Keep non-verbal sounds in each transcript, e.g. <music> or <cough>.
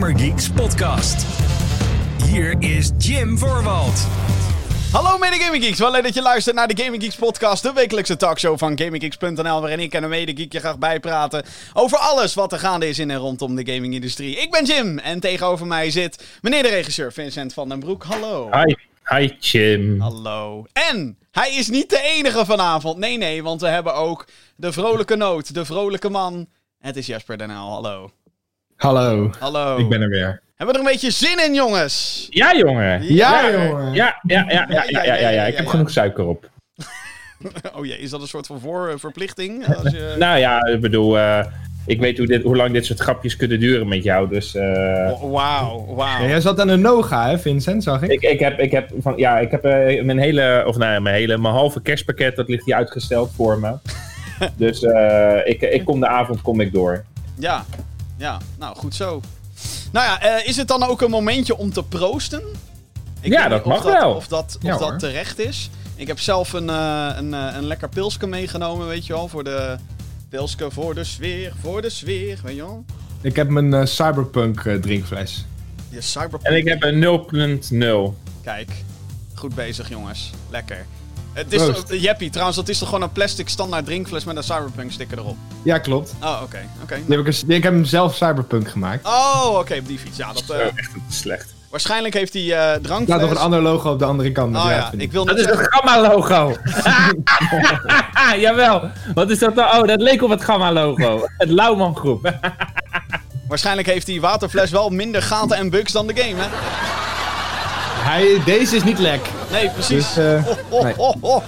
Gamergeeks podcast. Hier is Jim Voorwald. Hallo mede Gaming Geeks, wel leuk dat je luistert naar de Gaming Geeks podcast, de wekelijkse talkshow van GamingGeeks.nl, waarin ik en een mede geek je graag bijpraten over alles wat er gaande is in en rondom de gamingindustrie. Ik ben Jim en tegenover mij zit meneer de regisseur Vincent van den Broek. Hallo. Hi. Hi, Jim. Hallo. En hij is niet de enige vanavond. Nee, nee, want we hebben ook de vrolijke noot, de vrolijke man. Het is Jasper Den Haal. Hallo. Hallo. Hallo. Ik ben er weer. Hebben we er een beetje zin in, jongens? Ja, jongen. Ja, jongen. Ja, ja, ja, ja, ja, ja, ja, ja. Ik heb ja. genoeg suiker op. <laughs> Oh jee, is dat een soort van voor, verplichting? <laughs> Als je... Nou ja, ik bedoel, eh, ik weet hoe, dit, hoe lang dit soort grapjes kunnen duren met jou, dus... eh, Oh, Wauw, wauw. Ja, jij zat aan de Noga, hè, Vincent, zag ik? ik, ik heb, ik heb, van, ja, ik heb eh, mijn hele, of nou ja, mijn hele, mijn halve kerstpakket, dat ligt hier uitgesteld voor me. <laughs> dus eh, ik, ik kom de avond, kom ik door. Ja, ja, nou goed zo. Nou ja, eh, is het dan ook een momentje om te proosten? Ik Ja, dat mag wel. Of dat, of Ja, dat terecht is. Ik heb zelf een, eh, een, eh, een lekker pilsje meegenomen, weet je wel. Voor de pilsje, voor de sfeer, voor de sfeer, weet je wel. Ik heb mijn Cyberpunk drinkfles. Je cyberpunk. En ik heb een 0.0. Kijk, goed bezig jongens. Lekker. Het is Proost. uh, Jeppie, trouwens, dat is toch gewoon een plastic standaard drinkfles met een cyberpunk sticker erop? Ja, klopt. Oh, oké. oké. Heb ik, heb hem zelf Cyberpunk gemaakt. Oh, oké, op die fiets. Ja, dat, eh, Oh, echt slecht. waarschijnlijk heeft die eh Er drankfles... staat nog een ander logo op de andere kant. Oh ja, ja, ik wil Dat is het zeggen... Gamma-logo. <laughs> <laughs> Jawel. Wat is dat nou? Oh, dat leek op het Gamma-logo. Het Lauwman groep. <laughs> Waarschijnlijk heeft die waterfles wel minder gaten en bugs dan de game, hè? Hij, deze is niet lek. Nee, precies. Dus, eh, Oh, <laughs> oh, nee. oh, oh.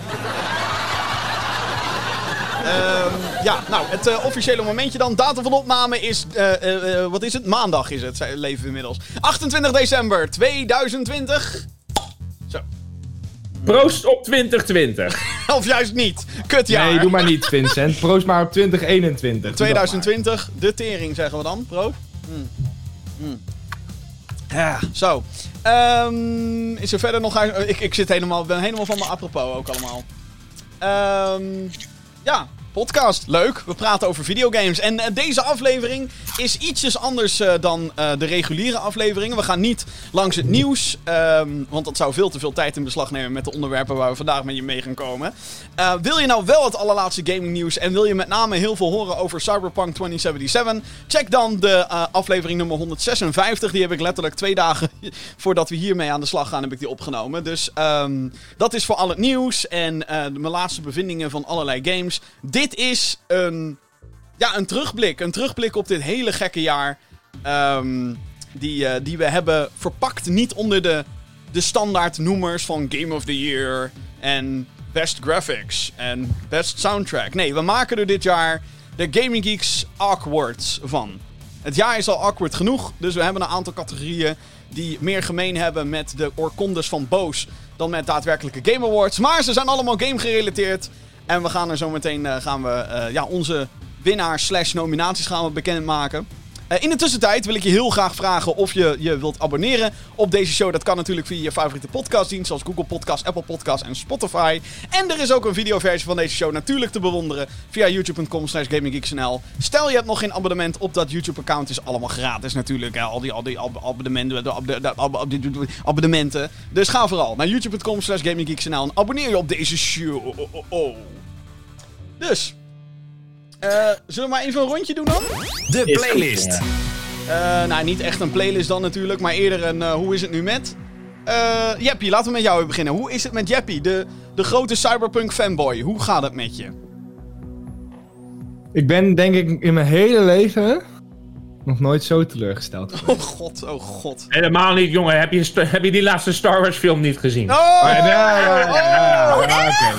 Ehm, ja, nou, het eh, officiële momentje dan. Datum van opname is, eh, wat is het? Maandag is het, leven we inmiddels. 28 december 2020. Zo. Proost op 2020. <laughs> Of juist niet. Kutjaar. Nee, doe maar niet, Vincent. Proost maar op 2021. Doe 2020, de tering zeggen we dan, bro. Hmm. Hmm. Ja, zo. Ehm, is er verder nog... Ik, ik zit helemaal, ben helemaal van mijn apropos ook allemaal. Ehm, ja, podcast. Leuk. We praten over videogames. En eh, deze aflevering is ietsjes anders eh, dan eh, de reguliere afleveringen. We gaan niet langs het nieuws. ehm, want dat zou veel te veel tijd in beslag nemen met de onderwerpen waar we vandaag met je mee gaan komen. Wil je nou wel het allerlaatste gaming nieuws en wil je met name heel veel horen over Cyberpunk 2077? Check dan de aflevering nummer 156. Die heb ik letterlijk twee dagen <laughs> voordat we hiermee aan de slag gaan, heb ik die opgenomen. Dus ehm, dat is voor al het nieuws en mijn laatste bevindingen van allerlei games. Is een, ja, een terugblik. Een terugblik op dit hele gekke jaar. ehm, die, eh, die we hebben verpakt niet onder de, de standaard noemers van Game of the Year en Best Graphics en Best Soundtrack. Nee, we maken er dit jaar de Gaming Geeks Awkwards van. Het jaar is al awkward genoeg, dus we hebben een aantal categorieën die meer gemeen hebben met de oorkondes van Boos dan met daadwerkelijke Game Awards. Maar ze zijn allemaal game gerelateerd. En we gaan er zo meteen eh, gaan we, eh, ja, onze winnaars slash nominaties gaan we bekendmaken. Eh, in de tussentijd wil ik je heel graag vragen of je je wilt abonneren op deze show. Dat kan natuurlijk via je favoriete podcastdienst zoals Google Podcast, Apple Podcast en Spotify. En er is ook een videoversie van deze show natuurlijk te bewonderen via youtube.com slash gaminggeeksnl. Stel je hebt nog geen abonnement op dat YouTube account, is allemaal gratis natuurlijk. al die, al die ab- abonnementen, abonnementen. Dus ga vooral naar youtube.com slash gaminggeeksnl en abonneer je op deze show. Dus... eh, zullen we maar even een rondje doen dan? De goed, playlist. ja. Eh, nou, niet echt een playlist dan natuurlijk, maar eerder een eh, hoe is het nu met? Eh Jeppie, laten we met jou even beginnen. Hoe is het met Jeppie, de, de grote cyberpunk fanboy? Hoe gaat het met je? Ik ben denk ik in mijn hele leven nog nooit zo teleurgesteld geweest. Oh god, oh god. Helemaal niet, jongen. Heb je, heb je die laatste Star Wars film niet gezien? Oh! Ja, ja, ja, ja, ja, ja, oké.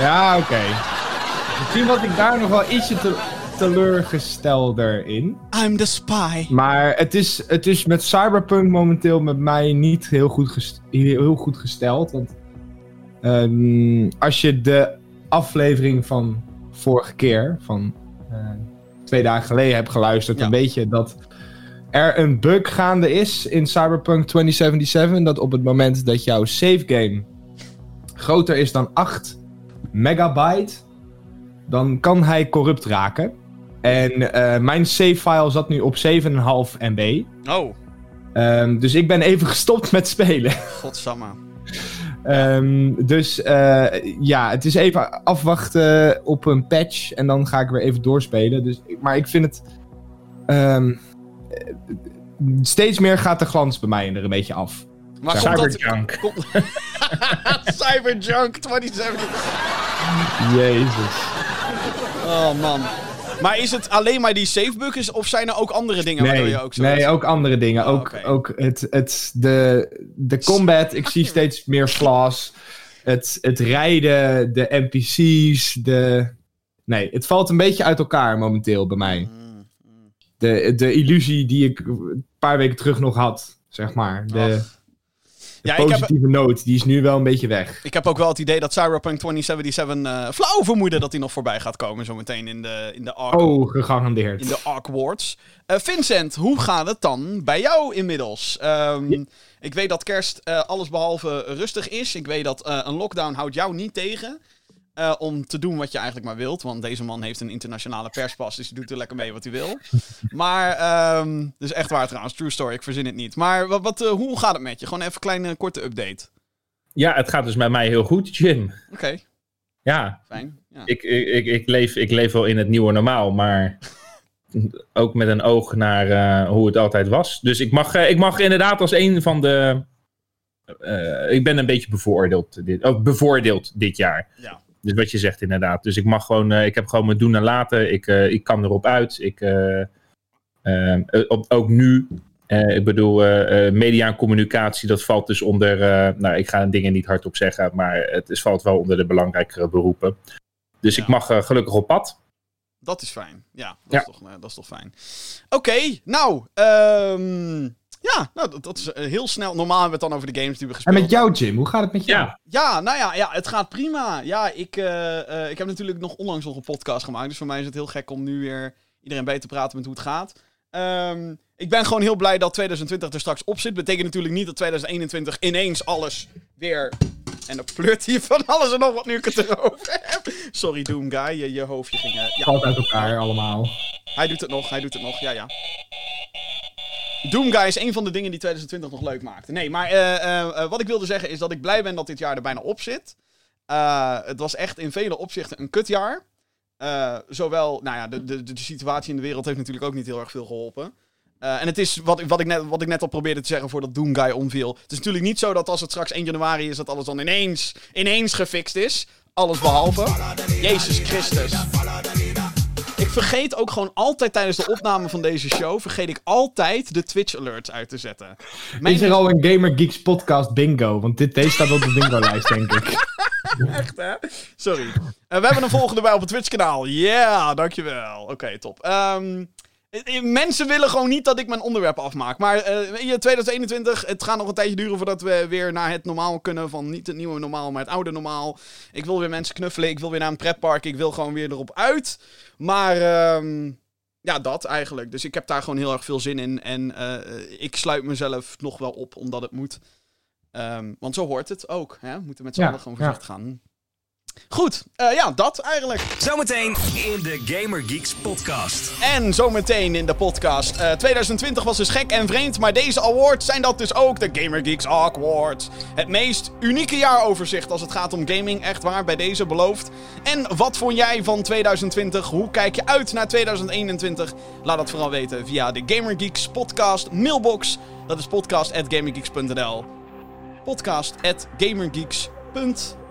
Ja, oké. Misschien was ik daar nog wel ietsje te, teleurgestelder in. I'm the spy. Maar het is, het is met Cyberpunk momenteel met mij niet heel goed, gest- heel goed gesteld. Want ehm, als je de aflevering van vorige keer, van eh, twee dagen geleden, hebt geluisterd, Ja. dan weet je dat er een bug gaande is in Cyberpunk 2077. Dat op het moment dat jouw save game groter is dan 8 megabyte, dan kan hij corrupt raken. En eh, mijn save-file zat nu op 7,5 MB. Oh, Ehm, dus ik ben even <laughs> gestopt met spelen. godsamme. Ehm, dus eh, ja, het is even afwachten op een patch. En dan ga ik weer even doorspelen. Dus, maar ik vind het. ehm, eh, steeds meer gaat de glans bij mij er een beetje af. Maar. Cyberjunk. Cyberjunk 2070. Jezus. Oh man. Maar is het alleen maar die savebug of zijn er ook andere dingen waardoor Nee, je ook zo... nee, ook andere dingen. Oh, ook ook het, het, de, de combat, ik zie steeds meer flaws. Het, het rijden, de NPC's, de... Nee, het valt een beetje uit elkaar momenteel bij mij. Mm, mm. De, de illusie die ik een paar weken terug nog had, zeg maar. De. De Ja, heb, positieve noot, die is nu wel een beetje weg. ik heb ook wel het idee dat Cyberpunk 2077 eh flauw vermoeden dat hij nog voorbij gaat komen zometeen in de, in de Ark Oh, gegarandeerd. in de Arkwards. Eh Vincent, hoe gaat het dan bij jou inmiddels? Ehm, Ik weet dat kerst eh alles behalve rustig is. Ik weet dat een lockdown houdt jou niet tegen. Eh, om te doen wat je eigenlijk maar wilt. Want deze man heeft een internationale perspas. Dus hij doet er lekker mee wat hij wil. <laughs> Maar, ehm dus echt waar trouwens. True story. Ik verzin het niet. Maar wat, wat, eh, hoe gaat het met je? Gewoon even een kleine korte update. Ja, het gaat dus met mij heel goed, Jim. Oké, Ja, fijn. Ja. ik, ik, ik, leef, ik leef wel in het nieuwe normaal, maar <laughs> ook met een oog naar eh, hoe het altijd was. Dus ik mag, ik mag inderdaad als een van de. ik ben een beetje bevoordeeld dit, ook bevoordeeld dit jaar. Ja. Dus wat je zegt inderdaad. Dus ik mag gewoon, eh, ik heb gewoon mijn doen en laten. Ik, eh, ik kan erop uit. Ik, eh, op- ook nu. ik bedoel, media en communicatie, dat valt dus onder. nou, ik ga dingen niet hardop zeggen, maar het is, valt wel onder de belangrijkere beroepen. Dus Ja. ik mag gelukkig op pad. Dat is fijn. Ja, dat, Ja. Is, toch, dat is toch fijn. Oké, nou. ehm, ja, nou, dat, dat is eh, heel snel. Normaal hebben we het dan over de games die we En gespeeld met jou, Jim, hoe gaat het met jou? Ja, Ja, nou ja, ja, het gaat prima. Ja, ik, eh, eh, ik heb natuurlijk nog onlangs nog een podcast gemaakt. Dus voor mij is het heel gek om nu weer iedereen bij te praten met hoe het gaat. Ehm, ik ben gewoon heel blij dat 2020 er straks op zit. Betekent natuurlijk niet dat 2021 ineens alles weer... En dan pleurt hier van alles en nog wat nu ik het erover heb. Sorry, Doom Guy, je, je hoofdje ging... eh, ja, Valt uit elkaar allemaal. hij doet het nog, hij doet het nog, ja, ja. Doom Guy is een van de dingen die 2020 nog leuk maakte. Nee, maar eh, eh, eh, wat ik wilde zeggen is dat ik blij ben dat dit jaar er bijna op zit. Het was echt in vele opzichten een kutjaar. Zowel, nou ja, de, de, de situatie in de wereld heeft natuurlijk ook niet heel erg veel geholpen. Eh, en het is wat, wat, ik net, wat ik net al probeerde te zeggen voordat Doom Guy omviel. Het is natuurlijk niet zo dat als het straks 1 januari is, dat alles dan ineens, ineens gefixt is. Alles behalve. Jezus Christus. Vergeet ook gewoon altijd tijdens de opname van deze show, vergeet ik altijd de Twitch alerts uit te zetten. Mijn Is er al een Gamer Geeks podcast bingo? Want dit, deze staat op de bingo-lijst, denk ik. <laughs> Echt, hè? Sorry. Eh, we hebben een volgende bij op het Twitch-kanaal. Ja, dankjewel. Oké, top. Eh, mensen willen gewoon niet dat ik mijn onderwerp afmaak. Maar eh, weet je, 2021, het gaat nog een tijdje duren voordat we weer naar het normaal kunnen. Van niet het nieuwe normaal, maar het oude normaal. Ik wil weer mensen knuffelen. Ik wil weer naar een pretpark. Ik wil gewoon weer erop uit. Maar ehm, ja, dat eigenlijk. Dus ik heb daar gewoon heel erg veel zin in. En eh, ik sluit mezelf nog wel op, omdat het moet. Ehm, want zo hoort het ook. Hè? We moeten met z'n Ja, allen gewoon ja. voorzichtig gaan. Goed, eh, ja, dat eigenlijk. Zometeen in de Gamer Geeks podcast. En zometeen in de podcast. Eh, 2020 was dus gek en vreemd, maar deze awards zijn dat dus ook. De Gamer Geeks Awards. Het meest unieke jaaroverzicht als het gaat om gaming. Echt waar, bij deze beloofd. En wat vond jij van 2020? Hoe kijk je uit naar 2021? Laat dat vooral weten via de Gamer Geeks podcast mailbox. Dat is podcast.gamergeeks.nl podcast.gamergeeks.nl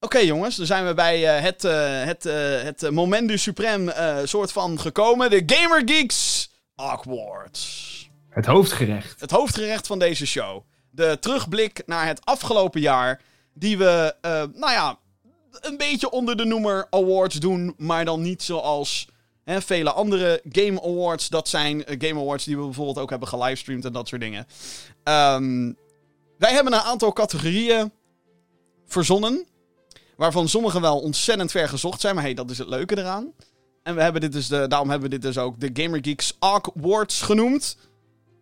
Oké jongens, dan zijn we bij eh, het, eh, het, eh, het moment du suprême soort van gekomen. De Gamer Geeks Awards. Het hoofdgerecht. Het hoofdgerecht van deze show. De terugblik naar het afgelopen jaar. Die we, nou ja, een beetje onder de noemer awards doen. Maar dan niet zoals hè, vele andere Game Awards. Dat zijn Game Awards die we bijvoorbeeld ook hebben gelivestreamd en dat soort dingen. Ehm, wij hebben een aantal categorieën verzonnen. Waarvan sommige wel ontzettend ver gezocht zijn. Maar hey, dat is het leuke eraan. En we hebben dit dus de, daarom hebben we dit dus ook de Gamer Geeks Awards genoemd.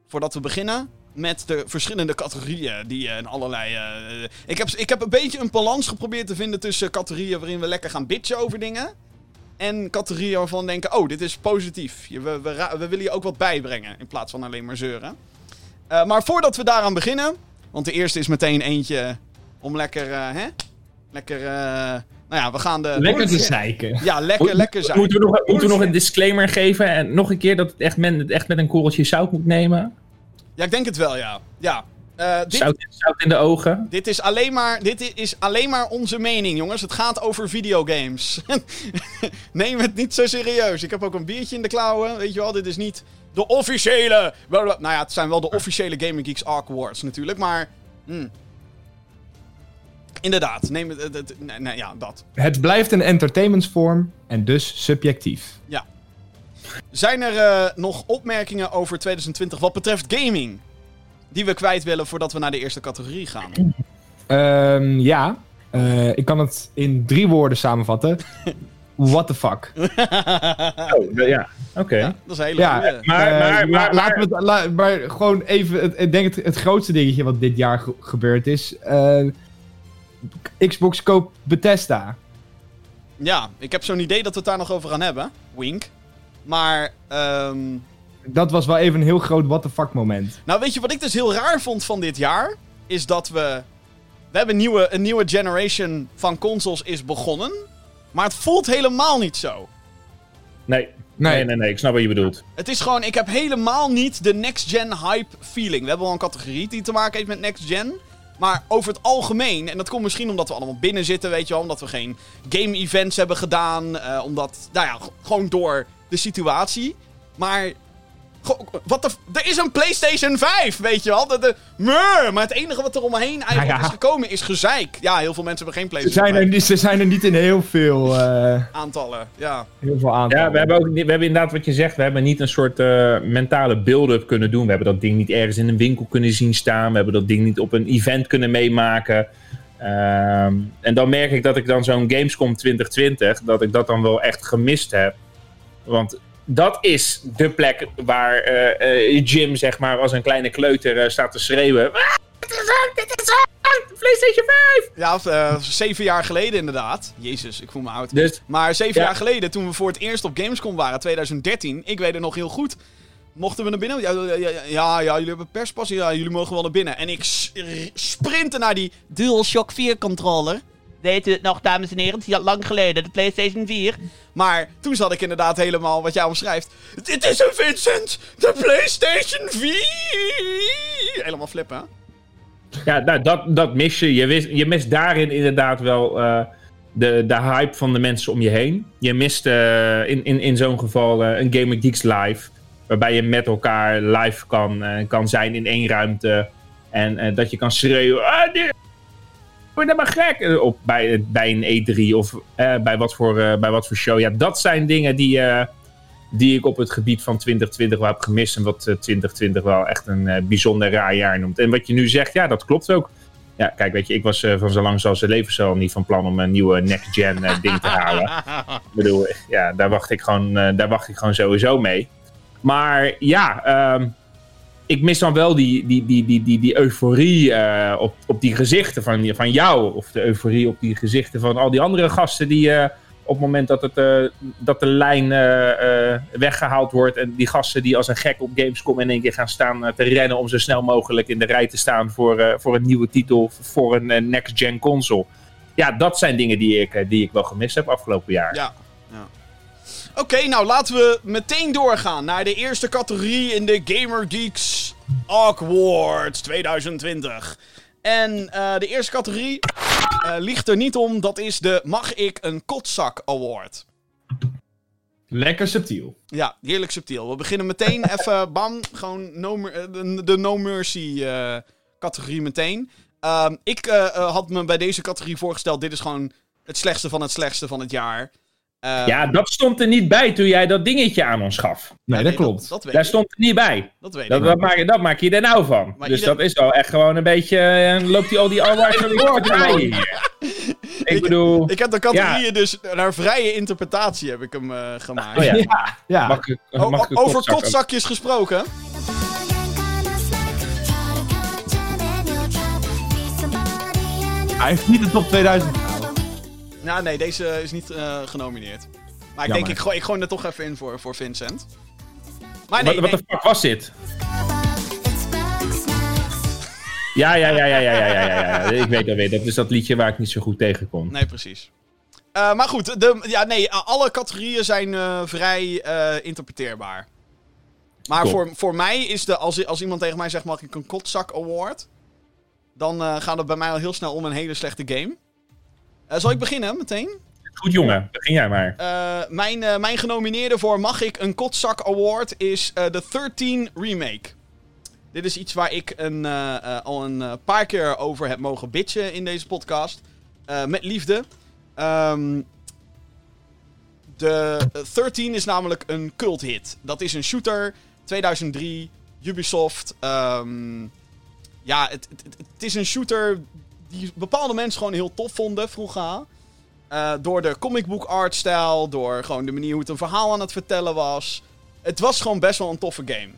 Voordat we beginnen met de verschillende categorieën die in allerlei... eh, ik, heb, ik heb een beetje een balans geprobeerd te vinden tussen categorieën waarin we lekker gaan bitchen over dingen. En categorieën waarvan denken, oh, dit is positief. We, we willen je ook wat bijbrengen in plaats van alleen maar zeuren. Eh, maar voordat we daaraan beginnen, want de eerste is meteen eentje om lekker, eh, hè? Lekker, eh, nou ja, we gaan de... Lekker te zeiken. Ja, lekker, Moet- lekker zijn. Moeten we, nog, moeten we nog een disclaimer geven en nog een keer dat het echt, men, het echt met een korreltje zout moet nemen? Ja, ik denk het wel, ja. Ja. Eh, dit, Zout, zout in de ogen? dit, is alleen maar, dit is alleen maar onze mening, jongens. Het gaat over videogames. <laughs> Neem het niet zo serieus. Ik heb ook een biertje in de klauwen. Weet je wel, dit is niet de officiële... Nou ja, het zijn wel de officiële Gaming Geeks Arc Awards natuurlijk, maar... hmm. Inderdaad, neem het... het, het- nee, nee, ja, dat. Het blijft een entertainmentsvorm en dus subjectief. Zijn er eh, nog opmerkingen over 2020 wat betreft gaming? Die we kwijt willen voordat we naar de eerste categorie gaan. Ehm, ja, Eh, ik kan het in drie woorden samenvatten. <laughs> What the fuck? <laughs> Oh, ja, oké. Ja, dat is een hele Ja, goeie. Maar- Eh, maar- la- maar- laten we het, la- maar gewoon even, het, ik denk het, het grootste dingetje wat dit jaar ge- gebeurd is. eh, Xbox koopt Bethesda. Ja, ik heb zo'n idee dat we het daar nog over gaan hebben. Wink. Maar, ehm, Dat was wel even een heel groot what the fuck moment. nou weet je wat ik dus heel raar vond van dit jaar? Is dat we... We hebben een nieuwe, een nieuwe generation van consoles is begonnen. Maar het voelt helemaal niet zo. Nee. Nee, nee, nee, ik snap wat je bedoelt. Het is gewoon, ik heb helemaal niet de next-gen hype feeling. We hebben wel een categorie die te maken heeft met next-gen. Maar over het algemeen, en dat komt misschien omdat we allemaal binnen zitten, weet je wel. Omdat we geen game-events hebben gedaan. eh, omdat, nou ja, gewoon door de situatie. Maar, wat de, er is een PlayStation 5, weet je wel. De, de, maar het enige wat er omheen eigenlijk Ja, ja. is gekomen is gezeik. Ja, heel veel mensen hebben geen Ze PlayStation zijn, er, 5 niet- ze zijn er niet in heel veel, eh, aantallen. Ja. heel veel aantallen. Ja, we hebben ook we hebben inderdaad wat je zegt, we hebben niet een soort eh, mentale build-up kunnen doen. We hebben dat ding niet ergens in een winkel kunnen zien staan. We hebben dat ding niet op een event kunnen meemaken. Ehm, en dan merk ik dat ik dan zo'n Gamescom 2020, dat ik dat dan wel echt gemist heb. Want dat is de plek waar eh, eh, Jim, zeg maar, als een kleine kleuter eh, staat te schreeuwen. "Ah, dit is het, dit is het, PlayStation 5! Ja, of, zeven jaar geleden inderdaad. Jezus, ik voel me oud. Dus Maar zeven Ja. jaar geleden, toen we voor het eerst op Gamescom waren, 2013, ik weet het nog heel goed. Mochten we naar binnen? Ja, ja, ja, ja, ja, jullie hebben perspas. Ja, jullie mogen wel naar binnen. En ik sprintte naar die DualShock 4 controller. Weet u het nog, dames en heren? Het is al lang geleden, de PlayStation 4. Maar toen zat ik inderdaad helemaal wat jij omschrijft. Dit is een Vincent, de PlayStation 4! Helemaal flippen. Ja, nou, dat, dat mis je. Je, wist, je mist daarin inderdaad wel eh, de, de hype van de mensen om je heen. Je mist eh, in, in, in zo'n geval eh, een Gamer Geeks live. Waarbij je met elkaar live kan, eh, kan zijn in één ruimte. En eh, dat je kan schreeuwen. Ah, dit word je maar gek. Eh, Op, bij, bij een E3 of eh, bij, wat voor, eh, bij wat voor show. Ja, dat zijn dingen die, die ik op het gebied van 2020 wel heb gemist. En wat eh, 2020 wel echt een bijzonder raar jaar noemt. En wat je nu zegt, ja, dat klopt ook. Ja, kijk, weet je, ik was van zo lang zoals het leven zo niet van plan om een nieuwe next-gen ding te halen. <laughs> Ik bedoel, ja, daar wacht ik gewoon, daar wacht ik gewoon sowieso mee. Maar ja, ehm, ik mis dan wel die, die, die, die, die, die euforie eh, op, op die gezichten van, van jou. Of de euforie op die gezichten van al die andere gasten die eh, op het moment dat, het, eh, dat de lijn eh, eh, weggehaald wordt. En die gasten die als een gek op Gamescom in één keer gaan staan te rennen om zo snel mogelijk in de rij te staan voor, voor een nieuwe titel, voor een next-gen console. Ja, dat zijn dingen die ik, die ik wel gemist heb afgelopen jaar. Ja. Oké, nou laten we meteen doorgaan naar de eerste categorie in de Gamer Geeks Awards 2020. En eh, de eerste categorie eh, ligt er niet om, dat is de Mag ik een kotzak award. Lekker subtiel. Ja, heerlijk subtiel. We beginnen meteen <laughs> even, bam, gewoon no, eh, de, de No Mercy categorie meteen. Ehm, ik had me bij deze categorie voorgesteld, dit is gewoon het slechtste van het slechtste van het jaar. Ehm, Ja, dat stond er niet bij toen jij dat dingetje aan ons gaf. Nee, ja, dat klopt. Dat, Daar ik. stond er niet bij. Dat weet Dat, ik. dat, maak, je- dat maak je er nou van. Maar dus ieder- dat is wel echt gewoon een beetje... eh, loopt hij al die <laughs> draaien hier. Ik bedoel... Ik heb de categorieën dus naar vrije interpretatie heb ik hem eh, gemaakt. Oh ja, Ja, ja. mag ik, O- mag ik een over kotzak ook? kotzakjes gesproken. Hij heeft niet de top 2000 gehaald. Nou, nee, deze is niet eh, genomineerd. Maar ik Jammer. denk, ik gooi, ik gooi er toch even in voor, voor Vincent. Maar Wat nee, wat de fuck was dit? Ja, ja, ja, ja, ja, ja, ja, ja, ja. Ik weet alweer. Dat is dat liedje waar ik niet zo goed tegen kon. Nee, precies. Eh, maar goed, de, ja, nee, alle categorieën zijn eh, vrij eh, interpreteerbaar. Maar voor, voor mij is de, als, als iemand tegen mij zegt, mag ik een kotzak award? Dan gaat het bij mij al heel snel om een hele slechte game. Eh, zal ik beginnen meteen? Goed jongen, begin jij maar. Eh, mijn, eh, mijn genomineerde voor Mag ik een Kotzak Award is de 13 Remake. Dit is iets waar ik een, al een paar keer over heb mogen bitchen in deze podcast. Met liefde. Ehm, de eh, 13 is namelijk een cult hit. Dat is een shooter, 2003, Ubisoft. ehm, ja, het, het- het is een shooter die bepaalde mensen gewoon heel tof vonden vroeger. Eh, door de comic book artstijl, door gewoon de manier hoe het een verhaal aan het vertellen was. Het was gewoon best wel een toffe game.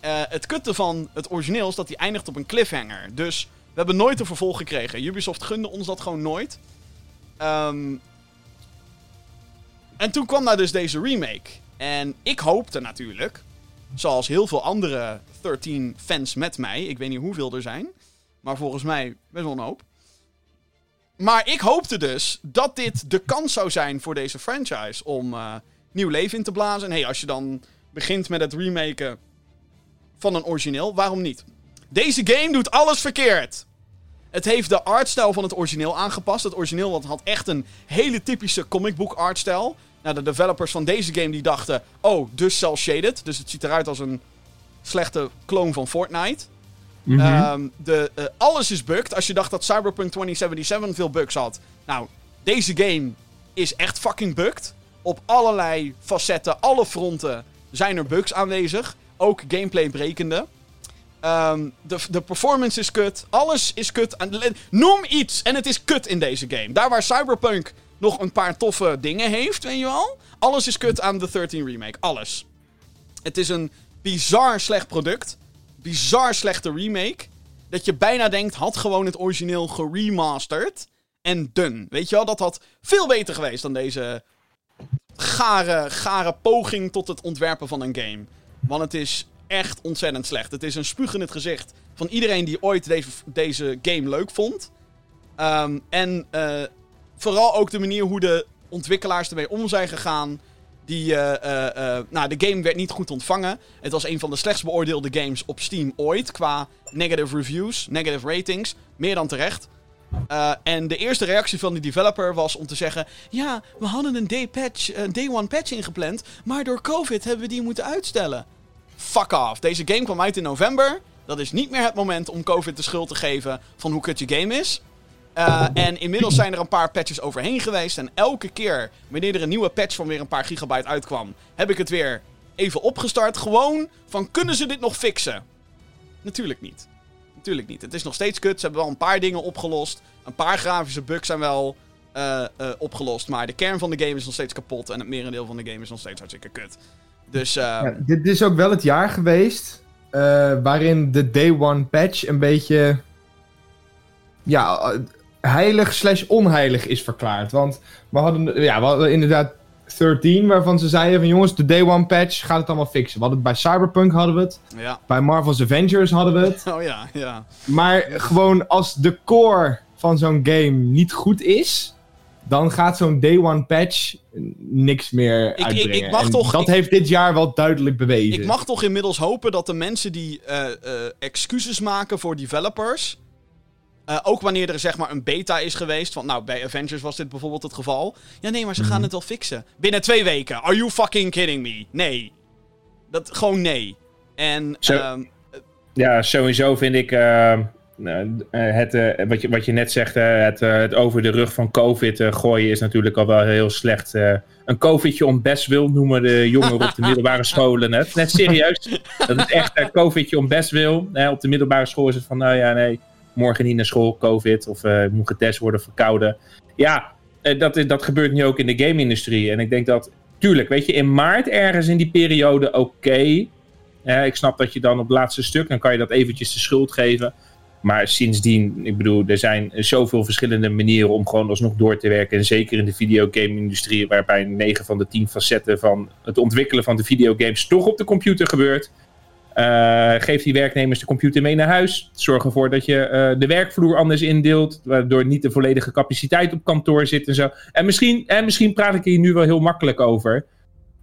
Eh, het kutte van het origineel is dat hij eindigt op een cliffhanger. Dus we hebben nooit een vervolg gekregen. Ubisoft gunde ons dat gewoon nooit. Ehm, en toen kwam daar dus deze remake. En ik hoopte natuurlijk, zoals heel veel andere 13 fans met mij, ik weet niet hoeveel er zijn, maar volgens mij best wel een hoop. Maar ik hoopte dus dat dit de kans zou zijn voor deze franchise om eh, nieuw leven in te blazen. En hey, als je dan begint met het remaken van een origineel, waarom niet? Deze game doet alles verkeerd. Het heeft de artstijl van het origineel aangepast. Het origineel had echt een hele typische comic book artstijl. Nou, de developers van deze game die dachten, oh, dus cel-shaded. Dus het ziet eruit als een slechte clone van Fortnite. Mhm. Ehm, de, eh, alles is bugged. Als je dacht dat Cyberpunk 2077 veel bugs had. Nou, deze game is echt fucking bugged. Op allerlei facetten, alle fronten zijn er bugs aanwezig. Ook gameplay brekende. Ehm, de, de performance is kut. Alles is kut. Noem iets en het is kut in deze game. Daar waar Cyberpunk nog een paar toffe dingen heeft, weet je wel. Alles is kut aan de 13 remake. Alles. Het is een bizar slecht product. Bizar slechte remake. Dat je bijna denkt, had gewoon het origineel geremasterd. En done. Weet je wel, dat had veel beter geweest dan deze gare, gare poging tot het ontwerpen van een game. Want het is echt ontzettend slecht. Het is een spuug in het gezicht van iedereen die ooit deze, deze game leuk vond. Ehm, en eh, vooral ook de manier hoe de ontwikkelaars ermee om zijn gegaan. Die, eh, eh, eh, nou, de game werd niet goed ontvangen. Het was een van de slechtst beoordeelde games op Steam ooit. Qua negative reviews, negative ratings. Meer dan terecht. En de eerste reactie van de developer was om te zeggen: Ja, we hadden een day, patch, een day one patch ingepland. Maar door COVID hebben we die moeten uitstellen. Fuck off. Deze game kwam uit in november. Dat is niet meer het moment om COVID de schuld te geven van hoe kut je game is. Eh, en inmiddels zijn er een paar patches overheen geweest. En elke keer wanneer er een nieuwe patch van weer een paar gigabyte uitkwam, heb ik het weer even opgestart. Gewoon van kunnen ze dit nog fixen? Natuurlijk niet. Natuurlijk niet. Het is nog steeds kut. Ze hebben wel een paar dingen opgelost. Een paar grafische bugs zijn wel eh, eh, opgelost. Maar de kern van de game is nog steeds kapot. En het merendeel van de game is nog steeds hartstikke kut. Dus eh, Ja, dit is ook wel het jaar geweest waarin de Day One patch een beetje ja, heilig slash onheilig is verklaard. Want we hadden, ja, we hadden inderdaad 13 waarvan ze zeiden van jongens, de Day One patch gaat het allemaal fixen. We hadden het bij Cyberpunk hadden we het, ja. bij Marvel's Avengers hadden we het. <laughs> Oh ja, ja. Maar gewoon als de core van zo'n game niet goed is, dan gaat zo'n day one patch niks meer ik- uitbrengen. ik mag En toch- dat ik- heeft dit jaar wel duidelijk bewezen. Ik mag toch inmiddels hopen dat de mensen die eh, eh, excuses maken voor developers. Eh, ook wanneer er zeg maar een beta is geweest. Want nou, bij Avengers was dit bijvoorbeeld het geval. Ja, nee, maar ze gaan Mhm. het wel fixen. Binnen twee weken. Are you fucking kidding me? Nee. Dat, gewoon nee. En ehm, Ja, sowieso vind ik eh, eh, het, eh, wat, je, wat je net zegt, eh, het, eh, het over de rug van COVID eh, gooien is natuurlijk al wel heel slecht. eh. een COVIDje om best wil noemen de jongeren op de middelbare <laughs> scholen. Hè. Net serieus. Dat is echt een COVIDje om best wil. Hè. Op de middelbare school is het van, nou ja, nee, morgen niet naar school, COVID. Of eh, moet getest worden, verkouden. Ja, eh, dat, is, dat gebeurt nu ook in de game-industrie. En ik denk dat, tuurlijk, weet je, in maart ergens in die periode oké. Ik snap dat je dan op het laatste stuk, dan kan je dat eventjes de schuld geven. Maar sindsdien, ik bedoel, er zijn zoveel verschillende manieren om gewoon alsnog door te werken. En zeker in de videogame-industrie, waarbij 9 van de 10 facetten van het ontwikkelen van de videogames toch op de computer gebeurt. Uh, geef die werknemers de computer mee naar huis. Zorg ervoor dat je uh, de werkvloer anders indeelt. Waardoor niet de volledige capaciteit op kantoor zit en zo. En misschien, en misschien praat ik hier nu wel heel makkelijk over.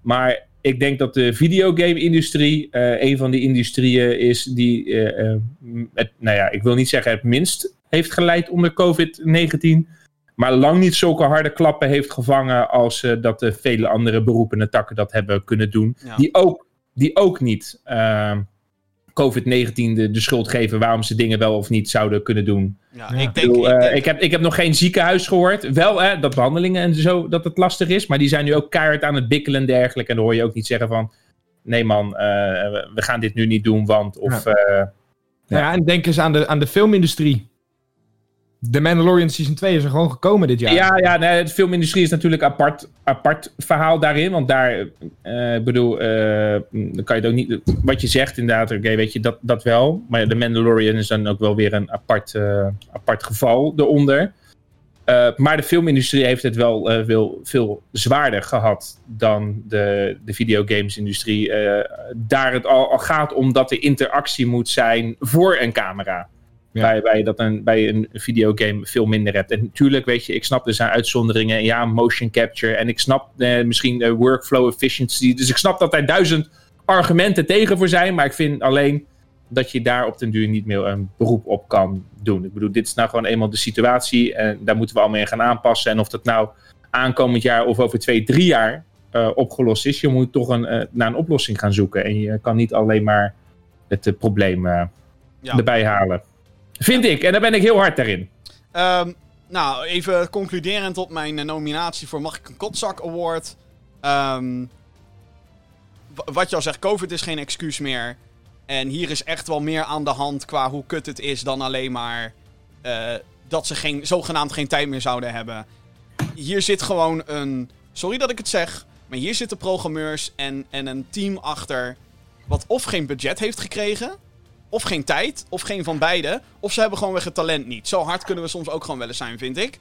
Maar ik denk dat de videogame-industrie uh, een van die industrieën is die, het, nou ja, ik wil niet zeggen het minst heeft geleid onder COVID-19. Maar lang niet zulke harde klappen heeft gevangen als dat de vele andere beroepen en takken dat hebben kunnen doen. Ja. Die ook die ook niet uh, COVID-19 de, de, schuld geven waarom ze dingen wel of niet zouden kunnen doen. Ja, Ik, denk, bedoel, ik, denk... Ik, heb, ik heb nog geen ziekenhuis gehoord. Wel hè, dat behandelingen en zo, dat het lastig is. Maar die zijn nu ook keihard aan het bikkelen en dergelijke. En dan hoor je ook niet zeggen van... Nee man, uh, we gaan dit nu niet doen, want... Of, ja. ja. ja, en denk eens aan de, aan de filmindustrie. The Mandalorian Season 2 is er gewoon gekomen dit jaar. Ja, ja nee, de filmindustrie is natuurlijk een apart, apart verhaal daarin. Want daar, uh, bedoel, dan kan je het ook niet... Wat je zegt inderdaad, oké, weet je, dat, dat wel. Maar The Mandalorian is dan ook wel weer een apart, uh, apart geval eronder. maar de filmindustrie heeft het wel veel, veel zwaarder gehad dan de, de videogamesindustrie. daar het al, gaat om dat er interactie moet zijn voor een camera. Ja. Bij, bij, dat een, bij een videogame veel minder hebt. En natuurlijk, weet je, ik snap er zijn uitzonderingen. Ja, motion capture. En ik snap eh, misschien uh, workflow efficiency. Dus ik snap dat er duizend argumenten tegen voor zijn. Maar ik vind alleen dat je daar op den duur niet meer een beroep op kan doen. Ik bedoel, dit is nou gewoon eenmaal de situatie. En daar moeten we allemaal in gaan aanpassen. En of dat nou aankomend jaar of over twee, drie jaar uh, opgelost is. Je moet toch een, uh, naar een oplossing gaan zoeken. En je kan niet alleen maar het probleem ja. erbij halen. Vind ik. En daar ben ik heel hard daarin. Um, nou, even concluderend tot mijn nominatie voor Mag ik een Kotzak Award. Um, wat je al zegt, COVID is geen excuus meer. En hier is echt wel meer aan de hand qua hoe kut het is dan alleen maar uh, dat ze geen, zogenaamd geen tijd meer zouden hebben. Hier zit gewoon een. Sorry dat ik het zeg, maar hier zitten programmeurs en, en een team achter. Wat of geen budget heeft gekregen of geen tijd, of geen van beide. Of ze hebben gewoon weg het talent niet. Zo hard kunnen we soms ook gewoon wel eens zijn, vind ik.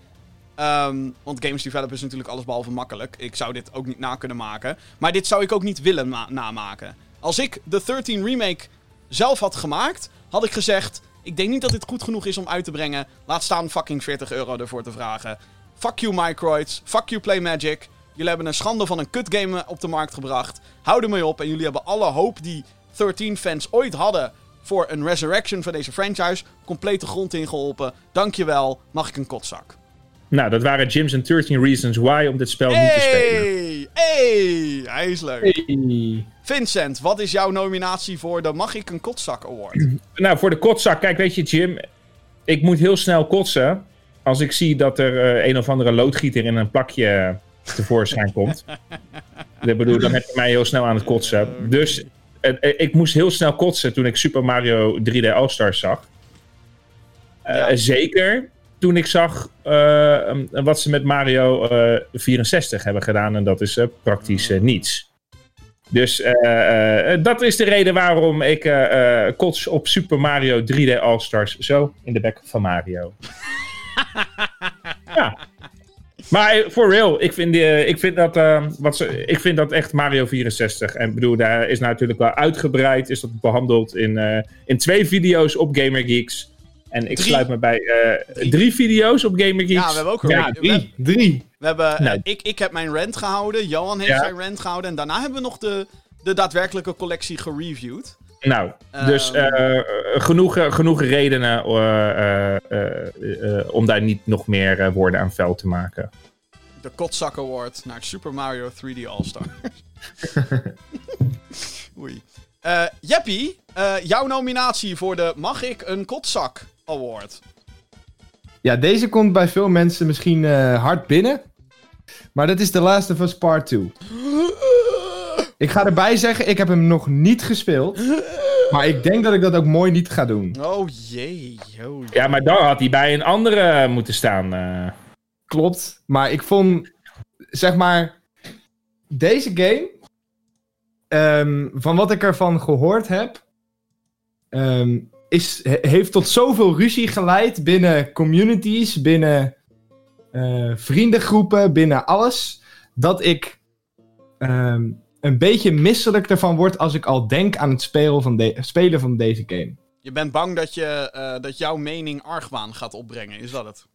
Um, want games developers is natuurlijk allesbehalve makkelijk. Ik zou dit ook niet na kunnen maken. Maar dit zou ik ook niet willen namaken. Als ik de 13 remake zelf had gemaakt, had ik gezegd... Ik denk niet dat dit goed genoeg is om uit te brengen. Laat staan fucking 40 euro ervoor te vragen. Fuck you Microids. Fuck you Playmagic. Jullie hebben een schande van een kutgame op de markt gebracht. Hou er mee op. En jullie hebben alle hoop die 13 fans ooit hadden voor een resurrection van deze franchise. Compleet de grond ingeholpen. Dankjewel. Mag ik een kotzak? Nou, dat waren Jim's and 13 Reasons Why om dit spel hey, niet te spelen. Hey, hij is leuk. Hey. Vincent, wat is jouw nominatie voor de Mag ik een kotzak award? <clears throat> nou, voor de kotzak, kijk, weet je, Jim, ik moet heel snel kotsen als ik zie dat er uh, een of andere loodgieter in een plakje tevoorschijn komt. <laughs> ik bedoel, dan heb je mij heel snel aan het kotsen. Dus ik moest heel snel kotsen toen ik Super Mario 3D All-Stars zag. Uh, ja. Zeker toen ik zag uh, wat ze met Mario uh, 64 hebben gedaan. En dat is praktisch niets. Dus dat is de reden waarom ik kots op Super Mario 3D All-Stars zo in de bek van Mario. <laughs> ja. Maar for real, ik vind, uh, ik, vind dat, uh, wat ze, ik vind dat echt Mario 64. En bedoel, daar is natuurlijk wel uitgebreid, is dat behandeld in, uh, in twee video's op Gamer Geeks. En ik drie. sluit me bij drie. drie. video's op Gamer Geeks. Ja, we hebben ook ja, drie. We, drie. We hebben, nou. ik, ik heb mijn rant gehouden, Johan heeft ja. zijn rant gehouden. En daarna hebben we nog de, de daadwerkelijke collectie gereviewd. Nou, dus uh, genoeg, genoeg redenen uh, uh, om daar niet nog meer woorden aan vuil te maken. De Kotzak Award naar Super Mario 3D All-Star. <laughs> Oei. Jeppie, jouw nominatie voor de Mag ik een Kotzak Award? Ja, deze komt bij veel mensen misschien hard binnen. Maar dat is The Last of Us Part 2. <gasps> Ik ga erbij zeggen, ik heb hem nog niet gespeeld. <laughs> Maar ik denk dat ik dat ook mooi niet ga doen. Oh jee. Oh, jee. Ja, maar dan had hij bij een andere moeten staan. Uh... Klopt. Maar ik vond, zeg maar, deze game, um, van wat ik ervan gehoord heb, um, is, he- heeft tot zoveel ruzie geleid binnen communities, binnen eh, vriendengroepen, binnen alles. Dat ik ehm, een beetje misselijk ervan word als ik al denk aan het spelen van, de- spelen van deze game. Je bent bang dat, je, eh, dat jouw mening argwaan gaat opbrengen, is dat het?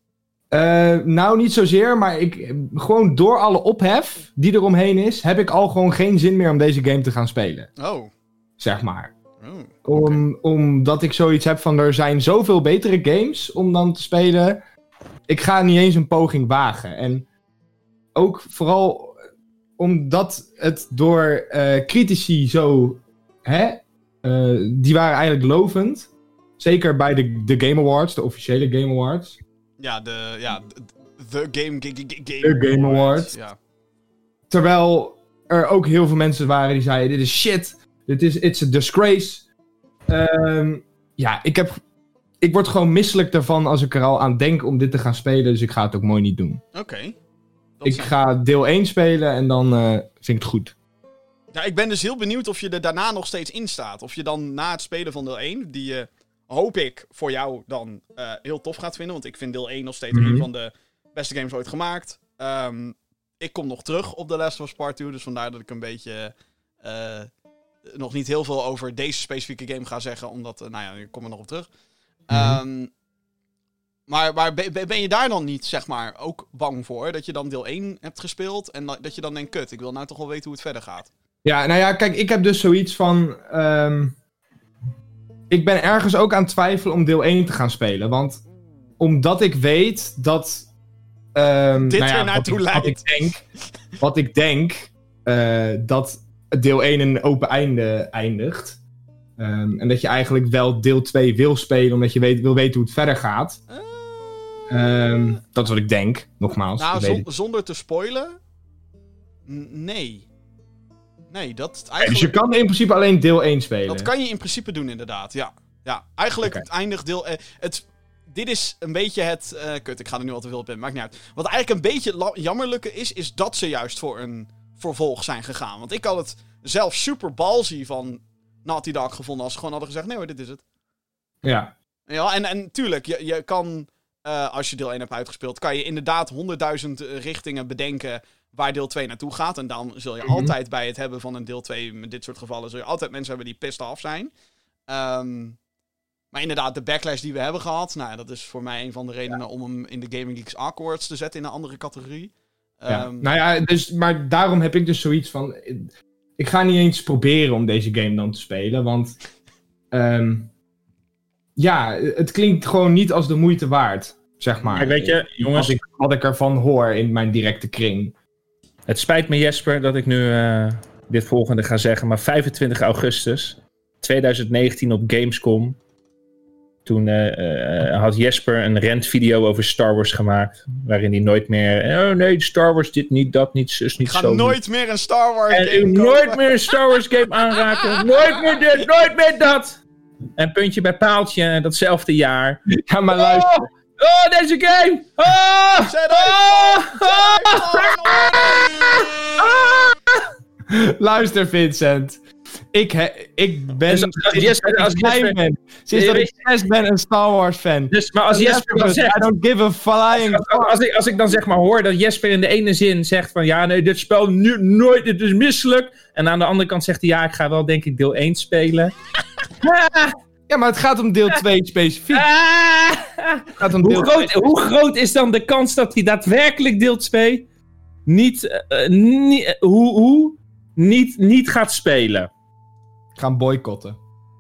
Eh, nou, niet zozeer, maar ik, gewoon door alle ophef die er omheen is, heb ik al gewoon geen zin meer om deze game te gaan spelen. Oh. Zeg maar. oh. Om, Omdat ik zoiets heb van er zijn zoveel betere games om dan te spelen. Ik ga niet eens een poging wagen. En ook vooral omdat het door eh, critici zo. Hè, eh, die waren eigenlijk lovend. Zeker bij de, de Game Awards, de officiële Game Awards. Ja, de, ja, de, de Game, game, De Game Awards. Ja. Terwijl er ook heel veel mensen waren die zeiden: Dit is shit. Dit is it's a disgrace. Ehm, ja, ik, heb, ik word gewoon misselijk daarvan als ik er al aan denk om dit te gaan spelen. Dus ik ga het ook mooi niet doen. Oké. Ik zijn- ga deel 1 spelen en dan eh, vind ik het goed. Ja, ik ben dus heel benieuwd of je er daarna nog steeds in staat. Of je dan na het spelen van deel 1, die je, hoop ik, voor jou dan eh, heel tof gaat vinden. Want ik vind deel 1 nog steeds Mhm. een van de beste games ooit gemaakt. Ehm, ik kom nog terug op The Last of Us Part 2, dus vandaar dat ik een beetje... eh, nog niet heel veel over deze specifieke game ga zeggen, omdat, eh, nou ja, ik kom er nog op terug. Ehm, maar maar ben, je daar dan niet, zeg maar, ook bang voor? Dat je dan deel 1 hebt gespeeld en dat je dan denkt, kut, ik wil nou toch wel weten hoe het verder gaat. Ja, nou ja, kijk, ik heb dus zoiets van. ehm, ik ben ergens ook aan het twijfelen om deel 1 te gaan spelen. Want omdat ik weet dat. ehm, Dit nou ja, er naartoe ik, wat leidt. ik denk. Wat ik denk. eh, dat deel 1 een open einde eindigt. Ehm, en dat je eigenlijk wel deel 2 wil spelen, omdat je weet, wil weten hoe het verder gaat. Ehm, dat is wat ik denk, nogmaals. Nou, zon- zonder te spoilen. Nee. Nee, dat Dus eigenlijk. je kan in principe alleen deel 1 spelen. Dat kan je in principe doen, inderdaad. Ja. Ja, eigenlijk het eindigt deel. eh, het, dit is een beetje het. eh, kut, ik ga er nu al te veel op in, maakt niet uit. Wat eigenlijk een beetje jammerlijke is, is dat ze juist voor een vervolg zijn gegaan. Want ik had het zelf super ballsy van Naughty Dog gevonden als ze gewoon hadden gezegd: nee hoor, dit is het. Ja. Ja, en, en tuurlijk, je, je kan, eh, als je deel 1 hebt uitgespeeld, kan je inderdaad honderdduizend eh, richtingen bedenken waar deel 2 naartoe gaat. En dan zul je Mhm. altijd bij het hebben van een deel 2, met dit soort gevallen, zul je altijd mensen hebben die pissed af zijn. Ehm, maar inderdaad, de backlash die we hebben gehad, nou, ja, dat is voor mij een van de redenen om hem in de Gaming Geeks Awkwards te zetten in een andere categorie. Ja. Ehm, nou ja, dus, maar daarom heb ik dus zoiets van. Ik ga niet eens proberen om deze game dan te spelen, want. ehm, ja, het klinkt gewoon niet als de moeite waard, zeg maar. Kijk, weet je, jongens, Wat ik, wat ik ervan hoor in mijn directe kring. Het spijt me, Jesper, dat ik nu eh, dit volgende ga zeggen. Maar 25 augustus 2019 op Gamescom. Toen eh, eh, had Jesper een rentvideo over Star Wars gemaakt. Waarin hij nooit meer. Oh nee, Star Wars, dit niet, dat niet, zus ik niet ga zo. nooit meer een Star Wars En game ik nooit meer een Star Wars game aanraken. <laughs> nooit meer dit, nooit meer dat. En puntje bij paaltje, datzelfde jaar. Ja, maar luister. Oh, oh deze game! Oh, oh, Oh, Luister, Vincent. Ik, he- ik ben. Dus als- als Jesper- dat als ik klein Jesper- ben. Sinds dat Je ik zes ben een Star Wars fan. Dus, maar als Jesper dan zegt... I don't give a flying Als, als, ik, als ik dan zeg maar hoor dat Jesper in de ene zin zegt van ja, nee, dit spel nu nooit, dit is misselijk. En aan de andere kant zegt hij ja, ik ga wel denk ik deel 1 spelen. <laughs> Ja, maar het gaat om deel 2 <laughs> specifiek. Ah! Het gaat om hoe, deel groot, 2. hoe groot is dan de kans dat hij daadwerkelijk deel 2 niet, niet, eh, hoe, hoe, niet, niet gaat spelen? Gaan boycotten.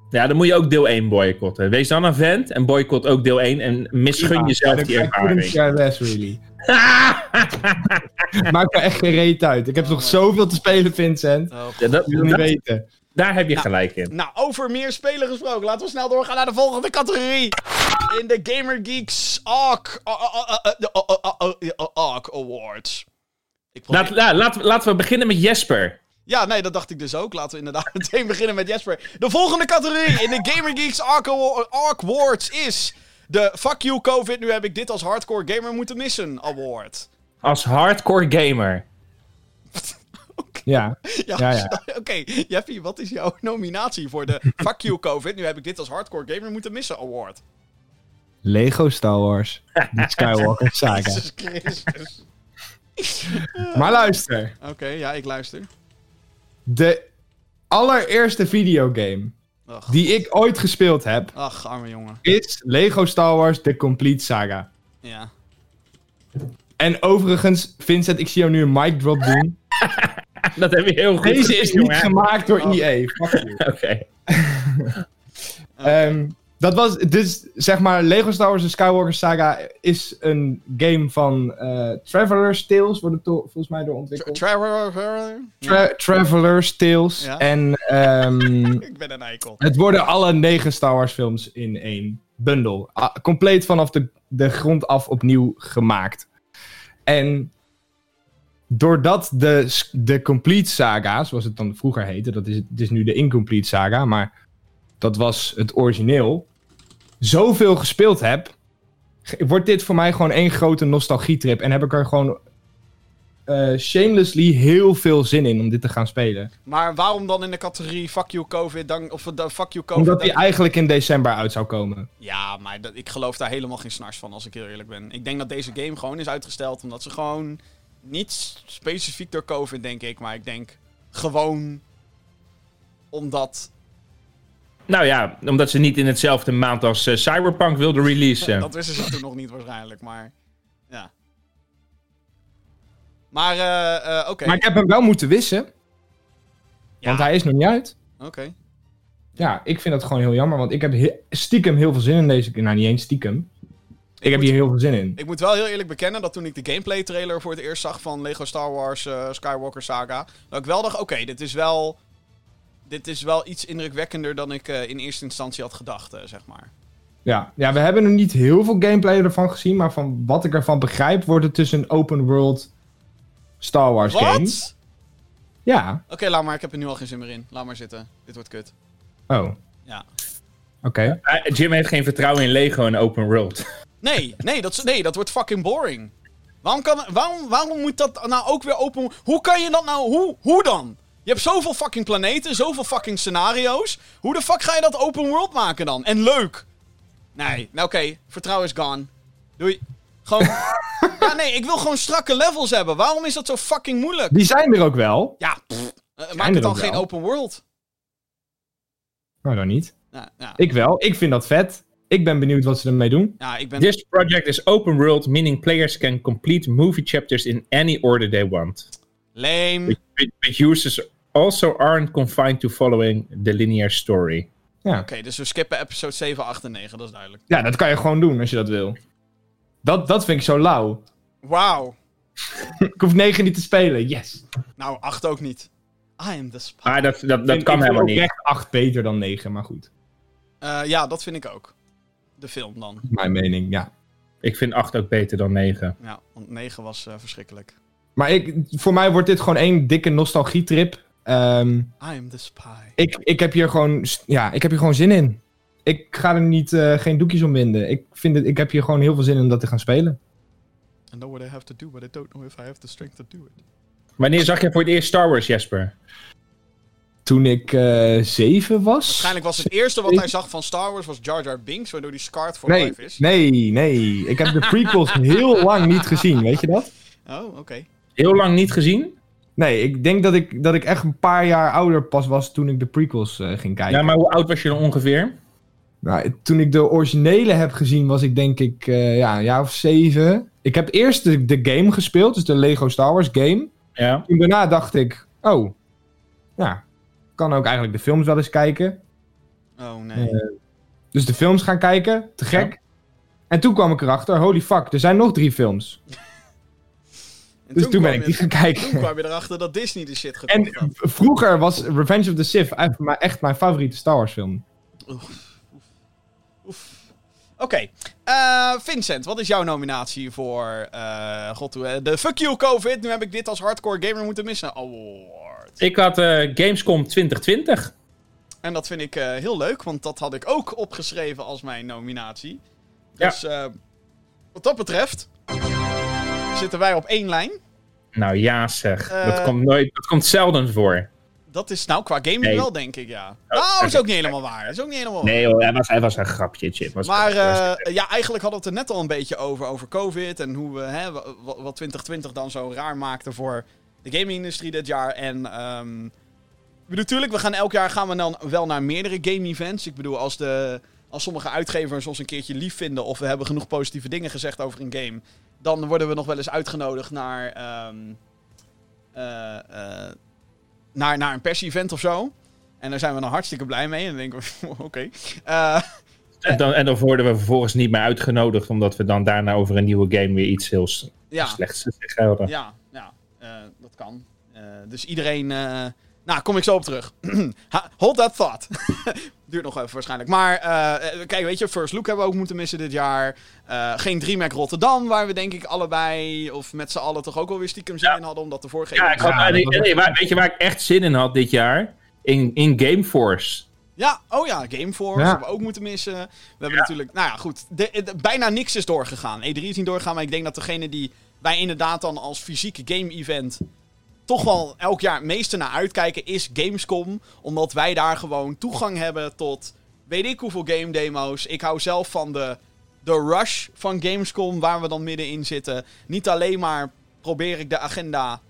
Ja, dan moet je ook deel 1 boycotten. Wees dan een vent en boycott ook deel 1 en misgun jezelf die ervaring. care less, really. <laughs> Maakt me echt geen reet uit. Ik heb nog zoveel te spelen, Vincent. Oh, Ja, dat- wil niet dat- weten. Daar heb je gelijk in. Nou, over meer spelen gesproken. Laten we snel doorgaan naar de volgende categorie. In de Gamer Geeks ARC, Awards. Laten, we, laten we beginnen met Jesper. Ja, nee, dat dacht ik dus ook. Laten we inderdaad meteen beginnen met Jesper. De volgende categorie in de Gamer Geeks ARC Awards is... De Fuck You COVID, nu heb ik dit als Hardcore Gamer moeten missen award. Als Hardcore Gamer. Ja, Ja, Ja, ja. <laughs> oké. Jeffy, wat is jouw nominatie voor de <laughs> Fuck You COVID? Nu heb ik dit als hardcore gamer moeten missen award. Lego Star Wars. De <laughs> Skywalker saga. Maar luister. Oké, ja, ik luister. De allereerste videogame Ach, die ik ooit gespeeld heb, ach arme jongen. is Lego Star Wars The Complete Saga. Ja. En overigens, Vincent, ik zie jou nu een mic drop doen. <laughs> Dat heb je heel goed Deze gezien, is niet jongen. gemaakt door Oh. EA. Fuck you. <laughs> Oké. Ehm, dat was, dus zeg maar, Lego Star Wars The Skywalker Saga is een game van eh Traveler's Tales, wordt het volgens mij door Tra- ontwikkeld. Tra- Traveler's Tales. Ja. En ehm, <laughs> Ik ben een eikel. het worden alle negen Star Wars films in één bundel. Ah, compleet vanaf de, de grond af opnieuw gemaakt. En doordat de, de Complete Saga, zoals het dan vroeger heette, dat is, het is nu de Incomplete Saga, maar dat was het origineel, zoveel gespeeld heb, wordt dit voor mij gewoon één grote nostalgietrip. En heb ik er gewoon eh, shamelessly heel veel zin in om dit te gaan spelen. Maar waarom dan in de categorie Fuck You COVID? Dan, of de Fuck You COVID? Omdat die eigenlijk in december uit zou komen. Ja, maar dat, ik geloof daar helemaal geen snars van, als ik heel eerlijk ben. Ik denk dat deze game gewoon is uitgesteld omdat ze gewoon... Niet specifiek door COVID, denk ik, maar ik denk gewoon omdat... Nou ja, omdat ze niet in hetzelfde maand als eh, Cyberpunk wilden releasen. <laughs> Dat wisten ze toen nog niet waarschijnlijk, maar... Ja. Maar, eh, eh, oké. Maar ik heb hem wel moeten wissen, Ja, want hij is nog niet uit. Oké. Ja, ik vind dat gewoon heel jammer, want ik heb he- stiekem heel veel zin in deze... Nou, niet eens stiekem. Ik, heb moet- hier heel veel zin in. Ik moet wel heel eerlijk bekennen dat toen ik de gameplay trailer voor het eerst zag van Lego Star Wars eh, Skywalker Saga, dat ik wel dacht, oké, dit is wel dit is wel iets indrukwekkender dan ik eh, in eerste instantie had gedacht, eh, zeg maar. Ja. ja, we hebben nog niet heel veel gameplay ervan gezien, maar van wat ik ervan begrijp, wordt het dus een open world Star Wars game. Wat? Ja. Oké, laat maar, ik heb er nu al geen zin meer in. Laat maar zitten. Dit wordt kut. Oh, oké. Ja. Eh, Jim heeft geen vertrouwen in Lego en open world. Nee, nee dat, nee, dat wordt fucking boring. Waarom, kan, waarom, waarom moet dat nou ook weer open... Hoe kan je dat nou... Hoe, hoe dan? Je hebt zoveel fucking planeten, zoveel fucking scenario's. Hoe de fuck ga je dat open world maken dan? En leuk. Nee, nou oké. Vertrouwen is gone. Doei. Gewoon... <laughs> ja, nee, ik wil gewoon strakke levels hebben. Waarom is dat zo fucking moeilijk? Die zijn er ook wel. Ja, pff, eh, maak het dan geen wel. open world. Nou, dan niet. Ja, ja, Ik wel. Ik vind dat vet. Ik ben benieuwd wat ze ermee doen. ja ik ben... This project is open world, meaning players can complete movie chapters in any order they want. Lame. But, but- but users also aren't confined to following the linear story. Ja. Oké, dus we skippen episode 7, 8 en 9, dat is duidelijk. ja, dat kan je gewoon doen als je dat wil. Dat, dat vind ik zo lauw. Wauw. <laughs> Ik hoef 9 niet te spelen. Yes. Nou, 8 ook niet. I am the spy. Maar dat, dat, dat Ik- kan ik helemaal vind niet. echt 8 beter dan 9, maar goed. Eh, ja, dat vind ik ook. De film dan. Mijn mening, ja. Ik vind 8 ook beter dan 9. Ja, want 9 was eh, verschrikkelijk. Maar ik, voor mij wordt dit gewoon één dikke nostalgietrip. Ehm I am the spy. ik, ik, heb hier gewoon, ja, ik heb hier gewoon zin in. Ik ga er niet, eh, geen doekjes om winden. Ik, vind het, ik heb hier gewoon heel veel zin in om dat te gaan spelen. I know what I have to do, but I don't know if I have the strength to do it. Wanneer zag je voor het eerst Star Wars, Jesper? Toen ik eh zeven was. Waarschijnlijk was het eerste wat hij zag van Star Wars was Jar Jar Binks, waardoor die scarred voor Nee, life is. nee, nee. Ik heb de prequels <laughs> heel lang niet gezien, weet je dat? Oh, oké. Heel lang niet gezien? Nee, ik denk dat ik, dat ik echt een paar jaar ouder pas was toen ik de prequels eh, ging kijken. Ja, maar hoe oud was je dan ongeveer? Nou, toen ik de originele heb gezien, was ik denk ik eh, ja, een jaar of zeven. Ik heb eerst de, de game gespeeld, dus de Lego Star Wars game. Ja. Toen daarna dacht ik, oh, ja, kan ook eigenlijk de films wel eens kijken. Oh, nee. Eh, dus de films gaan kijken, te gek. En toen kwam ik erachter, holy fuck, er zijn nog drie films. <laughs> En Dus toen, ben ik die gaan Toen kijken. kwam je erachter dat Disney de shit En gekocht had. v- vroeger was Revenge of the Sith echt mijn- echt mijn favoriete Star Wars film. Oef. Oké. Eh, Vincent, wat is jouw nominatie voor eh, God, hoe- de Fuck You COVID? Nu heb ik dit als hardcore gamer moeten missen. Award. Ik had eh, Gamescom 2020. En dat vind ik eh, heel leuk, want dat had ik ook opgeschreven als mijn nominatie. Ja. Dus eh, wat dat betreft zitten wij op één lijn. Nou ja, zeg. Dat, komt nooit, dat komt zelden voor. Dat is nou qua gaming Nee. wel, denk ik, ja. Oh, nou, is oké. ook niet helemaal waar. Is ook niet helemaal waar. Nee hoor, hij was, hij was een grapje, Chip. Was Maar ja, eigenlijk hadden we het er net al een beetje over, over COVID en hoe we, hè, wa- wa- wat 2020 dan zo raar maakte voor de gaming-industrie dit jaar. En ehm, ik bedoel, natuurlijk, we gaan elk jaar gaan we dan wel naar meerdere game-events. Ik bedoel, als, de, als sommige uitgevers ons een keertje lief vinden of we hebben genoeg positieve dingen gezegd over een game, dan worden we nog wel eens uitgenodigd naar, ehm, eh, naar, naar een pers-event of zo. En daar zijn we dan hartstikke blij mee. En dan denken we, <laughs> oké. Eh, en, dan, en dan worden we vervolgens niet meer uitgenodigd, omdat we dan daarna over een nieuwe game weer iets heel ja. slechts zeggen. Ja, dat kan. Eh, dus iedereen. eh, nou, kom ik zo op terug. <clears throat> Hold that thought. <laughs> Duurt nog even waarschijnlijk. Maar eh, kijk, weet je, First Look hebben we ook moeten missen dit jaar. Eh, geen DreamHack Rotterdam, waar we denk ik allebei, of met z'n allen toch ook wel weer stiekem zin in hadden, omdat de vorige... Ja, ik had, Ja, nee, weet je waar ik echt zin in had dit jaar? In, in Gameforce. Ja, oh ja, Gameforce Ja. hebben we ook moeten missen. We hebben natuurlijk, nou ja, goed. De, de- bijna niks is doorgegaan. E3 is niet doorgegaan, maar ik denk dat degene die wij inderdaad dan als fysieke game-event toch wel elk jaar het meeste naar uitkijken is Gamescom. Omdat wij daar gewoon toegang hebben tot weet ik hoeveel game demo's. Ik hou zelf van de, de rush van Gamescom, waar we dan middenin zitten. Niet alleen maar probeer ik de agenda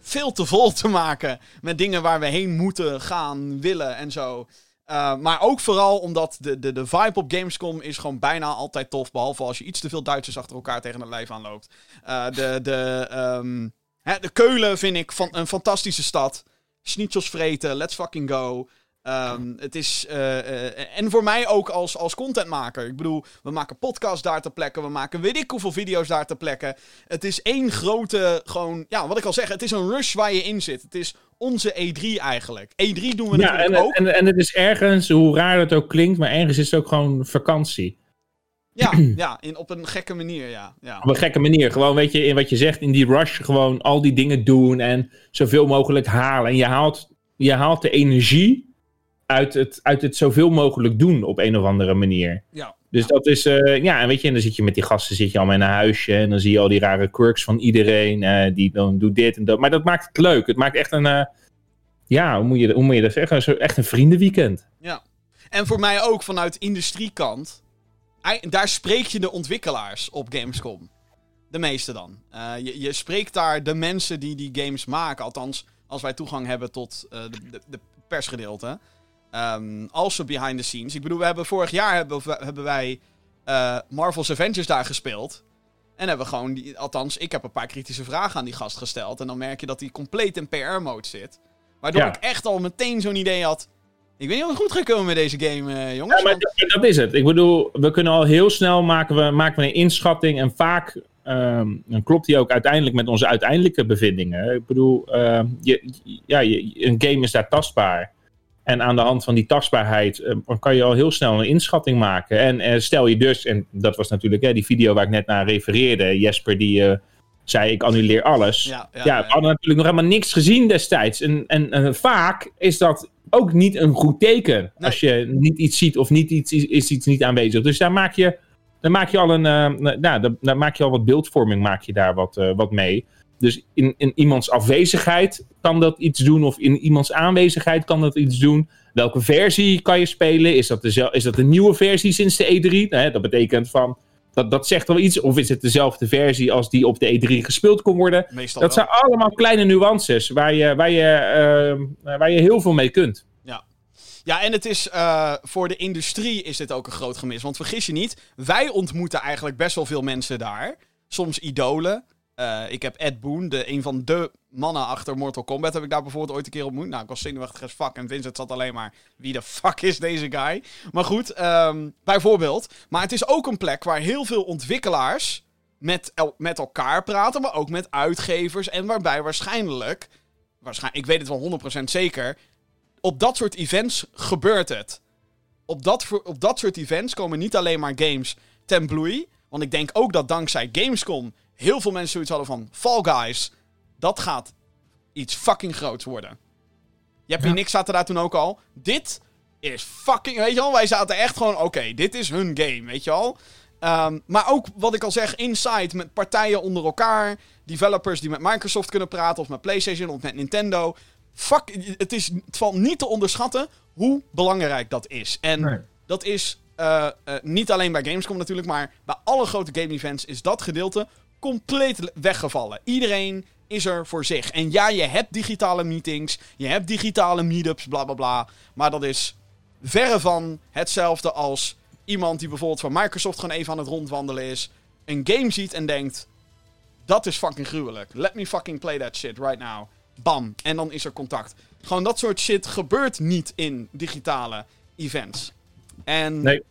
veel te vol te maken met dingen waar we heen moeten gaan, willen en zo. Uh, maar ook vooral omdat de, de, de vibe op Gamescom is gewoon bijna altijd tof. Behalve als je iets te veel Duitsers achter elkaar tegen het lijf aanloopt. Uh, de, de, um, hè, de Keulen vind ik van, een fantastische stad. Schnitzels vreten, let's fucking go. Um, het is. Uh, uh, en voor mij ook als, als contentmaker. Ik bedoel, we maken podcasts daar ter plekke. We maken weet ik hoeveel video's daar ter plekke. Het is één grote. Gewoon. Ja, wat ik al zeg. Het is een rush waar je in zit. Het is onze E3 eigenlijk. E3 doen we Ja, natuurlijk en, ook. en, en het is ergens, hoe raar het ook klinkt, maar ergens is het ook gewoon vakantie. Ja, <clears throat> ja in, op een gekke manier, ja. ja. Op een gekke manier. Gewoon, weet je, in wat je zegt, in die rush gewoon al die dingen doen en zoveel mogelijk halen. En je haalt, je haalt de energie uit het, uit het zoveel mogelijk doen op een of andere manier. Ja. Dus dat is, uh, ja, en weet je, en dan zit je met die gasten, zit je allemaal in een huisje en dan zie je al die rare quirks van iedereen, uh, die dan doet dit en dat. Maar dat maakt het leuk. Het maakt echt een, uh, ja, hoe moet, je, hoe moet je dat zeggen? Zo, echt een vriendenweekend. Ja. En voor mij ook vanuit industriekant, daar spreek je de ontwikkelaars op Gamescom. De meeste dan. Uh, je, je spreekt daar de mensen die die games maken. Althans, als wij toegang hebben tot uh, de, de, de, persgedeelte. Um, als we behind the scenes. Ik bedoel, we hebben vorig jaar hebben, hebben wij uh, Marvel's Avengers daar gespeeld. En hebben gewoon, die, althans, ik heb een paar kritische vragen aan die gast gesteld. En dan merk je dat hij compleet in PR-mode zit. Waardoor ja. ik echt al meteen zo'n idee had. Ik weet niet of het goed gaat komen met deze game, uh, jongens. Ja, maar dat, dat is het. Ik bedoel, we kunnen al heel snel maken we, maken we een inschatting. En vaak um, dan klopt die ook uiteindelijk met onze uiteindelijke bevindingen. Ik bedoel, uh, je, ja, je, een game is daar tastbaar. En aan de hand van die tastbaarheid uh, kan je al heel snel een inschatting maken. En uh, stel je dus, en dat was natuurlijk hè, die video waar ik net naar refereerde. Jesper die uh, zei, ik annuleer alles. Ja, ja, ja, we hadden natuurlijk nog helemaal niks gezien destijds. En, en, en vaak is dat ook niet een goed teken. Nee. Als je niet iets ziet of niet iets, is iets niet aanwezig. Dus daar maak je, dan maak je al een, uh, nou, dan maak je al wat beeldvorming, maak je daar wat, uh, wat mee. Dus in, in iemands afwezigheid kan dat iets doen, of in iemands aanwezigheid kan dat iets doen. Welke versie kan je spelen? Is dat, de, is dat een nieuwe versie sinds de E3? Nou, dat betekent van, dat, dat zegt wel iets. Of is het dezelfde versie als die op de E3 gespeeld kon worden? Meestal dat wel. zijn allemaal kleine nuances waar je, waar je, uh, waar je heel veel mee kunt. Ja. Ja, en het is uh, voor de industrie is dit ook een groot gemis. Want vergis je niet, wij ontmoeten eigenlijk best wel veel mensen daar. Soms idolen. Uh, ik heb Ed Boon, de, een van de mannen achter Mortal Kombat, heb ik daar bijvoorbeeld ooit een keer ontmoet. Nou, ik was zenuwachtig as fuck en Vincent zat alleen maar, wie de fuck is deze guy? Maar goed, um, bijvoorbeeld. Maar het is ook een plek waar heel veel ontwikkelaars met, el met elkaar praten, maar ook met uitgevers. En waarbij waarschijnlijk, waarschijnlijk ik weet het wel 100% zeker, op dat soort events gebeurt het. Op dat, op dat soort events komen niet alleen maar games ten bloei. Want ik denk ook dat dankzij Gamescom heel veel mensen zoiets hadden van... Fall Guys, dat gaat iets fucking groots worden. Je hebt ja. niks zaten daar toen ook al. Dit is fucking... Weet je wel, wij zaten echt gewoon... Oké, okay, dit is hun game, weet je wel. Um, maar ook, wat ik al zeg, inside met partijen onder elkaar. developers die met Microsoft kunnen praten, of met PlayStation, of met Nintendo. Fuck, het, is, het valt niet te onderschatten hoe belangrijk dat is. En Nee. dat is eh, eh, niet alleen bij Gamescom natuurlijk, maar bij alle grote game events is dat gedeelte compleet le- weggevallen. Iedereen is er voor zich. En ja, je hebt digitale meetings, je hebt digitale meetups, bla bla bla. Maar dat is verre van hetzelfde als iemand die bijvoorbeeld van Microsoft gewoon even aan het rondwandelen is, een game ziet en denkt: dat is fucking gruwelijk. Let me fucking play that shit right now. Bam. En dan is er contact. Gewoon dat soort shit gebeurt niet in digitale events. En Nee.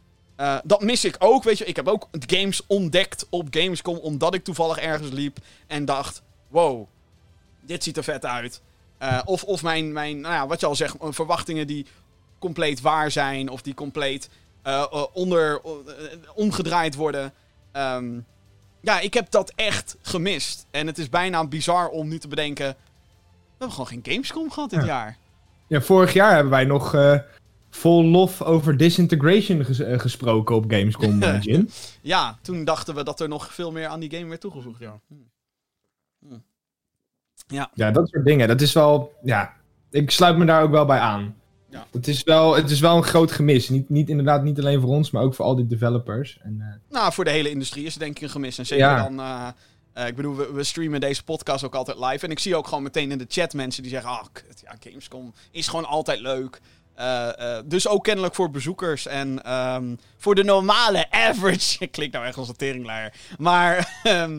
Eh, dat mis ik ook. Weet je, ik heb ook games ontdekt op Gamescom. Omdat ik toevallig ergens liep en dacht: wow, dit ziet er vet uit. Eh, of of mijn, mijn nou ja, wat je al zegt, eh, verwachtingen die compleet waar zijn. Of die compleet onder, omgedraaid worden. Ehm, ja, ik heb dat echt gemist. En het is bijna bizar om nu te bedenken. We hebben gewoon geen Gamescom gehad dit Ja. jaar. Ja, vorig jaar hebben wij nog vol lof over Disintegration ges- eh, gesproken op Gamescom, eh. <laughs> Ja, toen dachten we dat er nog veel meer aan die game werd toegevoegd. Ja. Hm. Hm. Ja, dat soort dingen. Dat is wel, ja, ik sluit me daar ook wel bij aan. Ja. Het, is wel, het is wel een groot gemis. Niet, niet, inderdaad niet alleen voor ons, maar ook voor al die developers. En, eh, Nou, voor de hele industrie is het denk ik een gemis. En zeker Ja. dan... ik bedoel, we, we streamen deze podcast ook altijd live. En ik zie ook gewoon meteen in de chat mensen die zeggen... Ah, ja, Gamescom is gewoon altijd leuk. Eh, eh, dus ook kennelijk voor bezoekers. En ehm, voor de normale average... <laughs> Ik klink nou echt als een teringleier. Maar, <laughs> ehm,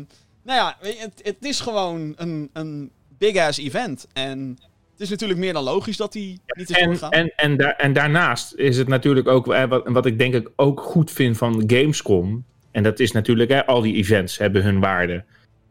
nou ja, het, het is gewoon een, een big-ass event. En het is natuurlijk meer dan logisch dat die niet is En, doorgegaan. en, en, da- en daarnaast is het natuurlijk ook, eh, wat, wat ik denk ik ook goed vind van Gamescom. En dat is natuurlijk, hè, al die events hebben hun waarde.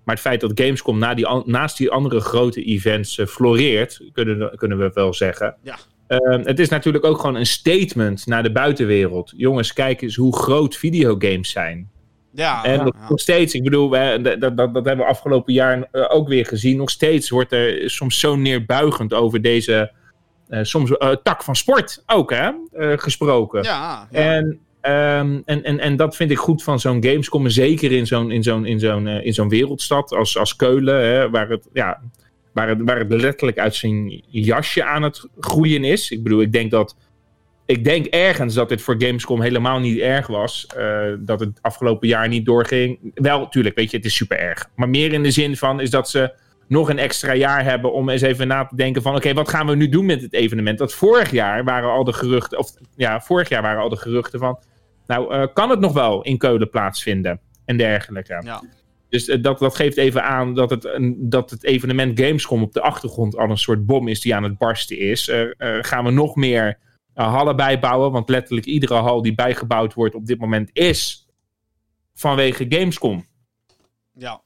Maar het feit dat Gamescom na die, naast die andere grote events floreert, kunnen, we- kunnen we wel zeggen. Ja. Eh, het is natuurlijk ook gewoon een statement naar de buitenwereld. Jongens, kijk eens hoe groot videogames zijn. ja, En ja, nog, ja. steeds, ik bedoel, dat, dat, dat hebben we afgelopen jaar eh, ook weer gezien. Nog steeds wordt er soms zo neerbuigend over deze eh, soms eh, tak van sport ook hè, gesproken. Ja, ja. En, ehm, en, en, en dat vind ik goed van zo'n Gamescom. en Zeker in zo'n, in zo'n, in zo'n, in zo'n wereldstad als, als Keulen, hè, waar, het, ja, waar, het, letterlijk uit zijn jasje aan het groeien is. Ik bedoel, ik denk dat. Ik denk ergens dat dit voor Gamescom helemaal niet erg was. eh, dat het afgelopen jaar niet doorging. Wel, tuurlijk, weet je, het is super erg. Maar meer in de zin van is dat ze nog een extra jaar hebben om eens even na te denken van... oké, wat gaan we nu doen met het evenement? Dat vorig jaar waren al de geruchten... of ja, vorig jaar waren al de geruchten van... nou, eh, kan het nog wel in Keulen plaatsvinden? En dergelijke. Ja. Dus eh, dat, dat geeft even aan dat het, een, dat het evenement Gamescom op de achtergrond al een soort bom is die aan het barsten is. Eh, eh, gaan we nog meer hallen bijbouwen? Want letterlijk iedere hal die bijgebouwd wordt op dit moment is vanwege Gamescom. ja.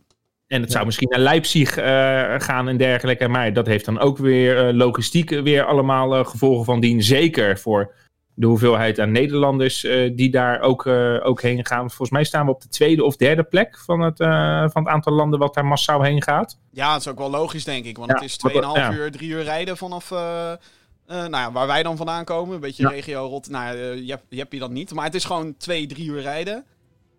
En het zou misschien naar Leipzig eh, gaan en dergelijke. Maar dat heeft dan ook weer eh, logistiek weer allemaal gevolgen van dien. Zeker voor de hoeveelheid aan Nederlanders eh, die daar ook, eh, ook heen gaan. Volgens mij staan we op de tweede of derde plek van het, eh, van het aantal landen wat daar massaal heen gaat. Ja, dat is ook wel logisch, denk ik. Want Ja, het is wat- 2,5 ja. uur, 3 uur rijden vanaf nou ja, waar wij dan vandaan komen. Een beetje Ja. regio rot. Nou, je, hebt, je hebt je dat niet. Maar het is gewoon 2, 3 uur rijden.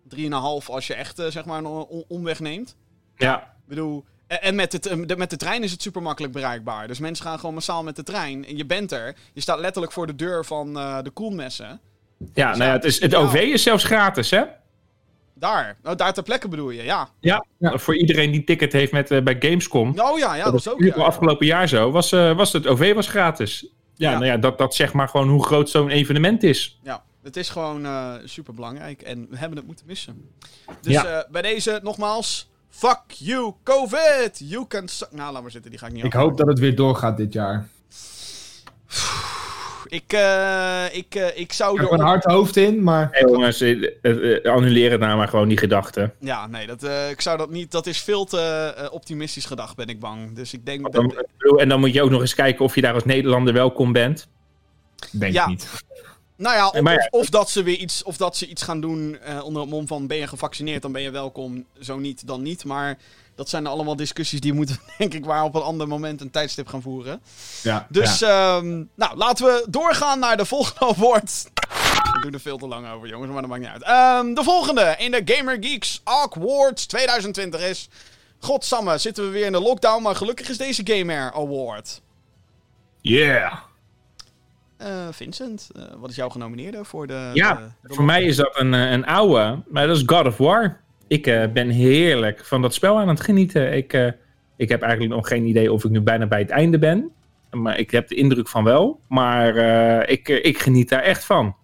3,5 als je echt zeg maar een om- omweg neemt. Ja, Ik bedoel, en en met, het, eh, de, met de trein is het super makkelijk bereikbaar. Dus mensen gaan gewoon massaal met de trein. En je bent er. Je staat letterlijk voor de deur van eh, de koelmessen. ja, nou ja het, is, het OV is zelfs gratis, hè? Daar. Oh, daar ter plekke bedoel je, ja. Ja, Ja. voor iedereen die ticket heeft met, eh, bij Gamescom. Oh ja, ja, dat is ook. Ja. afgelopen jaar zo. Was, eh, was het OV was gratis. Ja, Ja. nou ja, dat, dat zegt maar gewoon hoe groot zo'n evenement is. Ja, het is gewoon super belangrijk en we hebben het moeten missen. Dus Ja. eh, bij deze nogmaals, fuck you COVID! You can suck... Nou, laat maar zitten, die ga ik niet ik hoop dat het weer doorgaat dit jaar. Ik, eh, ik, eh, ik zou Ik heb er... een hard hoofd in, maar Hey, jongens, eh, annuleren nou maar gewoon die gedachten. Ja, nee, dat, eh, ik zou dat niet... Dat is veel te optimistisch gedacht, ben ik bang. Dus ik denk... Dan, Dat, en dan moet je ook nog eens kijken of je daar als Nederlander welkom bent. denk Ja. ik niet. Nou ja, of, ja. Dat ze weer iets... Of dat ze iets gaan doen eh, onder het mom van... Ben je gevaccineerd, dan ben je welkom. Zo niet, dan niet. Maar dat zijn allemaal discussies die moeten, <laughs> denk ik, waar op een ander moment een tijdstip gaan voeren. Ja, Dus, ja. ehm, nou, laten we doorgaan naar de volgende <laughs> award. We doen er veel te lang over, jongens, maar dat maakt niet uit. Ehm, de volgende in de Gamer Geeks Awards 2020 is Godsamme, zitten we weer in de lockdown, maar gelukkig is deze Game Air Award. Yeah! Eh, Vincent, eh, wat is jouw genomineerde voor de... Ja, de- Voor mij is dat een, eh, een oude, maar dat is God of War. Ik ben heerlijk van dat spel aan het genieten. Ik, ik heb eigenlijk nog geen idee of ik nu bijna bij het einde ben. Maar ik heb de indruk van wel. Maar ik, ik geniet daar echt van.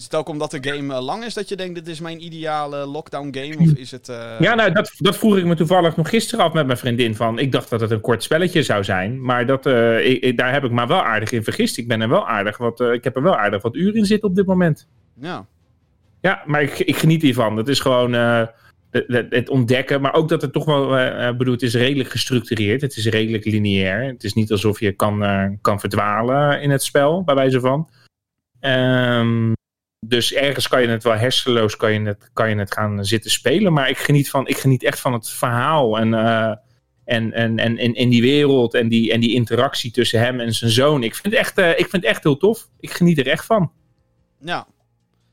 Is het ook omdat de game eh, lang is dat je denkt, dit is mijn ideale lockdown game? Of is het... eh, Ja, nou, dat, dat vroeg ik me toevallig nog gisteren af met mijn vriendin van. Ik dacht dat het een kort spelletje zou zijn. Maar dat, eh, ik, ik- daar heb ik me wel aardig in vergist. Ik, ben er wel aardig wat, ik heb er wel aardig wat uren in zitten op dit moment. ja. Ja, maar ik, ik geniet hiervan. Het is gewoon het, ontdekken. Maar ook dat het toch wel, bedoel, het is redelijk gestructureerd. Het is redelijk lineair. Het is niet alsof je kan, kan verdwalen in het spel, bij wijze van. Ehm, dus ergens kan je het wel hersenloos kan je het, kan je het gaan zitten spelen. Maar ik geniet, van, ik geniet echt van het verhaal. En, eh, en, en, en, en die wereld en die, en die interactie tussen hem en zijn zoon. Ik vind, het echt, eh, ik vind echt heel tof. Ik geniet er echt van. Ja.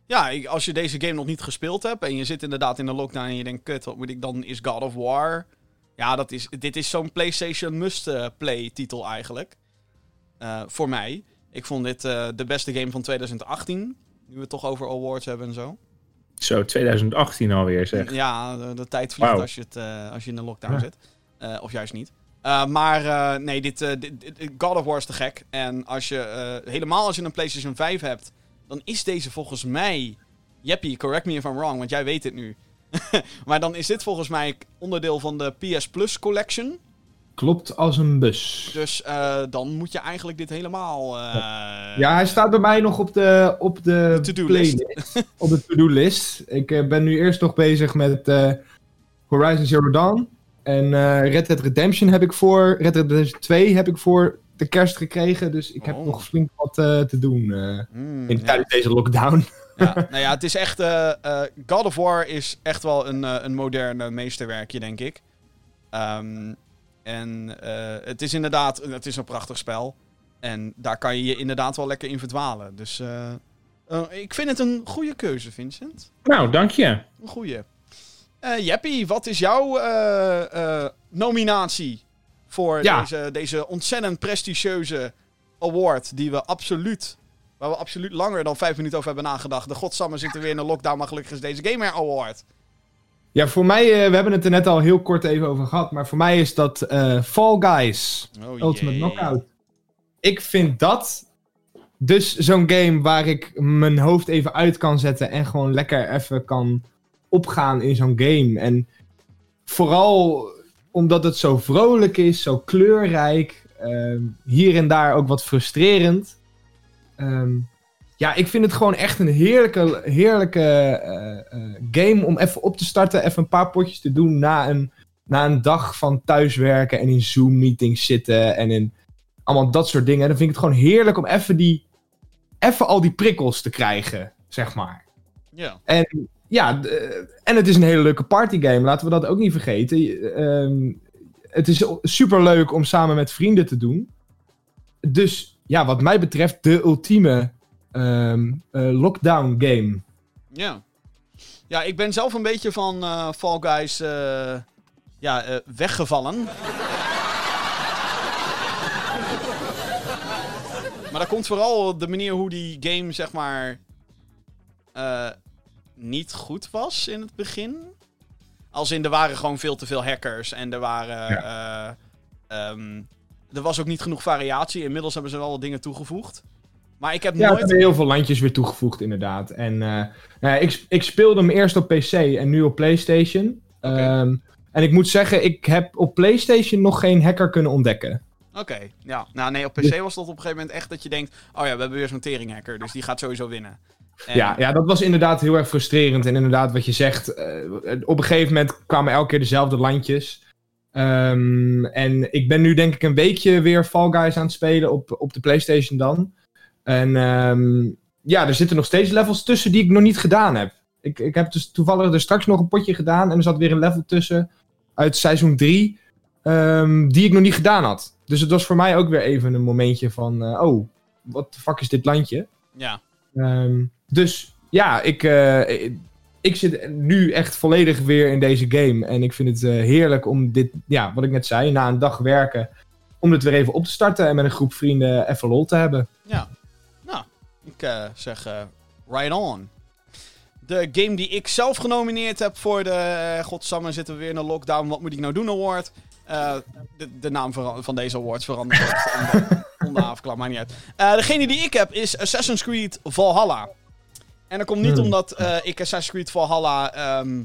Ja, als je deze game nog niet gespeeld hebt en je zit inderdaad in de lockdown en je denkt, kut, wat moet ik dan, is God of War. Ja, dat is, dit is zo'n PlayStation must-play titel eigenlijk. Eh, voor mij. Ik vond dit eh, de beste game van 2018. Nu we het toch over awards hebben en zo. Zo, 2018 alweer zeg. Ja, de, de tijd vliegt als, je het, eh, als je in de lockdown Ja. zit. Eh, of juist niet. Eh, maar nee, dit, dit, dit- God of War is te gek. En als je, helemaal als je een PlayStation 5 hebt, dan is deze volgens mij... Jeppie, correct me if I'm wrong, want jij weet het nu. <laughs> maar dan is dit volgens mij onderdeel van de PS Plus Collection. Klopt als een bus. Dus eh, dan moet je eigenlijk dit helemaal... eh, Ja, hij staat bij mij nog op de, op de To-do-list. playlist. op de to-do-list. <laughs> Ik eh, ben nu eerst nog bezig met Horizon Zero Dawn. En Red Dead Redemption heb ik voor. Red Dead Redemption 2 heb ik voor de kerst gekregen. Dus ik heb Oh. nog flink wat te doen hmm, in, ja. tijdens deze lockdown. <laughs> Ja, nou ja, het is echt. God of War is echt wel een, een moderne meesterwerkje, denk ik. Ehm, en eh, het is inderdaad. Het is een prachtig spel. En daar kan je je inderdaad wel lekker in verdwalen. Dus eh, eh, ik vind het een goede keuze, Vincent. Nou, dank je. Een goede. Eh Jeppie, wat is jouw nominatie voor Ja. deze, deze ontzettend prestigieuze award die we absoluut, waar we absoluut langer dan vijf minuten over hebben nagedacht. De godsamme zitten weer in de lockdown, maar gelukkig is deze Gamer Award. Ja, voor mij, eh, we hebben het er net al heel kort even over gehad. Maar voor mij is dat eh, Fall Guys. Oh, Ultimate Knockout. Ik vind dat dus zo'n game waar ik mijn hoofd even uit kan zetten en gewoon lekker even kan opgaan in zo'n game. En vooral omdat het zo vrolijk is, zo kleurrijk, ehm, hier en daar ook wat frustrerend. Ehm, ja, ik vind het gewoon echt een heerlijke, heerlijke eh, eh, game om even op te starten, even een paar potjes te doen na een, na een dag van thuiswerken en in Zoom-meetings zitten en in allemaal dat soort dingen. Dan vind ik het gewoon heerlijk om even die, even al die prikkels te krijgen, zeg maar. Ja. En ja, eh, en het is een hele leuke partygame, laten we dat ook niet vergeten. Ehm, het is super leuk om samen met vrienden te doen. Dus ja, wat mij betreft de ultieme ehm, eh, lockdown game. Ja. Ja, ik ben zelf een beetje van eh, Fall Guys eh, ja, weggevallen. maar dat komt vooral de manier hoe die game, zeg maar, niet goed was in het begin. Als in, er waren gewoon veel te veel hackers en er waren... eh, ehm, er was ook niet genoeg variatie. Inmiddels hebben ze wel wat dingen toegevoegd. Maar ik heb Ja, nooit... hebben heel veel landjes weer toegevoegd, inderdaad. En eh, nou ja, ik, ik speelde hem eerst op PC en nu op PlayStation. Ehm, en ik moet zeggen, ik heb op PlayStation nog geen hacker kunnen ontdekken. Oké, ja. Nou nee, op PC was dat op een gegeven moment echt dat je denkt... Oh ja, we hebben weer zo'n teringhacker, dus die gaat sowieso winnen. En- Ja, ja, dat was inderdaad heel erg frustrerend. En inderdaad, wat je zegt, eh, op een gegeven moment kwamen elke keer dezelfde landjes. Ehm, en ik ben nu denk ik een weekje weer Fall Guys aan het spelen op, op de PlayStation dan. En ehm, ja, er zitten nog steeds levels tussen die ik nog niet gedaan heb. Ik, ik heb dus toevallig er straks nog een potje gedaan en er zat weer een level tussen uit seizoen 3 ehm, die ik nog niet gedaan had. Dus het was voor mij ook weer even een momentje van, eh, oh, wat de fuck is dit landje? Ja, Ehm, dus ja, ik, eh, ik zit nu echt volledig weer in deze game. En ik vind het eh, heerlijk om dit, ja, wat ik net zei, na een dag werken, om dit weer even op te starten en met een groep vrienden even lol te hebben. Ja. Ik eh, zeg eh, right on. De game die ik zelf genomineerd heb voor de uh, Godsamme zitten we weer in een lockdown, wat moet ik nou doen award. De, de naam van deze awards verandert onder, afklap, maakt niet uit. Degene die ik heb is Assassin's Creed Valhalla. En dat komt niet Hmm. omdat ik Assassin's Creed Valhalla... ehm,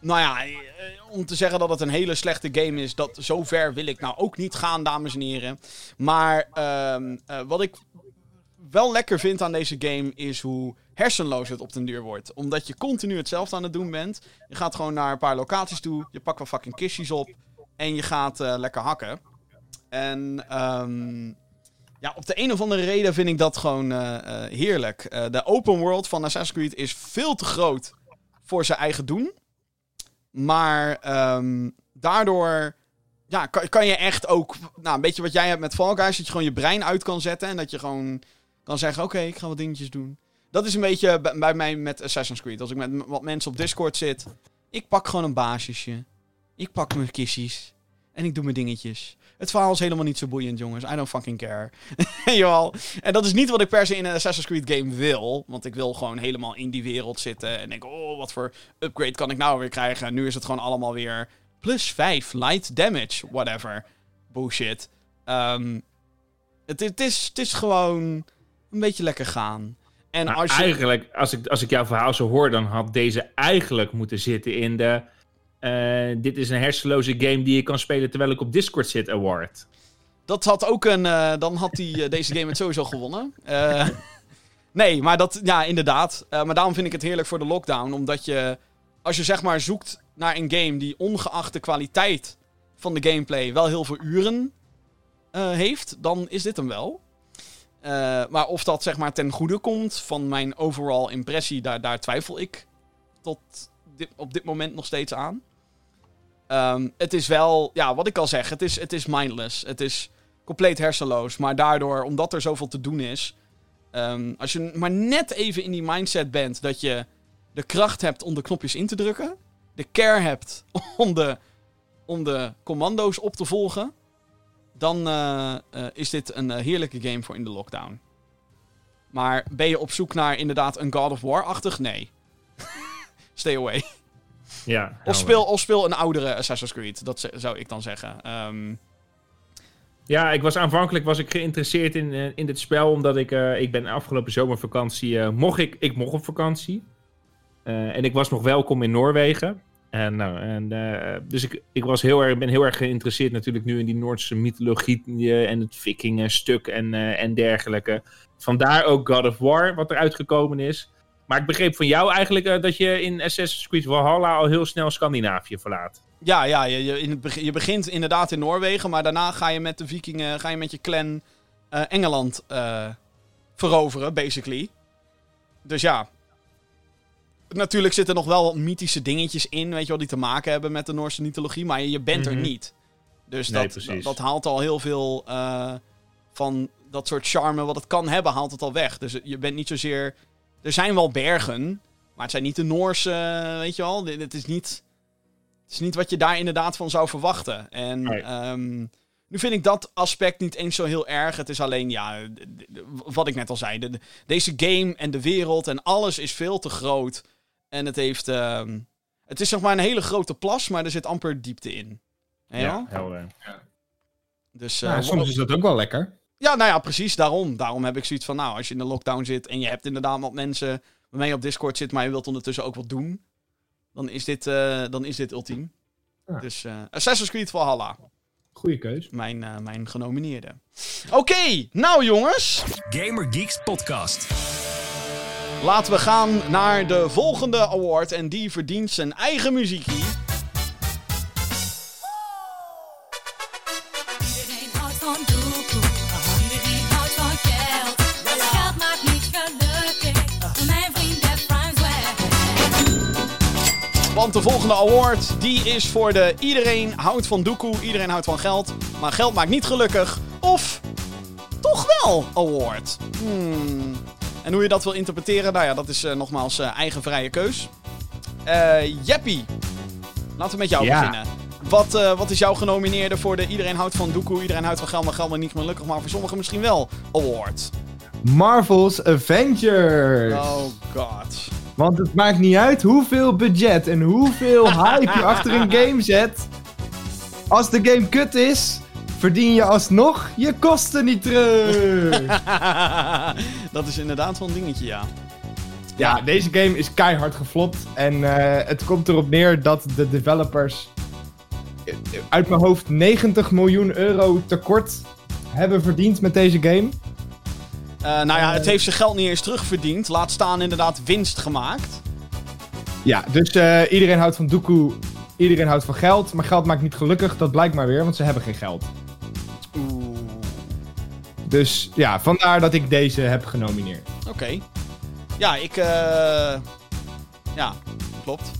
nou ja, om te zeggen dat het een hele slechte game is, dat zover wil ik nou ook niet gaan, dames en heren. Maar ehm, eh, wat ik wel lekker vind aan deze game is hoe hersenloos het op den duur wordt. Omdat je continu hetzelfde aan het doen bent. Je gaat gewoon naar een paar locaties toe, je pakt wel fucking kistjes op en je gaat eh, lekker hakken. En ehm, ja, op de een of andere reden vind ik dat gewoon eh, eh, heerlijk. De open world van Assassin's Creed is veel te groot voor zijn eigen doen. Maar ehm, daardoor ja, kan, kan je echt ook... Nou, een beetje wat jij hebt met Fall Guys. Dat je gewoon je brein uit kan zetten. En dat je gewoon kan zeggen... Oké, ik ga wat dingetjes doen. Dat is een beetje bij, mij met Assassin's Creed. Als ik met wat mensen op Discord zit... Ik pak gewoon een basisje. Ik pak mijn kissies. En ik doe mijn dingetjes. Het verhaal is helemaal niet zo boeiend, jongens. I don't fucking care. <laughs> Jawel. En dat is niet wat ik per se in een Assassin's Creed game wil. Want ik wil gewoon helemaal in die wereld zitten. En denk, oh, wat voor upgrade kan ik nou weer krijgen? En nu is het gewoon allemaal weer plus 5 light damage, whatever. Bullshit. Ehm, het, het, is, het is gewoon een beetje lekker gaan. En Nou, als je... Eigenlijk, als ik, als ik jouw verhaal zo hoor, dan had deze eigenlijk moeten zitten in de... eh, dit is een hersenloze game die je kan spelen terwijl ik op Discord zit award. Dat had ook een. eh, dan had die, eh, deze game het sowieso gewonnen. Nee, maar dat. Ja, inderdaad. Maar daarom vind ik het heerlijk voor de lockdown. Omdat je. Als je zeg maar zoekt naar een game die ongeacht de kwaliteit van de gameplay wel heel veel uren heeft, dan is dit hem wel. Eh, maar of dat zeg maar ten goede komt van mijn overall impressie, daar, daar twijfel ik tot op dit moment nog steeds aan. Ehm, het is wel, ja, wat ik al zeg, het is, het is mindless. Het is compleet hersenloos. Maar daardoor, omdat er zoveel te doen is. ehm, als je maar net even in die mindset bent dat je de kracht hebt om de knopjes in te drukken. De care hebt <laughs> om de, om de commando's op te volgen. Dan eh, eh, is dit een eh, heerlijke game voor in de lockdown. Maar ben je op zoek naar inderdaad een God of War-achtig? Nee. <laughs> Stay away. Ja, Of speel, of speel een oudere Assassin's Creed. Dat zou ik dan zeggen. Ehm, Ja, ik was aanvankelijk was ik geïnteresseerd in, in dit spel, omdat ik, eh, ik ben afgelopen zomervakantie, eh, mocht ik, ik mocht op vakantie. En ik was nog welkom in Noorwegen. En, nou, en, eh, dus ik, ik was heel erg, ben heel erg geïnteresseerd natuurlijk nu in die Noordse mythologie en het vikingenstuk en, eh, en dergelijke. Vandaar ook God of War, wat eruit gekomen is. Maar ik begreep van jou eigenlijk eh, dat je in Assassin's Creed Valhalla al heel snel Scandinavië verlaat. ja, ja je, je, in het begin, je begint inderdaad in Noorwegen. Maar daarna ga je met de vikingen, ga je met je clan Engeland veroveren, basically. Dus ja. Natuurlijk zitten er nog wel wat mythische dingetjes in, weet je wel, die te maken hebben met de Noorse mythologie. Maar je, bent Mhm. er niet. Dus Nee, dat, dat, dat haalt al heel veel eh, van dat soort charme wat het kan hebben, haalt het al weg. Dus je bent niet zozeer... Er zijn wel bergen, maar het zijn niet de Noorse, weet je wel. Het is niet... Het is niet wat je daar inderdaad van zou verwachten. En Nee. ehm, nu vind ik dat aspect niet eens zo heel erg. Het is alleen, ja, wat ik net al zei. de- de- deze game en de wereld en alles is veel te groot. En het heeft... ehm, het is zeg maar een hele grote plas, maar er zit amper diepte in. Ja, Ja, helder. Dus, eh, Ja, soms is dat ook wel lekker. ja, nou ja, precies. Daarom. Daarom heb ik zoiets van, nou, als je in de lockdown zit en je hebt inderdaad wat mensen waarmee je op Discord zit, maar je wilt ondertussen ook wat doen, dan is dit, eh, dan is dit ultiem. Ja. Dus eh, Assassin's Creed Valhalla, Goeie keus. mijn, eh, mijn genomineerde. Oké, nou jongens, Gamer Geeks Podcast. Laten we gaan naar de volgende award en die verdient zijn eigen weg. Want de volgende award, die is voor de iedereen houdt van doekoe, iedereen houdt van geld, maar geld maakt niet gelukkig. Of toch wel award. Hmm. En hoe je dat wil interpreteren, nou ja, dat is eh, nogmaals eh, eigen vrije keus. Eh Jeppie, laten we met jou Ja. beginnen. Wat, wat is jouw genomineerde voor de Iedereen houdt van Doekoe, Iedereen houdt van geld maar niet gelukkig, maar voor sommigen misschien wel award? Marvel's Avengers. Oh god. Want het maakt niet uit hoeveel budget en hoeveel hype je achter een game zet. Als de game kut is, verdien je alsnog je kosten niet terug. <laughs> dat is inderdaad wel een dingetje, ja. Ja, deze game is keihard geflopt. En eh, het komt erop neer dat de developers eh, uit mijn hoofd 90 miljoen euro tekort hebben verdiend met deze game. Eh, nou ja, het heeft zijn geld niet eens terugverdiend. Laat staan inderdaad winst gemaakt. Ja, dus eh, iedereen houdt van Doekoe, iedereen houdt van geld. Maar geld maakt niet gelukkig, dat blijkt maar weer, want ze hebben geen geld. Dus ja, vandaar dat ik deze heb genomineerd. Oké. Ja, ik... eh Ja, klopt.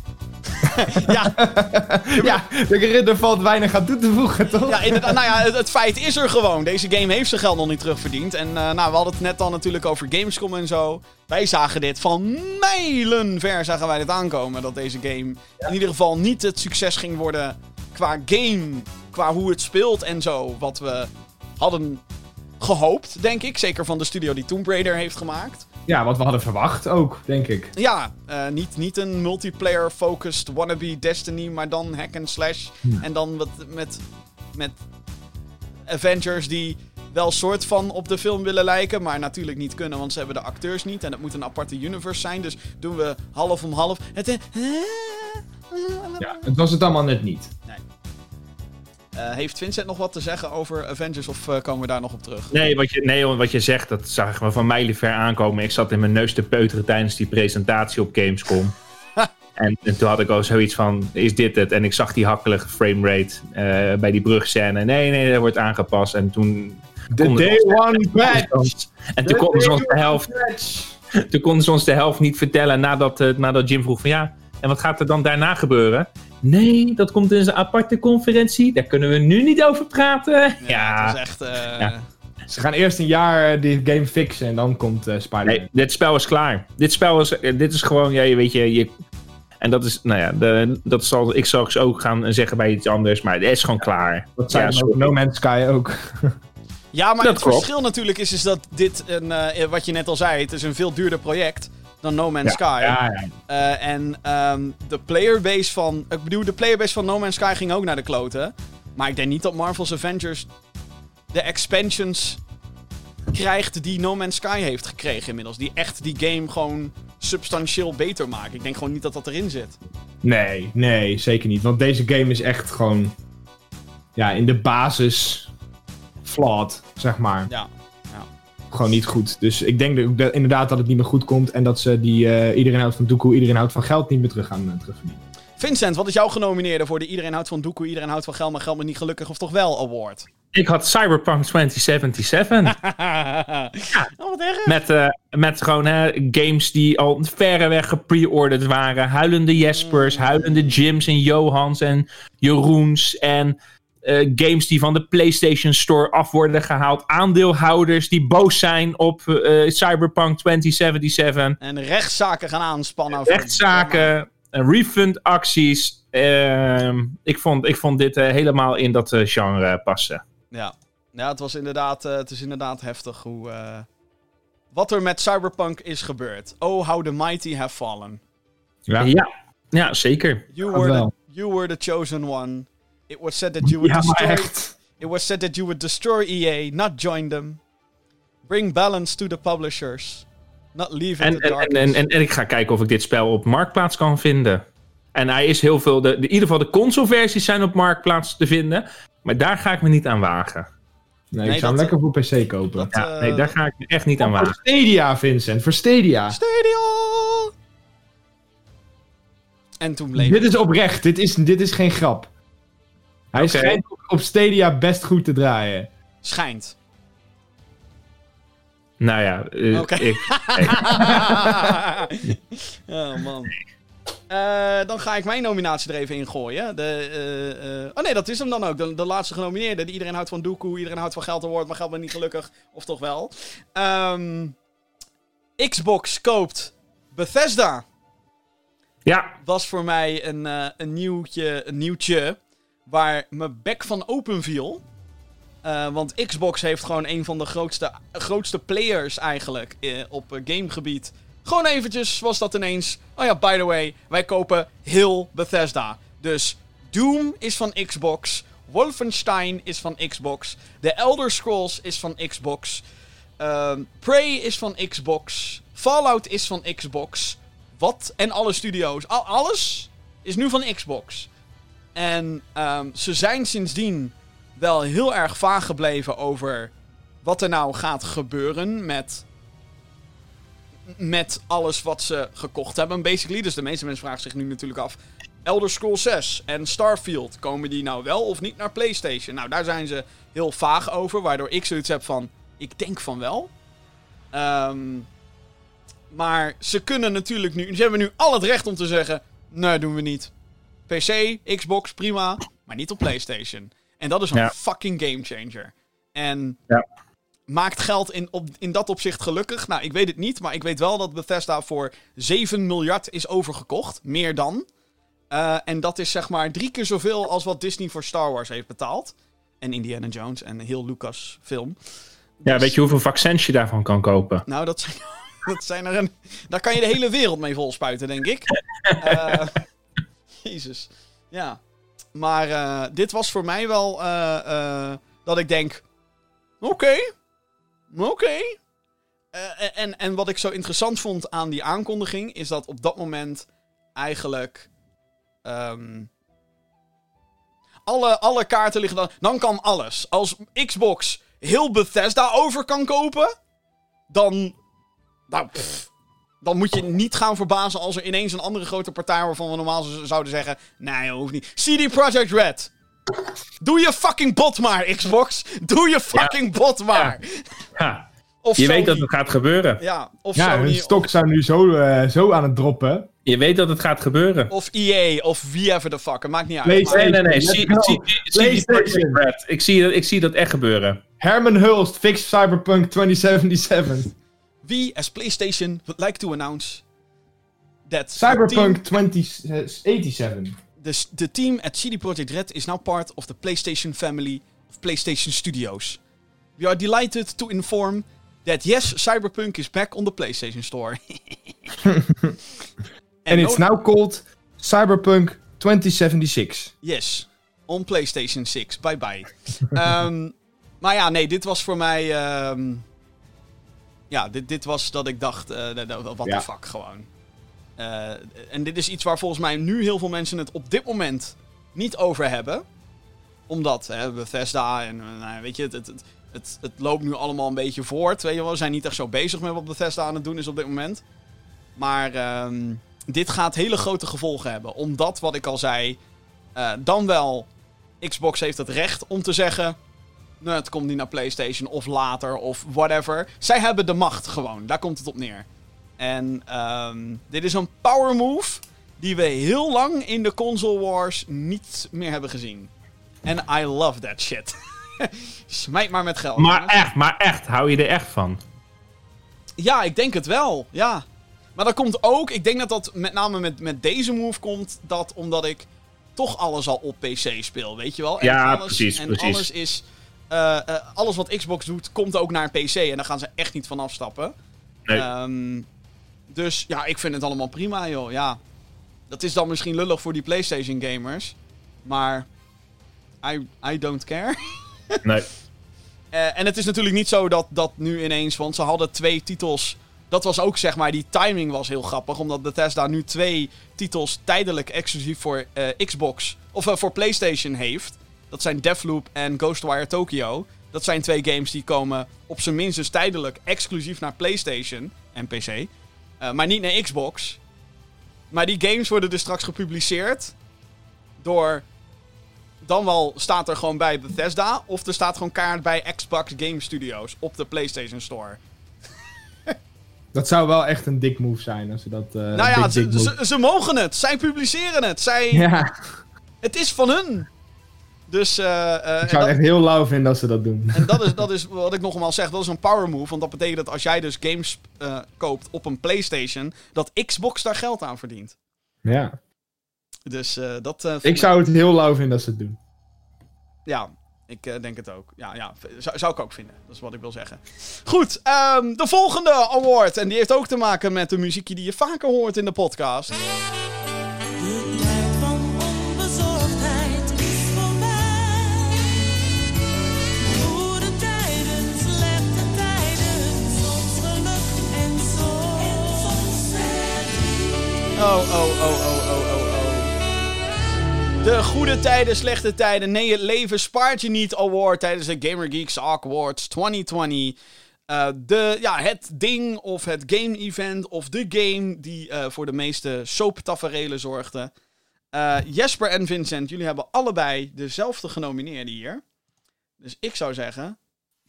<laughs> ja, <laughs> ja, er, valt weinig aan toe te voegen, toch? ja, inderdaad. Nou ja, het, het feit is er gewoon. Deze game heeft zijn geld nog niet terugverdiend. En eh, nou, we hadden het net al natuurlijk over Gamescom en zo. Wij zagen dit van mijlen ver zagen wij dit aankomen. Dat deze game in ieder geval niet het succes ging worden qua game. Qua hoe het speelt en zo. Wat we hadden gehoopt, denk ik. Zeker van de studio die Tomb Raider heeft gemaakt. Ja, wat we hadden verwacht ook, denk ik. Ja, eh, niet, niet een multiplayer-focused wannabe Destiny, maar dan hack and slash. En dan wat met, met Avengers die wel soort van op de film willen lijken, maar natuurlijk niet kunnen, want ze hebben de acteurs niet. En het moet een aparte universe zijn, dus doen we half om half. Het, eh, Ja, het was het allemaal net niet. Eh, heeft Vincent nog wat te zeggen over Avengers of eh, komen we daar nog op terug? Nee, wat je, nee, wat je zegt, dat zagen we van mijlenver aankomen. Ik zat in mijn neus te peuteren tijdens die presentatie op Gamescom. <laughs> en, en toen had ik al zoiets van, is dit het? En ik zag die hakkelige framerate eh bij die brugscène. Nee, nee, dat wordt aangepast. En toen... De day one patch! En toen konden ze ons de helft toen konden ze ons de helft niet vertellen nadat, nadat Jim vroeg van ja, en wat gaat er dan daarna gebeuren? Nee, dat komt in een aparte conferentie. Daar kunnen we nu niet over praten. Ja, Het is echt... eh, Ja. Ze gaan eerst een jaar eh, die game fixen en dan komt eh Spider-Man. nee, dit spel is klaar. Dit spel is, dit is gewoon, ja, je weet je, je en dat is, nou ja, de, dat zal ik straks ook gaan zeggen bij iets anders, maar het is gewoon klaar. dat zijn ja. No Man's Sky ook. Ja, maar Dat het klopt. verschil natuurlijk is, is dat dit, een, eh, wat je net al zei, het is een veel duurder project dan No Man's Sky. Eh, en ehm, de playerbase van. Ik bedoel, de playerbase van No Man's Sky ging ook naar de kloten. Maar ik denk niet dat Marvel's Avengers de expansions krijgt die No Man's Sky heeft gekregen inmiddels. Die echt die game gewoon substantieel beter maken. Ik denk gewoon niet dat dat erin zit. Nee, nee, zeker niet. Want deze game is echt gewoon... Ja, in de basis... Flawed, zeg maar. Ja. Gewoon niet goed. Dus ik denk dat, dat- inderdaad dat het niet meer goed komt. En dat ze die... eh, iedereen houdt van Doekoe, iedereen houdt van geld niet meer terug gaan uh, terugverdienen. Vincent, wat is jouw genomineerde voor de Iedereen houdt van Doekoe, Iedereen houdt van geld, maar geld maar niet gelukkig of toch wel award? Ik had Cyberpunk 2077. <laughs> Oh, wat erg. Met, eh, met gewoon hè, games die al verreweg gepre-ordered waren. Huilende Jespers, huilende Jims en Johans en Jeroens. En eh, games die van de PlayStation Store af worden gehaald. Aandeelhouders die boos zijn op eh, Cyberpunk 2077. En rechtszaken gaan aanspannen. Rechtszaken, eh, refund acties. Ehm, ik, vond, ik vond dit helemaal in dat eh, genre passen. Ja, ja het, was inderdaad, eh, het is inderdaad heftig hoe. eh, wat er met Cyberpunk is gebeurd. Oh, how the mighty have fallen. Ja, Ja, ja zeker. You were, the, you were the chosen one. It was said that you would ja destroy. echt. It was said that you would destroy EA, not join them. Bring balance to the publishers. Not leave it En, to en, en, en, en, en ik ga kijken of ik dit spel op Marktplaats kan vinden. En hij is heel veel. De, de- in ieder geval de consoleversies zijn op Marktplaats te vinden. Maar daar ga ik me niet aan wagen. Nee, Nee, ik zou hem lekker voor PC kopen. dat- Ja, Eh, nee, daar ga ik me echt niet aan Voor wagen. Stadia, Vincent. Voor Stadia. Stadia! En toen bleef Dit is oprecht. Dit is, dit is geen grap. Hij Oké. schijnt op- op Stadia best goed te draaien. schijnt. Nou ja, Oké. ik, <laughs> oh man. Eh, dan ga ik mijn nominatie er even in gooien. De, eh, eh, oh nee, dat is hem dan ook. De, de laatste genomineerde. Die iedereen houdt van Doekoe, iedereen houdt van Geld Award, maar Geld maar niet gelukkig. Of toch wel. Ehm, Xbox koopt Bethesda. Ja, was voor mij een, eh, een, nieuwtje, een nieuwtje waar mijn bek van open viel. Eh, want Xbox heeft gewoon een van de grootste, grootste players eigenlijk eh, op eh, gamegebied. Gewoon eventjes was dat ineens. Oh ja, by the way, wij kopen heel Bethesda. Dus Doom is van Xbox. Wolfenstein is van Xbox. The Elder Scrolls is van Xbox. Ehm, Prey is van Xbox. Fallout is van Xbox. Wat? En alle studio's. Al- alles is nu van Xbox. En ehm, ze zijn sindsdien wel heel erg vaag gebleven over wat er nou gaat gebeuren met, met alles wat ze gekocht hebben, basically. Dus de meeste mensen vragen zich nu natuurlijk af. Elder Scrolls 6 en Starfield, komen die nou wel of niet naar PlayStation? Nou, daar zijn ze heel vaag over, waardoor ik zoiets heb van, ik denk van wel. Ehm, maar ze kunnen natuurlijk nu, ze hebben nu al het recht om te zeggen, nee, doen we niet. PC, Xbox, prima, maar niet op PlayStation. En dat is een Ja. fucking gamechanger. En Ja. maakt geld in, op, in dat opzicht gelukkig? Nou, ik weet het niet, maar ik weet wel dat Bethesda voor 7 miljard is overgekocht. Meer dan. Eh, en dat is zeg maar drie keer zoveel als wat Disney voor Star Wars heeft betaald. En Indiana Jones en heel Lucas film. ja weet je hoeveel vaccins je daarvan kan kopen? Nou, dat zijn, <laughs> dat zijn er een. Daar kan je de hele wereld mee volspuiten, denk ik. <laughs> Eh, <laughs> Jezus. Ja. Maar eh, dit was voor mij wel eh, eh, dat ik denk: oké. Oké. En, en wat ik zo interessant vond aan die aankondiging is dat op dat moment eigenlijk. ehm, alle, alle kaarten liggen dan. Dan kan alles. Als Xbox heel Bethesda over kan kopen. Dan. Nou, dan moet je niet gaan verbazen als er ineens een andere grote partij waarvan we normaal zouden zeggen. Nee, hoeft niet. CD Projekt Red. Doe je fucking bot maar, Xbox. Doe je fucking bot maar. Ja, Of je Sony. weet dat het gaat gebeuren. Ja, of Ja, Sony. hun stok zou nu zo, eh, zo aan het droppen. Je weet dat het gaat gebeuren. Of, EA, of wie ever the fuck. Het maakt niet uit. Nee, nee, nee. Zie- zie-. Red. Ik zie, dat- ik zie dat echt gebeuren. Herman Hulst fix Cyberpunk 2077. We, as PlayStation, would like to announce. That Cyberpunk 2087. The, the team at CD Projekt Red is now part of the PlayStation family of PlayStation Studios. We are delighted to inform that yes, Cyberpunk is back on the PlayStation Store. <laughs> And it's no- now called Cyberpunk 2076. Yes, on PlayStation 6. Bye bye. Ehm, <laughs> maar ja, nee, dit was voor mij. ehm, ja, dit, dit was dat ik dacht: eh wat de fuck gewoon. Eh, en dit is iets waar volgens mij nu heel veel mensen het op dit moment niet over hebben. Omdat hè, Bethesda en eh, nou, weet je, het, het, het, het, loopt nu allemaal een beetje voort. Weet je wel, we zijn niet echt zo bezig met wat Bethesda aan het doen is op dit moment. Maar ehm, dit gaat hele grote gevolgen hebben. Omdat, wat ik al zei, dan wel Xbox heeft het recht om te zeggen... Nou, het komt niet naar PlayStation of later of whatever. Zij hebben de macht gewoon. Daar komt het op neer. En ehm, dit is een power move die we heel lang in de console wars niet meer hebben gezien. En I love that shit. <laughs> Smijt maar met geld. Maar jongens. echt, maar echt. Hou je er echt van? Ja, ik denk het wel. Ja. Maar dat komt ook, ik denk dat dat met name met, met deze move komt, dat omdat ik toch alles al op PC speel, weet je wel? En Ja, alles, precies, En precies. alles is, eh, eh, alles wat Xbox doet, komt ook naar een PC en daar gaan ze echt niet van afstappen. Nee. Ehm, dus ja, ik vind het allemaal prima, joh. Ja, dat is dan misschien lullig voor die PlayStation gamers, maar I, I don't care. <laughs> Nee. Eh, en het is natuurlijk niet zo dat, dat nu ineens, want ze hadden twee titels. Dat was ook zeg maar, die timing was heel grappig, omdat Bethesda nu twee titels tijdelijk exclusief voor Xbox of voor PlayStation heeft. Dat zijn Deathloop en Ghostwire Tokyo. Dat zijn twee games die komen op zijn minst dus tijdelijk exclusief naar PlayStation en PC. Eh, maar niet naar Xbox. Maar die games worden dus straks gepubliceerd door dan wel staat er gewoon bij Bethesda. Of er staat gewoon kaart bij Xbox Game Studios op de PlayStation Store. <laughs> Dat zou wel echt een dik move zijn als ze dat. eh nou ja, ze, ze, ze mogen het. Zij publiceren het. Zij, Ja, Het is van hun. Dus, eh, eh, ik zou dat, het echt heel lauw vinden als ze dat doen. en dat, is, dat is wat ik nogmaals zeg. Dat is een power move. Want dat betekent dat als jij dus games eh, koopt op een PlayStation. dat Xbox daar geld aan verdient. Ja. Dus eh, dat... eh, Ik zou het heel lauw vinden als ze het doen. Ja, ik denk het ook. Ja, ja zou, zou ik ook vinden. Dat is wat ik wil zeggen. Goed, ehm, de volgende award. En die heeft ook te maken met de muziekje die je vaker hoort in de podcast. Oh, oh, oh, oh, oh, oh, oh. De goede tijden, slechte tijden. Nee, het leven spaart je niet award tijdens de Gamer Geeks Awards 2020. Eh, de, ja, het ding of het game-event of de game die eh, voor de meeste soaptaferelen zorgde. Eh, Jesper en Vincent, jullie hebben allebei dezelfde genomineerden hier. Dus ik zou zeggen,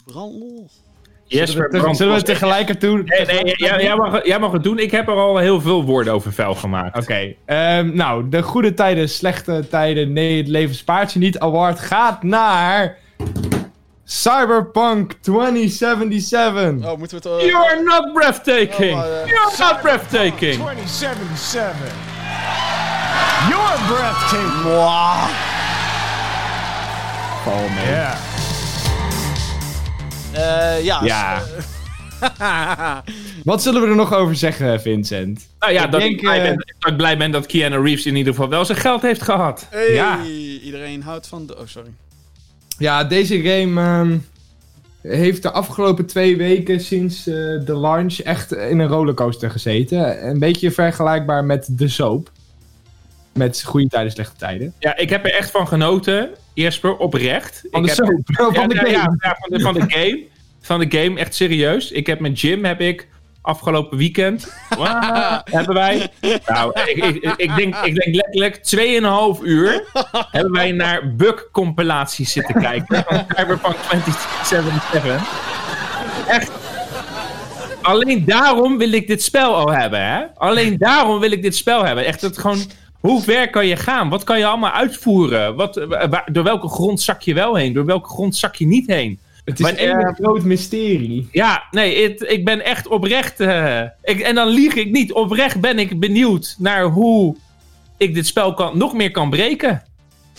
brand. Jesper zullen we, zullen tegelijkertijd doen? Nee, nee, jij, jij mag, jij mag het doen. Ik heb er al heel veel woorden over vuil gemaakt. Oké, ehm, nou, de goede tijden, slechte tijden, nee, het leven spaart je niet. Award gaat naar Cyberpunk 2077. Oh, moeten we het... eh, You are not breathtaking! Oh, eh, You are not breathtaking! 2077. You're breathtaking. Val mee. Yeah. Eh, ja. Ja. <laughs> Wat zullen we er nog over zeggen, Vincent? Nou ja, Ik dat, denk, ik blij eh, ben, dat ik blij ben dat Keanu Reeves in ieder geval wel zijn geld heeft gehad. hey, Ja. iedereen houdt van de... Oh, sorry. Ja, deze game ehm, heeft de afgelopen twee weken sinds eh, de launch echt in een rollercoaster gezeten. Een beetje vergelijkbaar met de soap. Met goede tijden, slechte tijden. Ja, ik heb er echt van genoten, Jesper, oprecht. Van ik de heb, soap, <laughs> van de ja, game. ja, ja, van, de, van de game. Van de game, echt serieus. Ik heb met Jim, heb ik afgelopen weekend, <laughs> hebben wij, nou, ik, ik, ik, denk, ik denk letterlijk 2,5 uur hebben wij naar bug-compilaties zitten kijken van Cyberpunk 2077. Echt. Alleen daarom wil ik dit spel al hebben, hè? Alleen daarom wil ik dit spel hebben. Echt, het gewoon... Hoe ver kan je gaan? Wat kan je allemaal uitvoeren? Wat, wa- wa- door welke grond zak je wel heen? Door welke grond zak je niet heen? Het is een groot mysterie. Ja, nee, het- ik ben echt oprecht. eh, ik, en dan lieg ik niet. Oprecht ben ik benieuwd naar hoe ik dit spel kan, nog meer kan breken.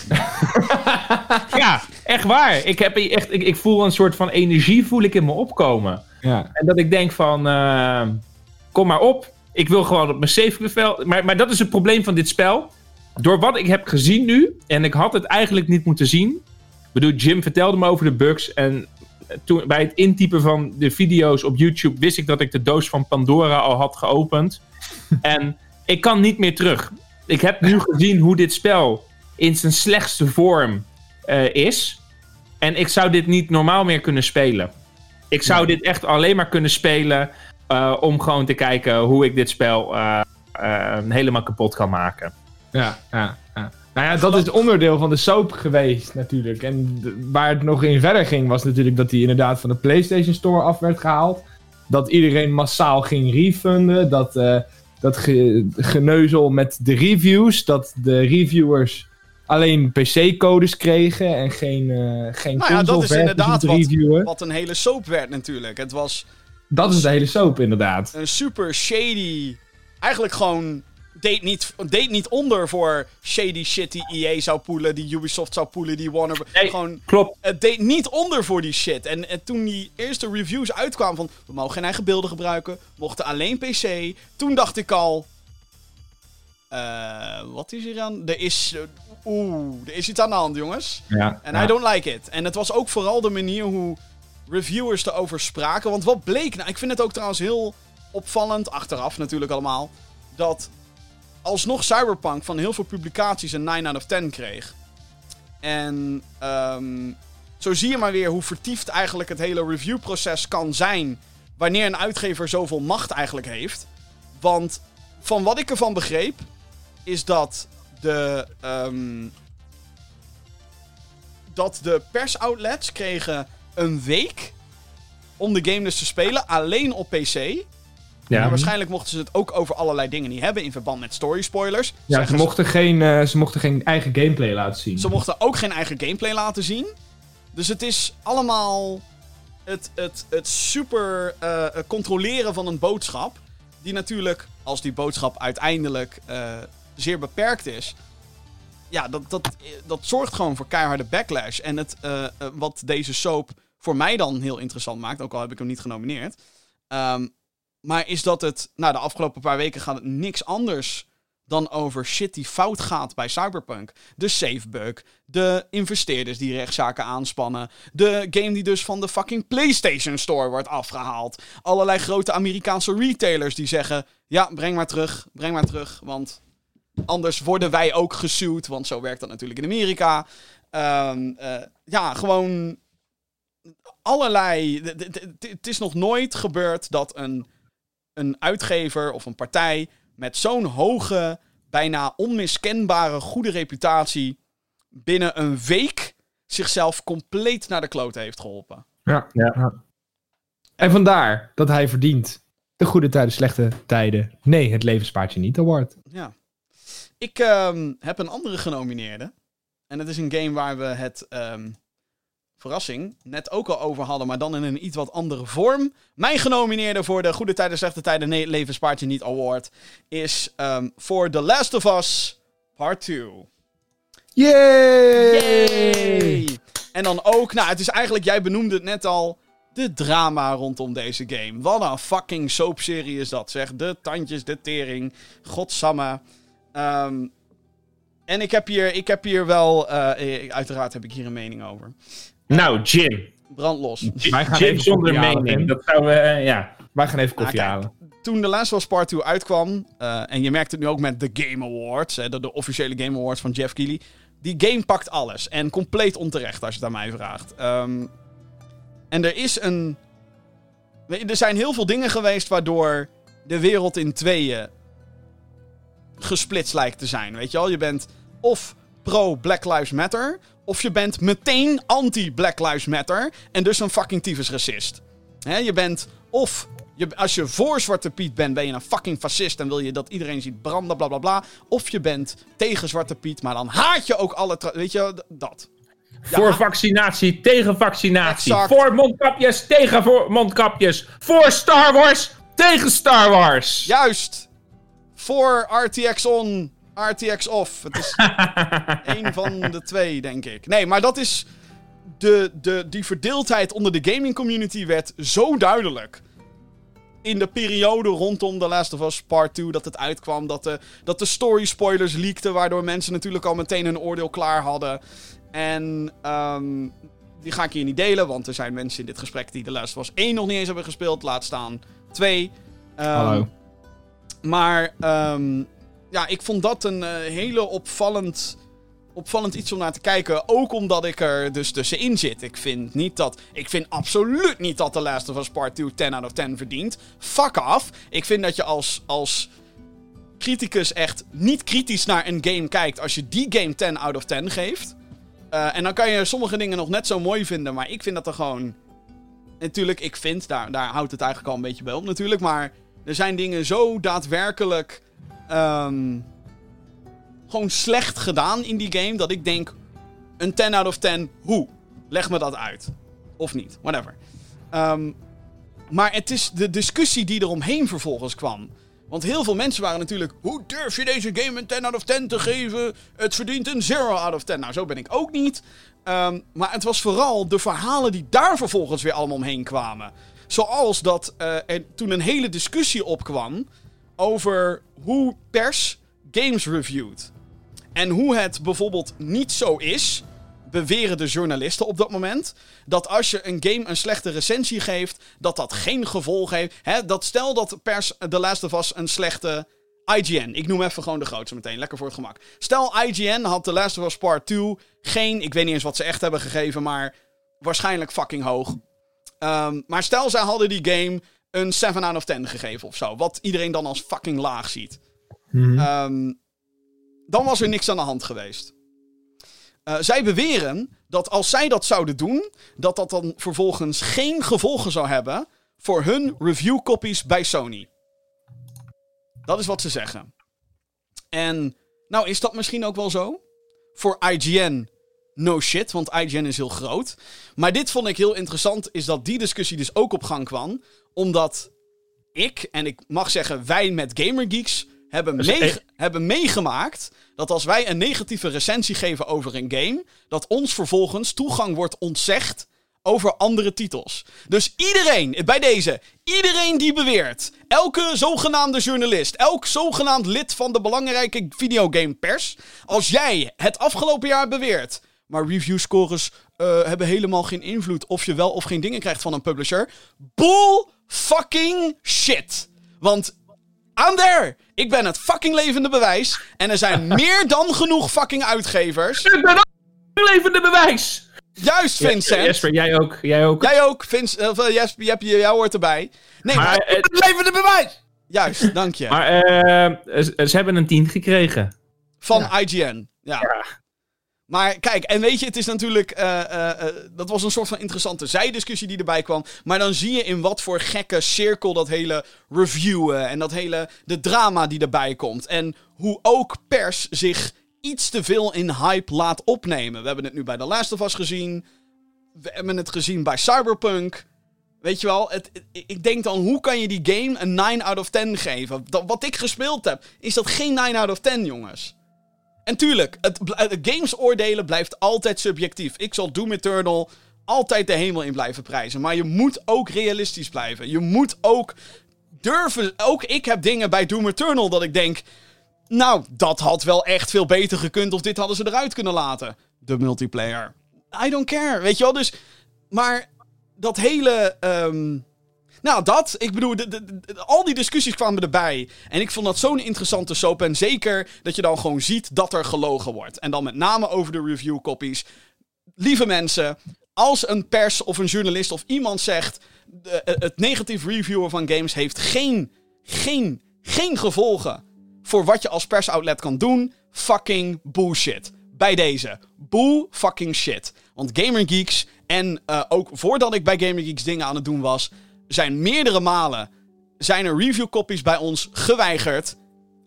<laughs> ja, echt waar. Ik, heb echt, ik, ik voel een soort van energie voel ik in me opkomen. Ja. En dat ik denk van, eh, kom maar op. Ik wil gewoon op mijn safe bevel. Maar, maar dat is het probleem van dit spel. Door wat ik heb gezien nu, en ik had het eigenlijk niet moeten zien. Ik bedoel, Jim vertelde me over de bugs. En toen, bij het intypen van de video's op YouTube wist ik dat ik de doos van Pandora al had geopend. <laughs> en ik kan niet meer terug. Ik heb nu gezien hoe dit spel in zijn slechtste vorm eh, is. En ik zou dit niet normaal meer kunnen spelen. Ik zou dit echt alleen maar kunnen spelen eh, om gewoon te kijken hoe ik dit spel eh, eh, helemaal kapot kan maken. Ja, ja, ja. Nou ja, dat is onderdeel van de soap geweest natuurlijk. En waar het nog in verder ging was natuurlijk dat hij inderdaad van de PlayStation Store af werd gehaald. Dat iedereen massaal ging refunden. Dat, eh, dat ge- geneuzel met de reviews. Dat de reviewers alleen PC-codes kregen en geen, eh geen Nou ja, dat is inderdaad wat, wat een hele soap werd natuurlijk. Het was Dat is de hele soap inderdaad. een super shady... Eigenlijk gewoon... Deed niet, deed niet onder voor shady shit die EA zou poelen, die Ubisoft zou poelen, die Warner... Nee. Gewoon, Klopt. het deed niet onder voor die shit. En, en toen die eerste reviews uitkwamen van... We mogen geen eigen beelden gebruiken. Mochten alleen PC. Toen dacht ik al... eh, wat is hier aan? Er is... eh, Oeh, er is iets aan de hand, jongens. Ja, En ja. I don't like it. En het was ook vooral de manier hoe reviewers erover spraken. Want wat bleek nou? Ik vind het ook trouwens heel opvallend, achteraf natuurlijk allemaal, dat alsnog Cyberpunk van heel veel publicaties een 9 out of 10 kreeg. En ehm, zo zie je maar weer hoe vertiefd eigenlijk het hele reviewproces kan zijn wanneer een uitgever zoveel macht eigenlijk heeft. Want van wat ik ervan begreep, is dat de, ehm, dat de persoutlets kregen een week om de game dus te spelen, alleen op PC. Ja. Maar waarschijnlijk mochten ze het ook over allerlei dingen niet hebben in verband met story spoilers. Ja, ze mochten, geen, eh, ze mochten geen eigen gameplay laten zien. ze mochten ook geen eigen gameplay laten zien. Dus het is allemaal het, het, het super eh, controleren van een boodschap. Die natuurlijk, als die boodschap uiteindelijk eh, zeer beperkt is. Ja, dat, dat, dat zorgt gewoon voor keiharde backlash. En het, wat deze soap voor mij dan heel interessant maakt, ook al heb ik hem niet genomineerd. ehm, maar is dat het, nou, de afgelopen paar weken gaat het niks anders dan over shit die fout gaat bij Cyberpunk. De safebug, de investeerders die rechtszaken aanspannen, de game die dus van de fucking PlayStation Store wordt afgehaald, allerlei grote Amerikaanse retailers die zeggen, ja, breng maar terug, breng maar terug, want anders worden wij ook gesuwd, want zo werkt dat natuurlijk in Amerika. Ehm, eh, ja, gewoon allerlei. Het is nog nooit gebeurd dat een, een uitgever of een partij met zo'n hoge, bijna onmiskenbare goede reputatie binnen een week zichzelf compleet naar de kloot heeft geholpen. Ja. Ja. En vandaar dat hij verdient de goede tijden, slechte tijden. Nee, het leven spaart je niet award. Ja. Ik ehm, heb een andere genomineerde. En het is een game waar we het, ehm, verrassing, net ook al over hadden, maar dan in een iets wat andere vorm. Mijn genomineerde voor de Goede Tijden, Slechte Tijden, Nee, Leven Spaart Je Niet Award is ehm voor The Last of Us Part 2. Yay! Yay! En dan ook, nou, het is eigenlijk, jij benoemde het net al, de drama rondom deze game. Wat een fucking soapserie is dat, zeg. De tandjes, de tering, godsamme. Ehm, en ik heb hier, ik heb hier wel, eh, eh, uiteraard heb ik hier een mening over. Nou, Jim. Brandlos. Wij gaan Jim even zonder koffie halen, mening. Dat zou, eh, ja. Wij gaan even koffie Ah, kijk. halen. Toen The Last of Us Part 2 uitkwam, eh, en je merkt het nu ook met de Game Awards, hè, de, de officiële Game Awards van Jeff Keighley. Die game pakt alles. En compleet onterecht, als je het aan mij vraagt. Ehm, en er is een... weet je, Er zijn heel veel dingen geweest waardoor de wereld in tweeën gesplitst lijkt te zijn. Weet je wel, je bent of pro Black Lives Matter, of je bent meteen anti-Black Lives Matter en dus een fucking tyfus racist. Hè, je bent of je, als je voor Zwarte Piet bent, ben je een fucking fascist en wil je dat iedereen ziet branden, bla bla bla. Of je bent tegen Zwarte Piet, maar dan haat je ook alle. Weet je, dat. Voor vaccinatie, tegen vaccinatie. Exact. Voor mondkapjes, tegen voor mondkapjes. Voor Star Wars, tegen Star Wars. Juist! Voor RTX on, RTX off. Het is <laughs> één van de twee, denk ik. Nee, maar dat is. De, de, die verdeeldheid onder de gaming community werd zo duidelijk. In de periode rondom The Last of Us Part 2 dat het uitkwam. Dat de, dat de story spoilers leakten. Waardoor mensen natuurlijk al meteen hun oordeel klaar hadden. En ehm, die ga ik hier niet delen. Want er zijn mensen in dit gesprek die The Last of Us 1 nog niet eens hebben gespeeld. Laat staan 2. Ehm, Hallo. maar ehm, ja, ik vond dat een eh, hele opvallend, opvallend iets om naar te kijken. Ook omdat ik er dus tussenin zit. Ik vind, niet dat, ik vind absoluut niet dat The Last of Us Part 2 10 out of 10 verdient. Fuck off. Ik vind dat je als, als criticus echt niet kritisch naar een game kijkt als je die game 10 out of 10 geeft. Eh, en dan kan je sommige dingen nog net zo mooi vinden, maar ik vind dat er gewoon... Natuurlijk, ik vind, daar, daar houdt het eigenlijk al een beetje bij op natuurlijk, maar er zijn dingen zo daadwerkelijk ehm, gewoon slecht gedaan in die game, dat ik denk, een 10 out of 10, hoe? Leg me dat uit. Of niet, whatever. Ehm, maar het is de discussie die eromheen vervolgens kwam. Want heel veel mensen waren natuurlijk... Hoe durf je deze game een 10 out of 10 te geven? Het verdient een 0 out of 10. Nou, zo ben ik ook niet. Ehm, maar het was vooral de verhalen die daar vervolgens weer allemaal omheen kwamen. Zoals dat eh, er toen een hele discussie opkwam... over hoe pers games reviewt. En hoe het bijvoorbeeld niet zo is, beweren de journalisten op dat moment, dat als je een game een slechte recensie geeft, dat dat geen gevolg heeft. Dat stel dat pers The Last of Us een slechte IGN, ik noem even gewoon de grootste meteen, lekker voor het gemak. Stel IGN had The Last of Us Part 2 geen, ik weet niet eens wat ze echt hebben gegeven, maar waarschijnlijk fucking hoog. Ehm, maar stel zij hadden die game een 7 out of 10 gegeven of zo, wat iedereen dan als fucking laag ziet. Ehm, dan was er niks aan de hand geweest. Eh, zij beweren dat als zij dat zouden doen, dat dat dan vervolgens geen gevolgen zou hebben voor hun review copies bij Sony. Dat is wat ze zeggen. En nou is dat misschien ook wel zo. Voor IGN, no shit, want IGN is heel groot. Maar dit vond ik heel interessant, is dat die discussie dus ook op gang kwam. Omdat ik, en ik mag zeggen wij met Gamergeeks, hebben, echt- hebben meegemaakt dat als wij een negatieve recensie geven over een game, dat ons vervolgens toegang wordt ontzegd over andere titels. Dus iedereen, bij deze, iedereen die beweert, elke zogenaamde journalist, elk zogenaamd lid van de belangrijke videogamepers, als jij het afgelopen jaar beweert, maar reviewscores eh, hebben helemaal geen invloed of je wel of geen dingen krijgt van een publisher, bull fucking shit. Want I'm there. Ik ben het fucking levende bewijs. En er zijn <laughs> meer dan genoeg fucking uitgevers. Ik ben ook een levende bewijs! Juist, Vincent. Jesper, jij ook. Jij ook. Jij ook, Vincent. Uh, Jesper, je hebt je, jou hoort erbij. Nee, maar, maar, eh, Levende bewijs! juist, dank je. maar eh, ze, ze hebben een 10 gekregen. Van IGN. Ja. Maar kijk, en weet je, het is natuurlijk. eh, eh, eh, dat was een soort van interessante zijdiscussie die erbij kwam. Maar dan zie je in wat voor gekke cirkel dat hele reviewen. En dat hele. de drama die erbij komt. En hoe ook pers zich iets te veel in hype laat opnemen. We hebben het nu bij The Last of Us gezien. We hebben het gezien bij Cyberpunk. Weet je wel, ik denk dan, hoe kan je die game een 9 out of 10 geven? Dat, wat ik gespeeld heb, is dat geen 9 out of 10, jongens. En tuurlijk, het, het games oordelen blijft altijd subjectief. Ik zal Doom Eternal altijd de hemel in blijven prijzen. Maar je moet ook realistisch blijven. Je moet ook durven... Ook ik heb dingen bij Doom Eternal dat ik denk... Nou, dat had wel echt veel beter gekund of dit hadden ze eruit kunnen laten. De multiplayer. I don't care, weet je wel? Dus... Maar dat hele... ehm, nou, dat. Ik bedoel, de, al die discussies kwamen erbij. En ik vond dat zo'n interessante soap. En zeker dat je dan gewoon ziet dat er gelogen wordt. En dan met name over de review copies. Lieve mensen, als een pers of een journalist of iemand zegt... de- het negatief reviewen van games heeft geen, geen, geen gevolgen... voor wat je als persoutlet kan doen. Fucking bullshit. Bij deze. Boe fucking shit. Want Gamer Geeks en eh, ook voordat ik bij Gamer Geeks dingen aan het doen was... zijn meerdere malen zijn er reviewcopies bij ons geweigerd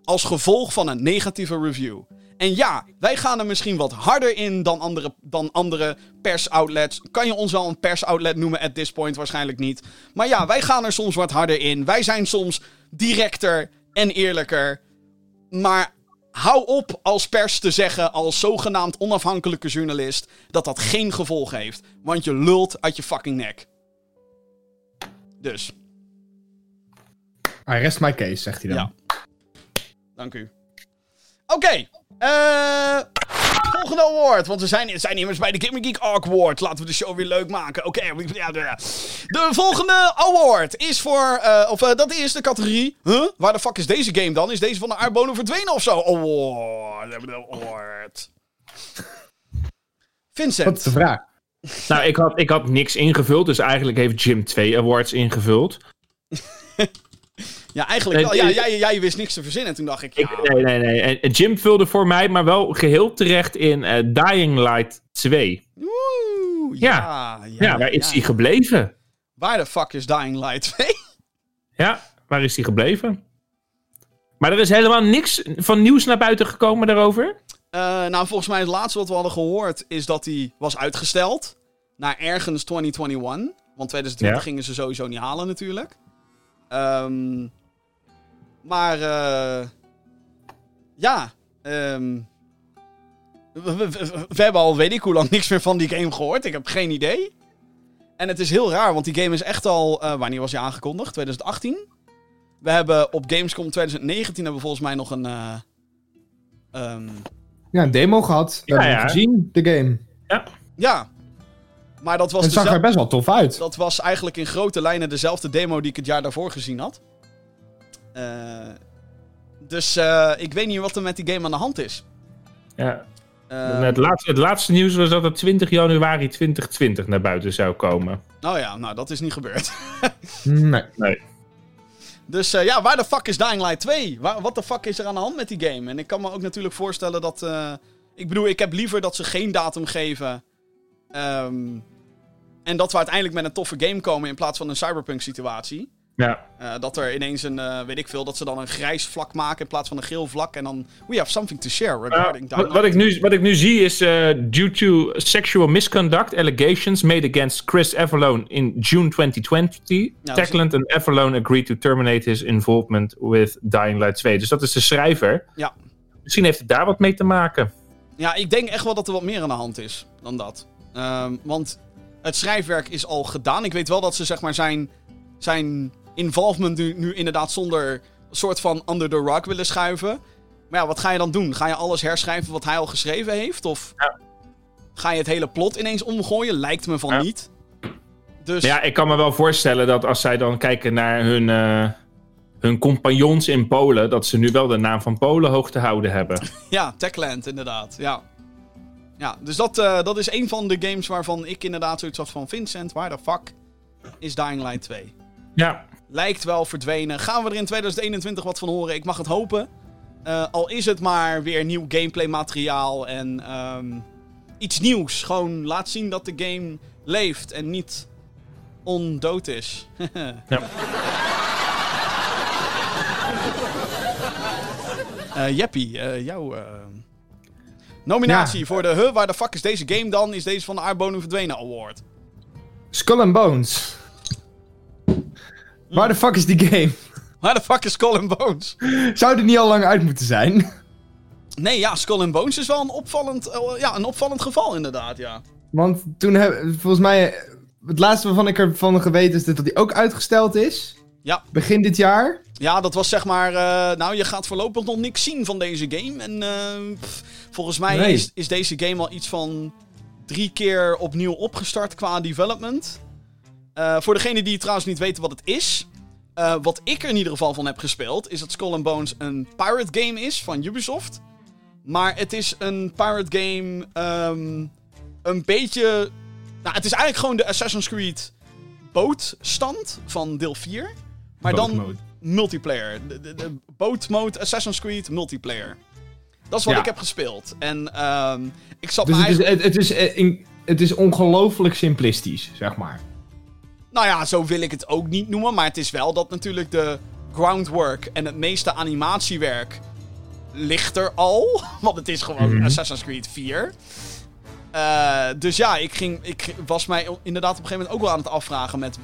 als gevolg van een negatieve review. En ja, wij gaan er misschien wat harder in dan andere, dan andere persoutlets. Kan je ons wel een persoutlet noemen at this point? Waarschijnlijk niet. Maar ja, wij gaan er soms wat harder in. Wij zijn soms directer en eerlijker. Maar hou op als pers te zeggen, als zogenaamd onafhankelijke journalist, dat dat geen gevolg heeft. Want je lult uit je fucking nek. Dus, I rest my case, zegt hij dan. Ja. dank u. Oké, eh... Volgende award, want we zijn, zijn immers bij de Gamer Geek Award. Laten we de show weer leuk maken. Oké, de volgende award is voor, eh, of eh, dat is de categorie, huh? Waar de fuck is deze game dan? Is deze van de aardbonen verdwenen of zo? Award, award. Vincent. is de vraag. Nou, ik had, ik had niks ingevuld, dus eigenlijk heeft Jim twee awards ingevuld. <laughs> Ja, eigenlijk wel. Ja, jij, jij wist niks te verzinnen. En toen dacht ik, Ik, ja, nee, nee, nee. En, Jim vulde voor mij, maar wel geheel terecht in eh, Dying Light 2. Oeh, Ja. ja, ja, Ja, waar is hij gebleven? Waar de fuck is Dying Light 2? Ja, waar is hij gebleven? Maar er is helemaal niks van nieuws naar buiten gekomen daarover. Eh, nou, volgens mij het laatste wat we hadden gehoord is dat hij was uitgesteld naar ergens 2021. Want 2020 Ja. gingen ze sowieso niet halen natuurlijk. Ehm, maar eh, ja, ehm, we, we- we- we hebben al weet ik hoe lang niks meer van die game gehoord. Ik heb geen idee. En het is heel raar, want die game is echt al... eh, wanneer was hij aangekondigd? 2018? We hebben op Gamescom 2019 hebben we volgens mij nog een... ehm, Ja, een demo gehad. We Ja, hebben ja. gezien, de game. Ja. Maar dat was, Het zag er best wel tof uit. dat was eigenlijk in grote lijnen dezelfde demo die ik het jaar daarvoor gezien had. Eh, dus eh, ik weet niet wat er met die game aan de hand is. Ja. Eh, het, laatste, het laatste nieuws was dat het 20 januari 2020 naar buiten zou komen. Oh ja, nou dat is niet gebeurd. <laughs> Nee. Nee. Dus eh, ja, waar de fuck is Dying Light 2? Waar, wat de fuck is er aan de hand met die game? En ik kan me ook natuurlijk voorstellen dat... eh, ik bedoel, ik heb liever dat ze geen datum geven. Ehm, en dat we uiteindelijk met een toffe game komen in plaats van een cyberpunk situatie. Ja. Eh, dat er ineens een, eh, weet ik veel, dat ze dan een grijs vlak maken in plaats van een geel vlak. En dan, we have something to share regarding Uh, wat, wat, ik nu, wat ik nu zie is, due to sexual misconduct allegations made against Chris Everlone in June 2020, dat is- Techland and Everlone agreed to terminate his involvement with Dying Light 2. Dus dat is de schrijver. Ja. Misschien heeft het daar wat mee te maken. Ja, ik denk echt wel dat er wat meer aan de hand is dan dat. Ehm, want het schrijfwerk is al gedaan. Ik weet wel dat ze zeg maar zijn, zijn involvement nu, nu inderdaad zonder soort van under the rug willen schuiven. Maar ja, wat ga je dan doen? Ga je alles herschrijven wat hij al geschreven heeft? Of Ja. ga je het hele plot ineens omgooien? Lijkt me van Ja. niet. Dus Ja, ik kan me wel voorstellen dat als zij dan kijken naar hun, eh, hun compagnons in Polen, dat ze nu wel de naam van Polen hoog te houden hebben. <laughs> Ja, Techland inderdaad. Ja, ja dus dat, eh, dat is een van de games waarvan ik inderdaad zoiets had van... Vincent, waar de fuck is Dying Light 2? Ja, Lijkt wel verdwenen. Gaan we er in 2021 wat van horen? Ik mag het hopen. Eh, al is het maar weer nieuw gameplay materiaal en ehm, iets nieuws. Gewoon laat zien dat de game leeft en niet ondood is. <laughs> Ja. Eh, Jeppie, eh, jouw nominatie Ja. voor de Huh, waar de fuck is deze game dan? Is deze van de Aardbodem Verdwenen Award. Skull and Bones. Waar de fuck is die game? Waar de fuck is Skull and Bones? Zou die niet al lang uit moeten zijn? Nee, ja, Skull and Bones is wel een opvallend, eh, ja, een opvallend geval inderdaad, ja. Want toen heb, volgens mij, het laatste waarvan ik ervan geweten is dat die ook uitgesteld is. Ja. Begin dit jaar. Ja, dat was zeg maar. eh, nou, je gaat voorlopig nog niks zien van deze game. En eh, pff, volgens mij Nee. is, is deze game al iets van drie keer opnieuw opgestart qua development. Eh, voor degenen die trouwens niet weten wat het is. eh, wat ik er in ieder geval van heb gespeeld, is dat Skull and Bones een pirate game is van Ubisoft. Maar het is een pirate game. ehm, een beetje. Nou, het is eigenlijk gewoon de Assassin's Creed bootstand van deel 4. Maar dan multiplayer. De, de, mode Assassin's Creed multiplayer. Dat is wat Ja. ik heb gespeeld. En ehm, ik zat Dus het is, het, het is, eh, het is ongelooflijk simplistisch, zeg maar. Nou ja, zo wil ik het ook niet noemen. Maar het is wel dat natuurlijk de groundwork en het meeste animatiewerk ligt er al. <laughs> Want het is gewoon Mhm. Assassin's Creed 4. Eh, dus ja, ik, ging, ik was mij inderdaad op een gegeven moment ook wel aan het afvragen met...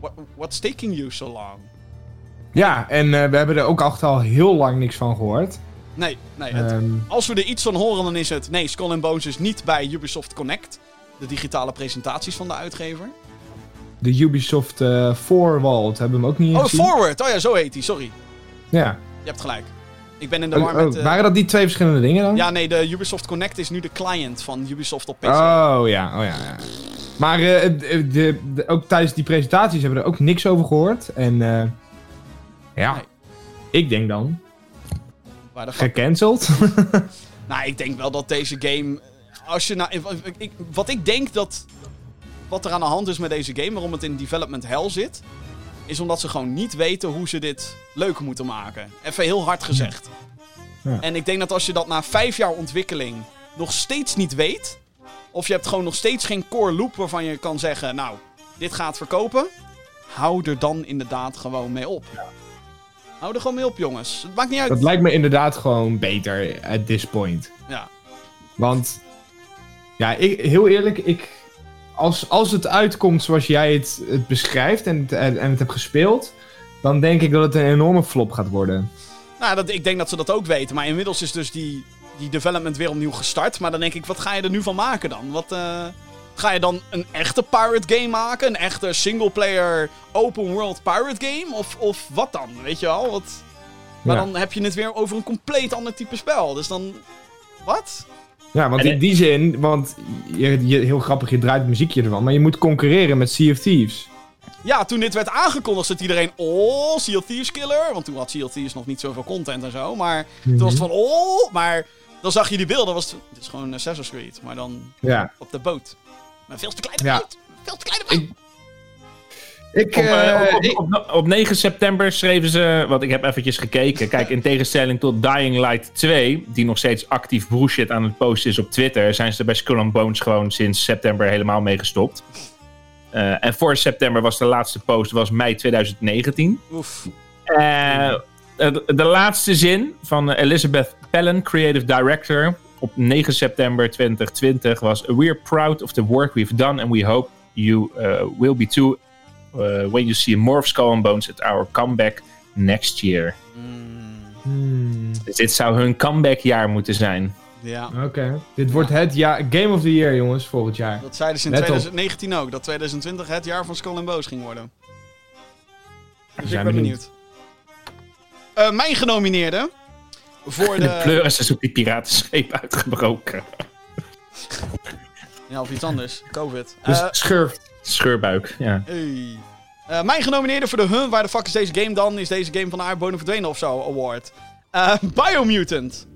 What, what's taking you so long? Ja, en eh, we hebben er ook echt al heel lang niks van gehoord. Nee, nee. Het, Ehm, Als we er iets van horen, dan is het... Nee, Skull Bones is niet bij Ubisoft Connect. De digitale presentaties van de uitgever. De Ubisoft eh Forward hebben we hem ook niet Oh, gezien. Forward! Oh ja, zo heet hij. Sorry. Ja. Je hebt gelijk. Ik ben in de Oh, war oh, met... eh, waren dat die twee verschillende dingen dan? Ja, nee, de Ubisoft Connect is nu de client van Ubisoft op PC. Oh ja, oh ja. ja. Maar eh, de, de- de- ook tijdens die presentaties hebben we er ook niks over gehoord. En ja, Nee. ik denk dan Waar de gecanceld. <laughs> Nou, ik denk wel dat deze game... Als je nou... ik- wat ik denk dat... Wat er aan de hand is met deze game, waarom het in development hell zit... Is omdat ze gewoon niet weten hoe ze dit leuk moeten maken. Even heel hard gezegd. Ja. En ik denk dat als je dat na vijf jaar ontwikkeling nog steeds niet weet... Of je hebt gewoon nog steeds geen core loop waarvan je kan zeggen... Nou, dit gaat verkopen. Hou er dan inderdaad gewoon mee op. Hou er gewoon mee op, jongens. Het maakt niet uit. dat lijkt me inderdaad gewoon beter at this point. Ja. Want, ja, ik, heel eerlijk, ik, als, als het uitkomt zoals jij het, het beschrijft en het, en, en het hebt gespeeld, dan denk ik dat het een enorme flop gaat worden. Nou, dat, ik denk dat ze dat ook weten. Maar inmiddels is dus die, die development weer opnieuw gestart. Maar dan denk ik, wat ga je er nu van maken dan? Wat, eh, ga je dan een echte pirate game maken? Een echte singleplayer open world pirate game? Of, of wat dan? Weet je wel? Wat... Maar Ja. dan heb je het weer over een compleet ander type spel. Dus dan... Wat? Ja, want En- in die zin, want je, je, heel grappig, je draait het muziekje ervan, maar je moet concurreren met Sea of Thieves. Ja, toen dit werd aangekondigd, zat iedereen... Oh, Sea of Thieves killer. Want toen had Sea of Thieves nog niet zoveel content en zo. Maar toen was het van... Oh, maar... Dan zag je die beelden. Was het, het is gewoon Assassin's Creed. Maar dan Ja. op de boot. Maar veel te kleine Ja. boot. Veel te kleine boot. Ik- Ik, Op, eh, eh, op, ik- op, op, op 9 september schreven ze, want ik heb eventjes gekeken. <laughs> Kijk, in tegenstelling tot Dying Light 2, die nog steeds actief bullshit aan het posten is op Twitter, zijn ze bij Skull and Bones gewoon sinds september helemaal mee gestopt. Eh, en voor september was de laatste post was mei 2019. Oef. Eh, de, de laatste zin van Elizabeth Pellen, creative director, op 9 september 2020 was: We're proud of the work we've done and we hope you will be too when you see more of Skull and Bones at our comeback next year. Hmm, Dus dit zou hun comebackjaar moeten zijn. Ja. Oké. Dit wordt het jaar, Game of the Year, jongens, volgend jaar. Dat zeiden ze in Let op. 2019 ook. Dat 2020 het jaar van Skull and Bones ging worden. Dus ik ben benieuwd. benieuwd. Eh, mijn genomineerde. Voor <laughs> De de... pleuris is op die piratenscheep uitgebroken. Ja, of iets anders. Covid. Dus Eh, schurft. Scheurbuik, ja. hey. Eh, mijn genomineerde voor de Huh, waar de fuck is deze game dan? Is deze game van de aardbodem verdwenen of zo? Award. Eh, Biomutant.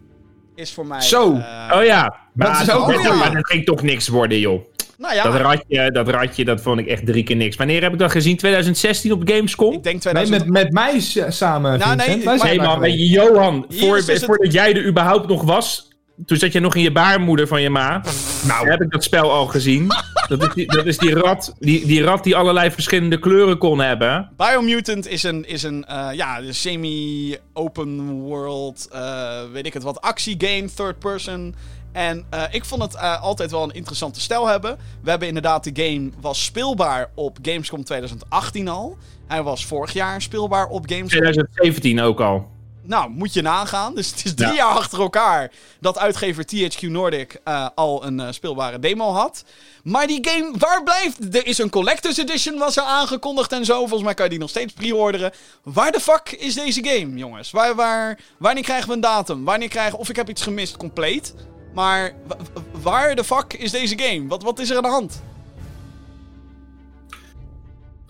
Is voor mij... Zo. eh, Oh ja, maar, is ook dat, een goeie. maar dat ging toch niks worden, joh. Nou ja, Dat, ratje, dat ratje, dat vond ik echt drie keer niks. Wanneer heb ik dat gezien? 2016 op Gamescom? ik denk Nee, 2000... met, met mij samen, Nou, Vincent. nee, zijn Nee, man, Johan, Hier voor, is het- voordat jij er überhaupt nog was, toen zat je nog in je baarmoeder van je ma. Nou, heb ik dat spel al gezien. Dat is die, dat is die, rat, die, die rat die allerlei verschillende kleuren kon hebben. Biomutant is een, is een eh, ja, semi-open world, eh, weet ik het wat, actiegame, third person. En eh, ik vond het altijd wel een interessante stijl hebben. We hebben inderdaad, de game was speelbaar op Gamescom 2018 al. Hij was vorig jaar speelbaar op Gamescom. 2017 ook al. Nou, moet je nagaan. Dus het is drie Ja. jaar achter elkaar dat uitgever THQ Nordic eh, al een eh, speelbare demo had. Maar die game, waar blijft? Er is een Collector's Edition, was er aangekondigd en zo. Volgens mij kan je die nog steeds pre-orderen. Waar de fuck is deze game, jongens? Waar, waar, wanneer krijgen we een datum? Wanneer krijgen... Of ik heb iets gemist, compleet. Maar wa- wa- waar de fuck is deze game? Wat, wat is er aan de hand?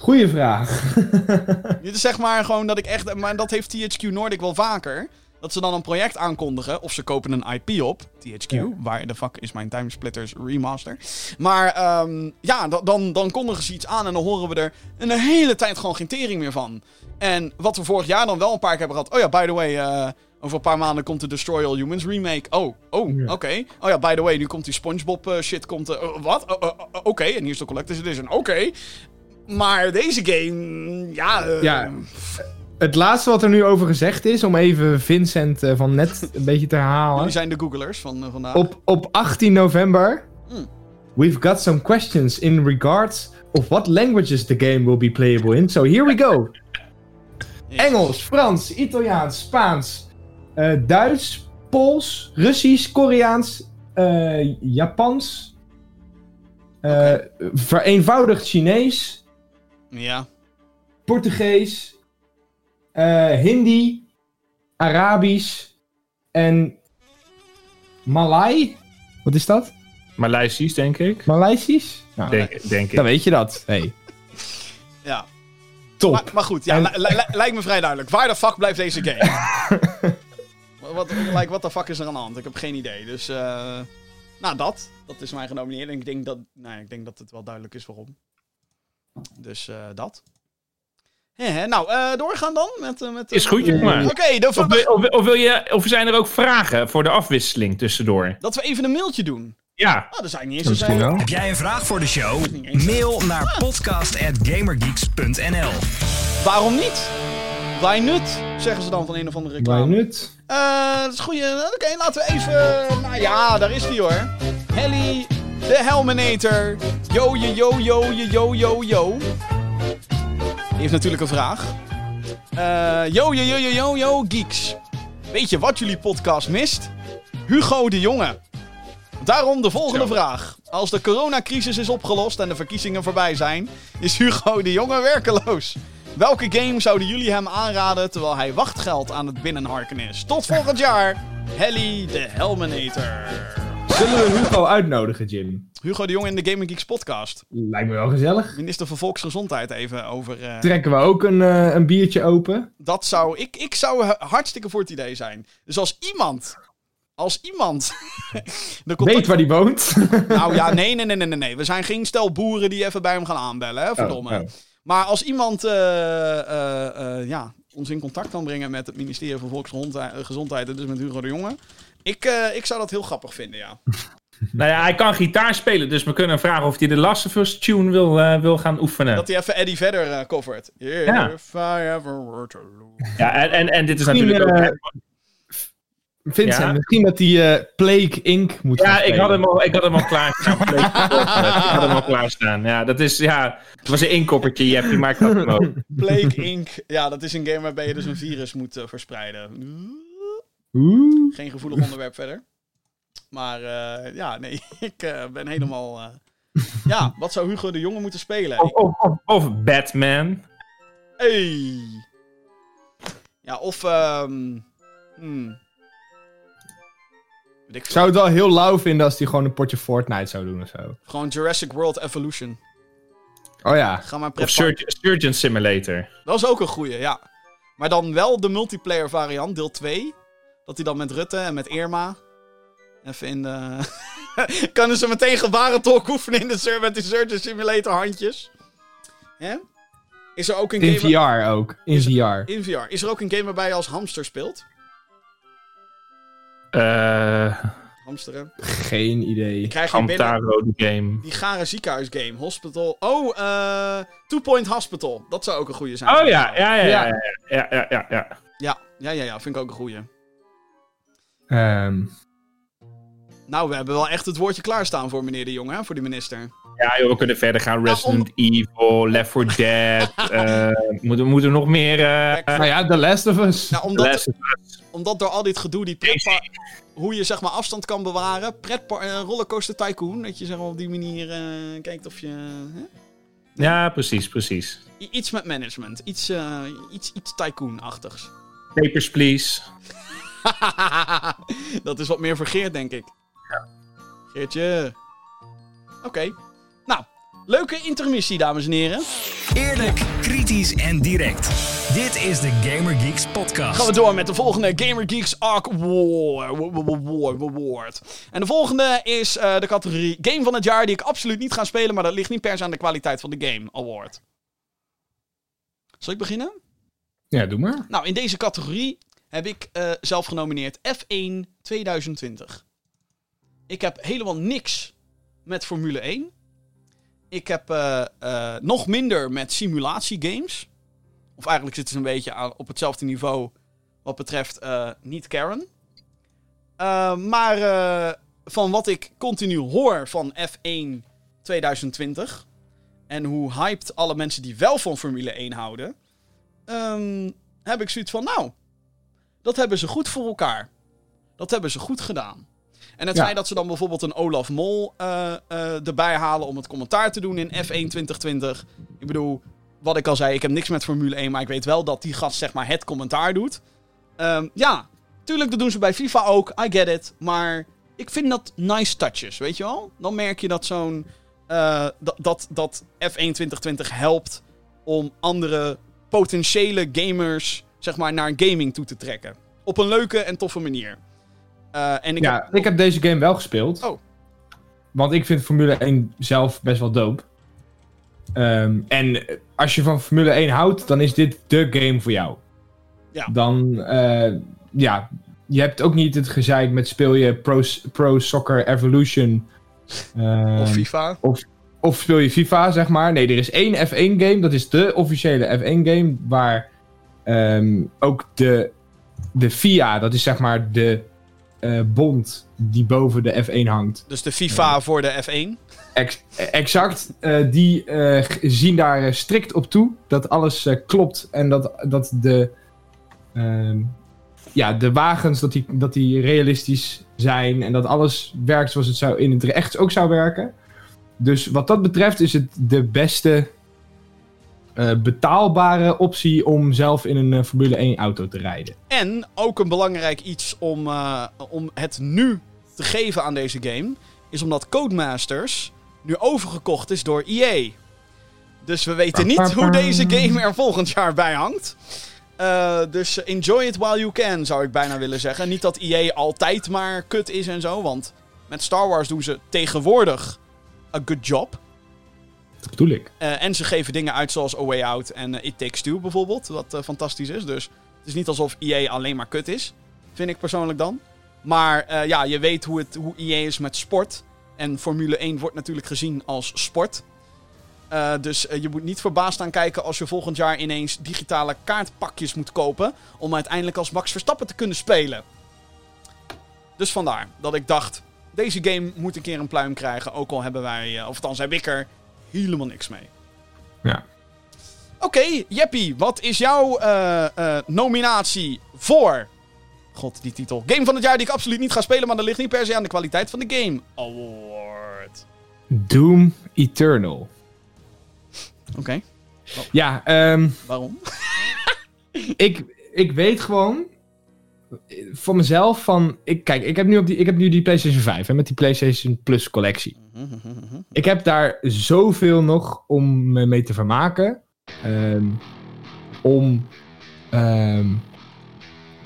Goeie vraag. <laughs> Dit is zeg maar gewoon dat ik echt... Maar dat heeft THQ Nordic wel vaker. Dat ze dan een project aankondigen. Of ze kopen een IP op. THQ. Ja. Waar de fuck is mijn Timesplitters remaster. Maar ehm, ja, da- dan, dan kondigen ze iets aan. En dan horen we er een hele tijd gewoon geen tering meer van. En wat we vorig jaar dan wel een paar keer hebben gehad. Oh ja, by the way... eh, over een paar maanden komt de Destroy All Humans remake. Oh, oh, Ja. oké. Oh ja, by the way, nu komt die SpongeBob eh, shit. Komt, eh, oh, wat? Oh, oh, oké, en hier is de Collector's Edition. Oké. Maar deze game, ja... eh, Ja. Het laatste wat er nu over gezegd is, om even Vincent eh, van net <laughs> een beetje te herhalen. Jullie zijn de Googlers van eh, vandaag. Op, op 18 november. Hmm. We've got some questions in regards of what languages the game will be playable in. So here we go. Engels, Frans, Italiaans, Spaans, Duits, Pools, Russisch, Koreaans, eh, Japans, vereenvoudigd Chinees, Ja. Portugees, eh, Hindi, Arabisch en Malai. Wat is dat? Maleisisch, denk ik. Maleisisch? Nou, Denk, denk ik. dan weet je dat. Hey, Ja. top. Maar, maar goed, ja, En- lijkt me vrij duidelijk. Waar de fuck blijft deze game? <laughs> wat, like, wat de fuck is er aan de hand? Ik heb geen idee. Dus, eh nou, dat. Dat is mijn genomineerd. En ik denk dat, nou, ik denk dat het wel duidelijk is waarom. Dus, eh, dat. Nou, eh, doorgaan dan met... eh, met Is goed, jongen. Oké, dan Of, wil- of, of wil je, of zijn er ook vragen voor de afwisseling tussendoor? dat we even een mailtje doen. Ja, Ah, dat zijn niet eens zijn. wel. Heb jij een vraag voor de show? Mail naar podcast.gamergeeks.nl Waarom niet? Why not? Zeggen ze dan van een of andere reclame. Bij nut. Eh, dat is goed. Oké, laten we even. Nou ja, daar is hij hoor. Helly, de Helminator. Yo, yo, yo, yo, yo, yo, yo, heeft natuurlijk een vraag. Eh, yo, yo, yo, yo, yo, yo, geeks. Weet je wat jullie podcast mist? Hugo de Jonge. Daarom de volgende vraag. Als de coronacrisis is opgelost en de verkiezingen voorbij zijn, is Hugo de Jonge werkeloos. Welke game zouden jullie hem aanraden terwijl hij wachtgeld aan het binnenharken is? Tot volgend jaar, Helly de Helminator. Zullen we Hugo uitnodigen, Jim? Hugo de Jonge in de Gaming Geeks podcast. Lijkt me wel gezellig. Minister van Volksgezondheid even over... eh, Trekken we ook een, eh, een biertje open? dat zou... Ik, ik zou hartstikke voor het idee zijn. Dus als iemand... Als iemand... <laughs> de contact- Weet waar die woont? <laughs> Nou ja, nee, nee, nee, nee, nee. We zijn geen stel boeren die even bij hem gaan aanbellen, hè, verdomme. Oh, oh. Maar als iemand eh, eh, eh, ja, ons in contact kan brengen met het ministerie van Volksgezondheid, en dus met Hugo de Jonge. Ik, eh, ik zou dat heel grappig vinden, ja. <laughs> Nou ja, hij kan gitaar spelen, dus we kunnen vragen of hij de Last of Us tune wil, eh, wil gaan oefenen. Dat hij even Eddie verder eh, covert. Ja. If I ever were to lose. Ja, en, en, en dit is Misschien, natuurlijk ook... Vincent, Ja? misschien dat hij eh, Plague Inc. moet Ja, ik had hem al, ik had hem al klaarstaan. <laughs> ik had hem al klaarstaan. Ja, dat is, ja, het was een inkoppertje, Jeffrey, maar ik had hem ook. Plague Inc. Ja, dat is een game waarbij je dus een virus moet eh, verspreiden. Oeh. Geen gevoelig onderwerp verder. Maar eh, ja, nee, <laughs> ik eh, ben helemaal... eh, Ja, wat zou Hugo de Jonge moeten spelen? Of, of, of, of Batman. Hey. Ja, of... ehm hmm. Ik zou het wel heel lauw vinden als hij gewoon een potje Fortnite zou doen of zo. Gewoon Jurassic World Evolution. Oh ja. Ga maar Of. Surgeon, Simulator. Dat is ook een goeie, ja. Maar dan wel de multiplayer variant, deel 2. Dat hij dan met Rutte en met Irma... Even in de... <laughs> Kunnen ze meteen gebarentolk oefenen in de sur met die Surgeon Simulator handjes? Hè? Is er ook een In game... VR ook. In VR. In VR. Is er ook een game waarbij je als hamster speelt? Eh Hamsteren. Geen idee. Krijg je binnen Hamtaro, de game. die gare ziekenhuisgame. Hospital. Oh, eh... Two Point Hospital. Dat zou ook een goeie zijn. Oh ja, ja, ja, ja, Ja. ja, ja, ja, ja. Ja, ja, ja, ja. Vind ik ook een goeie. Ehm, Nou, we hebben wel echt het woordje klaarstaan voor meneer de Jonge, hè, voor die minister. Ja, joh, we kunnen verder gaan. Resident Evil, Left 4 Dead. <laughs> eh moeten, moeten we nog meer... eh nou ja, The Last of Us. Nou, omdat, Last of Us. Omdat door al dit gedoe, die pretpark, hoe je zeg maar afstand kan bewaren, pretpark, eh, rollercoaster tycoon, dat je zeg maar op die manier eh, kijkt of je... Hè? Ja, precies, precies. I- Iets met management, iets, eh, iets, iets tycoon-achtigs. Papers, Please. <laughs> dat is wat meer voor Geert, denk ik. Geertje. Oké. Nou, leuke intermissie, dames en heren. Eerlijk, kritisch en direct. Dit is de Gamer Geeks podcast. Gaan we door met de volgende Gamer Geeks Arc War- War- War- War- Award. En de volgende is eh, de categorie Game van het jaar die ik absoluut niet ga spelen, maar dat ligt niet per se aan de kwaliteit van de game award. Zal ik beginnen? Ja, doe maar. Nou, in deze categorie heb ik eh, zelf genomineerd F1 2020. Ik heb helemaal niks met Formule 1. Ik heb eh, eh, nog minder met simulatiegames. Of eigenlijk zitten ze een beetje aan, op hetzelfde niveau wat betreft eh, niet Karen. Eh, maar eh, van wat ik continu hoor van F1 2020... en hoe hyped alle mensen die wel van Formule 1 houden... ehm, heb ik zoiets van, nou, dat hebben ze goed voor elkaar. Dat hebben ze goed gedaan. En het Ja. feit dat ze dan bijvoorbeeld een Olaf Mol erbij halen om het commentaar te doen in F1 2020. Ik bedoel, wat ik al zei, ik heb niks met Formule 1, maar ik weet wel dat die gast zeg maar het commentaar doet. Ehm, ja, tuurlijk, dat doen ze bij FIFA ook, I get it. Maar ik vind dat nice touches, weet je wel? Dan merk je dat zo'n... eh, dat, dat, dat F1 2020 helpt om andere potentiële gamers zeg maar, naar gaming toe te trekken. Op een leuke en toffe manier. Eh, en ik ja, heb, ik heb deze game wel gespeeld. Oh. Want ik vind Formule 1 zelf best wel dope. Ehm, en als je van Formule 1 houdt, dan is dit de game voor jou. Ja. Dan, eh, ja, je hebt ook niet het gezeik met speel je Pro, Pro Soccer Evolution. ehm, of FIFA. of speel je FIFA, zeg maar. Nee, er is één F1 game. Dat is de officiële F1 game. Waar ehm, ook de, de FIA, dat is zeg maar de eh, bond die boven de F1 hangt. Dus de FIFA voor de F1. Ex- exact. eh, die eh, zien daar eh, strikt op toe. Dat alles klopt. En dat, dat de, ehm, ja, de wagens dat die, dat die realistisch zijn. En dat alles werkt zoals het zou in het echt ook zou werken. Dus wat dat betreft is het de beste betaalbare optie om zelf in een Formule 1 auto te rijden. En ook een belangrijk iets om, om het nu te geven aan deze game. Is omdat Codemasters nu overgekocht is door EA. Dus we weten niet hoe deze game er volgend jaar bij hangt. Eh, dus enjoy it while you can, zou ik bijna willen zeggen. Niet dat EA altijd maar kut is en zo. Want met Star Wars doen ze tegenwoordig a good job. Dat bedoel ik. Eh, en ze geven dingen uit zoals A Way Out en eh, It Takes Two bijvoorbeeld. Wat fantastisch is. Dus het is niet alsof EA alleen maar kut is. Vind ik persoonlijk dan. Maar ja, je weet hoe, het, hoe EA is met sport. En Formule 1 wordt natuurlijk gezien als sport. Eh, dus eh, je moet niet verbaasd aan kijken als je volgend jaar ineens digitale kaartpakjes moet kopen. Om uiteindelijk als Max Verstappen te kunnen spelen. Dus vandaar dat ik dacht, deze game moet een keer een pluim krijgen. Ook al hebben wij, eh, of althans heb ik er helemaal niks mee. Ja. Oké, Jeppie, wat is jouw nominatie voor... God, die titel. Game van het jaar die ik absoluut niet ga spelen, maar dat ligt niet per se aan de kwaliteit van de game. Award. Doom Eternal. Oké, Ja, ehm, waarom? <laughs> ik, ik weet gewoon eh, voor mezelf van... Ik, kijk, ik heb, nu op die, ik heb nu die PlayStation 5 hè, met die PlayStation Plus collectie. <laughs> Ik heb daar zoveel nog om me mee te vermaken. Ehm, om, ehm,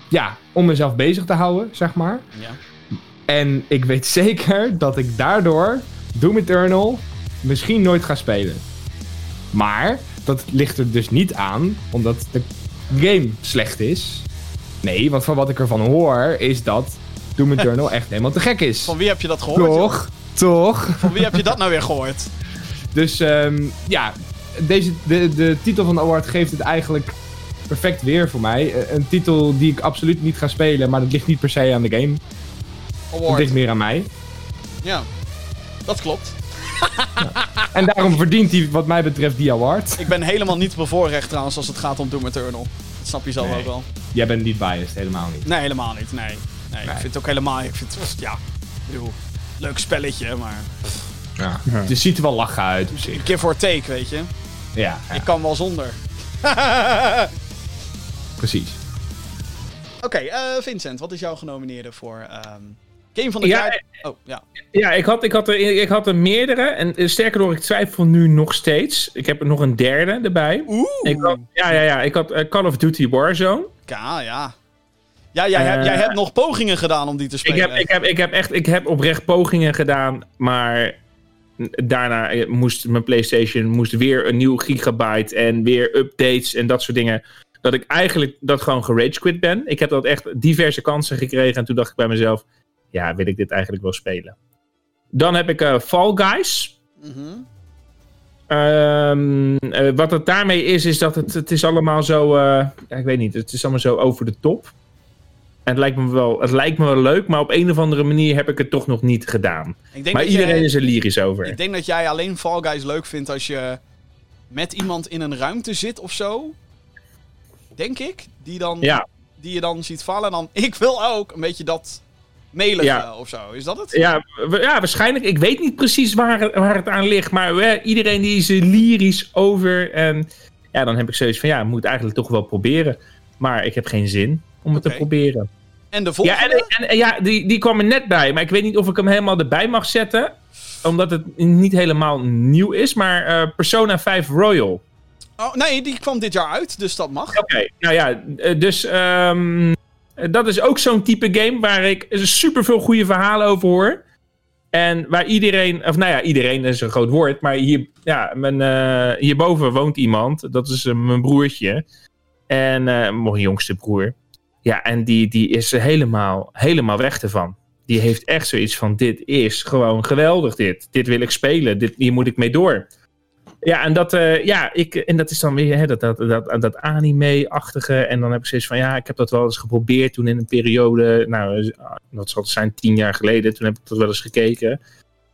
ja, om mezelf bezig te houden, zeg maar. Ja. En ik weet <laughs> zeker dat ik daardoor Doom Eternal misschien nooit ga spelen. Maar dat ligt er dus niet aan omdat de game slecht is. Nee, want van wat ik ervan hoor is dat Doom Eternal <laughs> echt helemaal te gek is. Van wie heb je dat gehoord? Toch? Toch? Van wie heb je dat nou weer gehoord? <laughs> Dus ehm, ja, deze, de, de titel van de award geeft het eigenlijk perfect weer voor mij. Eh, Een titel die ik absoluut niet ga spelen, maar dat ligt niet per se aan de game. Het ligt meer aan mij. Ja, dat klopt. En daarom verdient hij wat mij betreft die award. Ik ben helemaal niet bevoorrecht trouwens als het gaat om Doom Eternal. Dat snap je zelf Nee. ook wel. Jij bent niet biased, helemaal niet. Nee, helemaal niet. Nee. nee, Ik vind het ook helemaal... Ik vind het, ja, bedoel, leuk spelletje, maar... Ja. Het ziet er wel lachen uit op zich. Give or take, weet je. Ja, ja, Ik kan wel zonder. <laughs> precies. Oké, eh, Vincent, wat is jouw genomineerde voor ehm, Game van het Ja, jaar? Oh, ja. Ja, ik had, ik, had er, ik had er meerdere. En eh, sterker nog, ik twijfel nu nog steeds. Ik heb er nog een derde erbij. Oeh. Ik had, ja, ja, ja. Ik had eh, Call of Duty Warzone. Ja, ja. Ja, jij, hebt- Eh, jij hebt nog pogingen gedaan om die te Ik spelen. heb, ik, heb, ik heb echt ik heb oprecht pogingen gedaan. Maar daarna eh, moest mijn PlayStation moest weer een nieuw gigabyte. En weer updates en dat soort dingen. Dat ik eigenlijk dat gewoon gerage quit ben. Ik heb dat echt diverse kansen gekregen. En toen dacht ik bij mezelf: ja, wil ik dit eigenlijk wel spelen? Dan heb ik eh, Fall Guys. Mhm. Ehm, eh, wat het daarmee is, is dat het, het is allemaal zo. eh, ja, ik weet niet, het is allemaal zo over de top. En het lijkt, me wel, het lijkt me wel leuk, maar op een of andere manier heb ik het toch nog niet gedaan. Ik denk Maar iedereen jij- is er lyrisch over. Ik denk dat jij alleen Fall Guys leuk vindt als je met iemand in een ruimte zit of zo. Denk ik. Die, dan, Ja, die je dan ziet vallen. En dan, ik wil ook een beetje dat meligen Ja. of zo. Is dat het? ja, ja, waarschijnlijk. Ik weet niet precies waar, het- waar het aan ligt. Maar eh, iedereen die is er lyrisch over. En ja, dan heb ik zoiets van: ja, moet eigenlijk toch wel proberen. Maar ik heb geen zin om het te proberen. En de Ja, volgende? en, en- en ja die, die kwam er net bij. Maar ik weet niet of ik hem helemaal erbij mag zetten. Omdat het niet helemaal nieuw is. Maar eh, Persona 5 Royal. Oh, nee, die kwam dit jaar uit, dus dat mag. Oké, nou ja. eh, Dus ehm, eh, dat is ook zo'n type game waar ik super veel goede verhalen over hoor. En waar iedereen, of nou ja, iedereen is een groot woord. Maar hier, ja, mijn, eh, hierboven woont iemand. Dat is eh, mijn broertje. En eh, mijn jongste broer. Ja, en die, die is helemaal, helemaal weg ervan. Die heeft echt zoiets van: dit is gewoon geweldig. Dit, dit wil ik spelen. Dit, hier moet ik mee door. Ja, en dat, eh, ja, ik, en dat is dan weer hè, dat, dat, dat, dat anime-achtige. En dan heb ik zoiets van: ja, ik heb dat wel eens geprobeerd toen in een periode. Nou, eh, dat zal het zijn tien jaar geleden. Toen heb ik dat wel eens gekeken.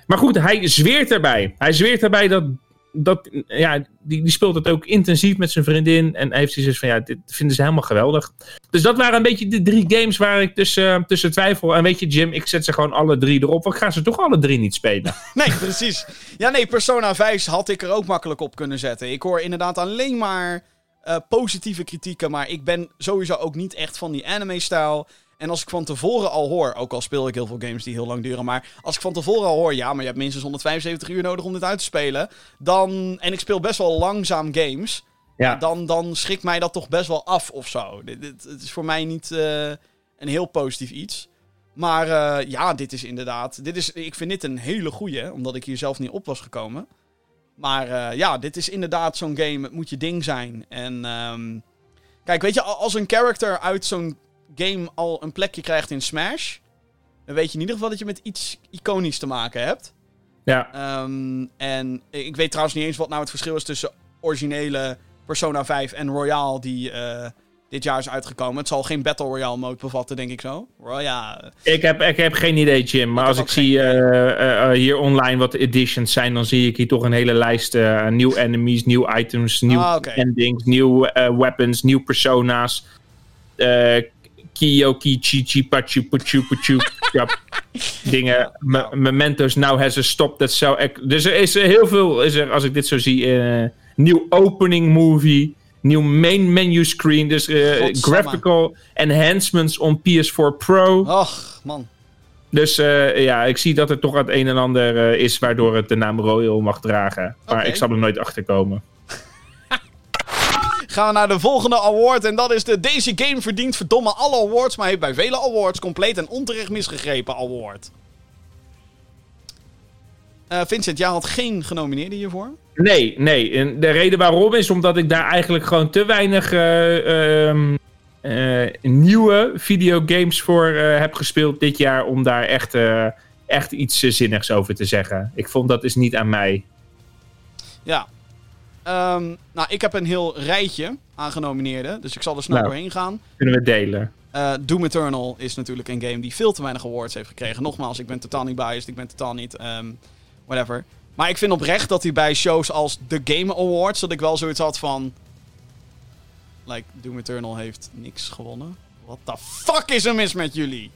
Maar goed, hij zweert erbij. Hij zweert erbij dat. Dat ja, die, die speelt het ook intensief met zijn vriendin. En hij heeft zoiets van: ja, dit vinden ze helemaal geweldig. Dus dat waren een beetje de drie games waar ik tussen, eh, tussen twijfel. En weet je, Jim, ik zet ze gewoon alle drie erop. Want ik ga ze toch alle drie niet spelen. <laughs> Nee, precies. Ja, nee, Persona 5 had ik er ook makkelijk op kunnen zetten. Ik hoor inderdaad alleen maar eh, positieve kritieken, maar ik ben sowieso ook niet echt van die anime-stijl. En als ik van tevoren al hoor, ook al speel ik heel veel games die heel lang duren, maar als ik van tevoren al hoor, ja, maar je hebt minstens 175 uur nodig om dit uit te spelen, dan, en ik speel best wel langzaam games, Ja. dan, dan schrikt mij dat toch best wel af of zo. Dit, dit- het is voor mij niet eh, een heel positief iets. Maar eh, ja, dit is inderdaad. Dit is, ik vind dit een hele goeie, omdat ik hier zelf niet op was gekomen. Maar eh, ja, dit is inderdaad zo'n game. Het moet je ding zijn. En ehm, kijk, weet je, al- als een character uit zo'n game al een plekje krijgt in Smash. Dan weet je in ieder geval dat je met iets iconisch te maken hebt. Ja, Ehm, en ik weet trouwens niet eens wat nou het verschil is tussen originele Persona 5 en Royale die eh, dit jaar is uitgekomen. Het zal geen Battle Royale mode bevatten, denk ik zo. Royale. ik heb, ik heb geen idee, Jim. Maar Ik als ik zie eh, eh, hier online wat de editions zijn, dan zie ik hier toch een hele lijst. nieuw enemies, nieuw items, nieuw Ah, endings, nieuw weapons, nieuw persona's. Eh Kiyo, Kichi, Chipachu, Puchu, Puchu, Chap, dingen. Me- Mementos now has a stop. Dat zou dus er is er heel veel, is er, als ik dit zo zie, eh, nieuw opening movie, nieuw main menu screen. Dus eh, graphical enhancements on PS4 Pro. Och, man. Dus eh, ja, ik zie dat er toch het een en ander is waardoor het de naam Royal mag dragen. Maar ik zal er nooit achter komen. Gaan we naar de volgende award. En dat is de Deze Game verdient verdomme alle awards. Maar heeft bij vele awards compleet en onterecht misgegrepen award. Eh, Vincent, jij had geen genomineerde hiervoor. Nee, nee. En de reden waarom is omdat ik daar eigenlijk gewoon te weinig eh, ehm, eh, nieuwe videogames voor heb gespeeld dit jaar. Om daar echt, echt iets zinnigs over te zeggen. Ik vond dat is niet aan mij. Ja. Ehm, nou, ik heb een heel rijtje aan genomineerden. Dus ik zal er snel Nou. doorheen gaan. Kunnen we delen. Eh, Doom Eternal is natuurlijk een game die veel te weinig awards heeft gekregen. Nogmaals, ik ben totaal niet biased. Ik ben totaal niet... ehm, whatever. Maar ik vind oprecht dat hij bij shows als de Game Awards... dat ik wel zoiets had van... Like, Doom Eternal heeft niks gewonnen. What the fuck is er mis met jullie?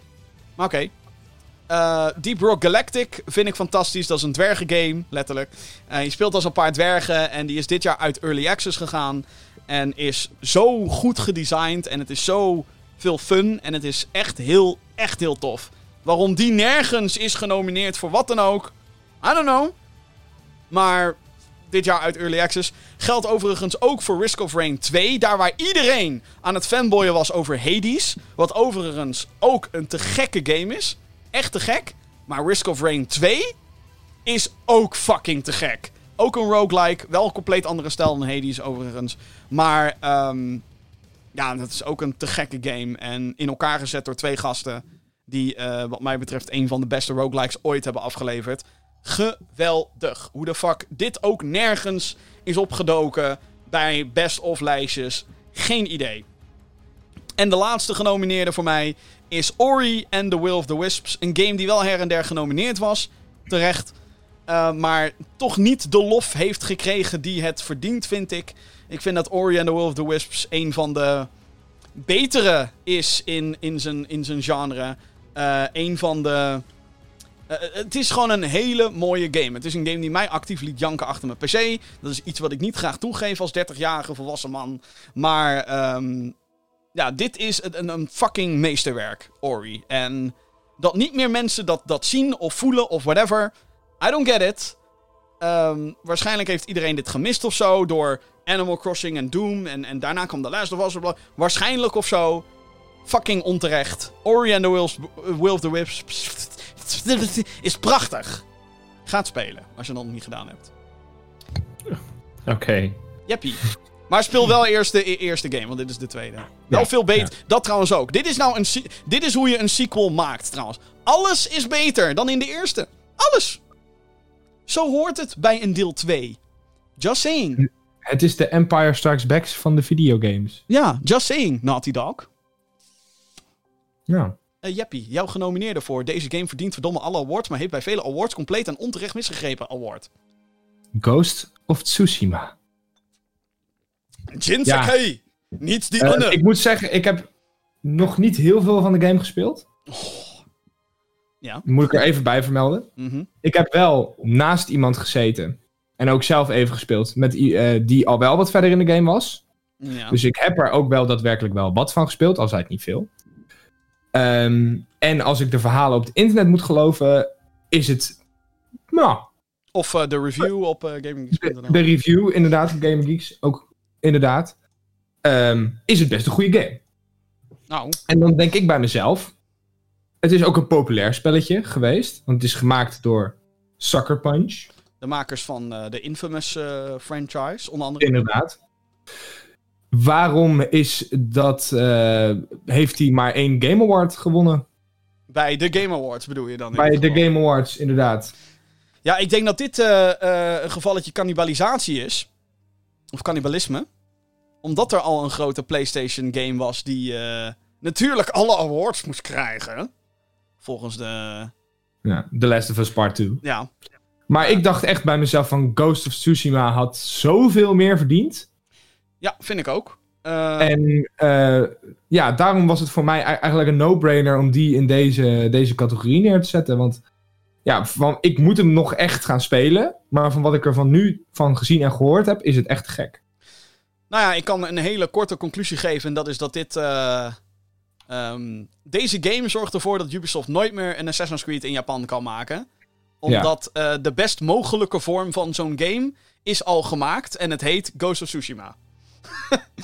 Maar oké. Eh, Deep Rock Galactic vind ik fantastisch. Dat is een dwergengame, letterlijk. Eh, je speelt als een paar dwergen en die is dit jaar uit Early Access gegaan. En is zo goed gedesigned en het is zo veel fun. En het is echt heel, echt heel tof. Waarom die nergens is genomineerd voor wat dan ook, I don't know. Maar dit jaar uit Early Access. Geldt overigens ook voor Risk of Rain 2. Daar waar iedereen aan het fanboyen was over Hades. Wat overigens ook een te gekke game is. Echt te gek. Maar Risk of Rain 2 is ook fucking te gek. Ook een roguelike. Wel een compleet andere stijl dan Hades overigens. Maar ehm, ja, dat is ook een te gekke game. En in elkaar gezet door twee gasten. Die eh, wat mij betreft een van de beste roguelikes ooit hebben afgeleverd. Geweldig. Hoe de fuck dit ook nergens is opgedoken bij best of lijstjes. Geen idee. En de laatste genomineerde voor mij is Ori and the Will of the Wisps. Een game die wel her en der genomineerd was. Terecht. Uh, maar toch niet de lof heeft gekregen die het verdient, vind ik. Ik vind dat Ori and the Will of the Wisps een van de betere is in, in, zijn, in zijn genre. Uh, een van de... Uh, het is gewoon een hele mooie game. Het is een game die mij actief liet janken achter mijn PC. Dat is iets wat ik niet graag toegeef als 30-jarige volwassen man. Maar um, ja, dit is een, een fucking meesterwerk, Ori. En dat niet meer mensen dat, dat zien of voelen of whatever. I don't get it. Um, waarschijnlijk heeft iedereen dit gemist of zo. Door Animal Crossing en Doom. En, en daarna kwam The Last of Us. Waarschijnlijk of zo. Fucking onterecht. Ori and the Wills, Will of the Whips. Is prachtig. Ga het spelen. Als je het nog niet gedaan hebt. Oké. Okay. Jeppie. Maar speel wel eerst de eerste game, want dit is de tweede. Wel ja, veel beter. Ja. Dat trouwens ook. Dit is, nou een, dit is hoe je een sequel maakt, trouwens. Alles is beter dan in de eerste. Alles. Zo hoort het bij een deel 2. Just saying. Het is de Empire Strikes Back van de videogames. Ja, just saying, Naughty Dog. Ja. Uh, Jeppie, jouw genomineerde voor deze game verdient verdomme alle awards, maar heeft bij vele awards compleet en onterecht misgegrepen award. Ghost of Tsushima. Jinsakai! Ja. Niet die uh, Ik moet zeggen, ik heb nog niet heel veel van de game gespeeld. Oh. Ja. Moet ik er even bij vermelden. Mm -hmm. Ik heb wel naast iemand gezeten. En ook zelf even gespeeld. Met, uh, die al wel wat verder in de game was. Ja. Dus ik heb er ook wel daadwerkelijk wel wat van gespeeld. Al zei het niet veel. Um, en als ik de verhalen op het internet moet geloven. Is het. Nou. Of uh, de review op uh, GamingGeeks.nl. De, de, review, inderdaad. Op GamingGeeks. Ook inderdaad. Um, is het best een goede game. Nou. En dan denk ik bij mezelf. Het is ook een populair spelletje geweest. Want het is gemaakt door Sucker Punch. De makers van uh, de Infamous uh, franchise, onder andere. Inderdaad. Waarom is dat. Uh, heeft hij maar één Game Award gewonnen? Bij de Game Awards bedoel je dan? Bij de Game Awards, inderdaad. Ja, ik denk dat dit eh, eh, een gevalletje cannibalisatie is. Of cannibalisme. Omdat er al een grote PlayStation game was die eh, natuurlijk alle awards moest krijgen. Volgens de. Ja, The Last of Us Part 2. Ja. Maar ik dacht echt bij mezelf van Ghost of Tsushima had zoveel meer verdiend. Ja, vind ik ook. Eh, En eh, ja, daarom was het voor mij ei- eigenlijk een no-brainer om die in deze, deze categorie neer te zetten. Want ja, van, ik moet hem nog echt gaan spelen. Maar van wat ik er van nu van gezien en gehoord heb, is het echt gek. Nou ja, ik kan een hele korte conclusie geven. En dat is dat dit. eh, ehm, deze game zorgt ervoor dat Ubisoft nooit meer een Assassin's Creed in Japan kan maken. Omdat eh, de best mogelijke vorm van zo'n game is al gemaakt. En het heet Ghost of Tsushima.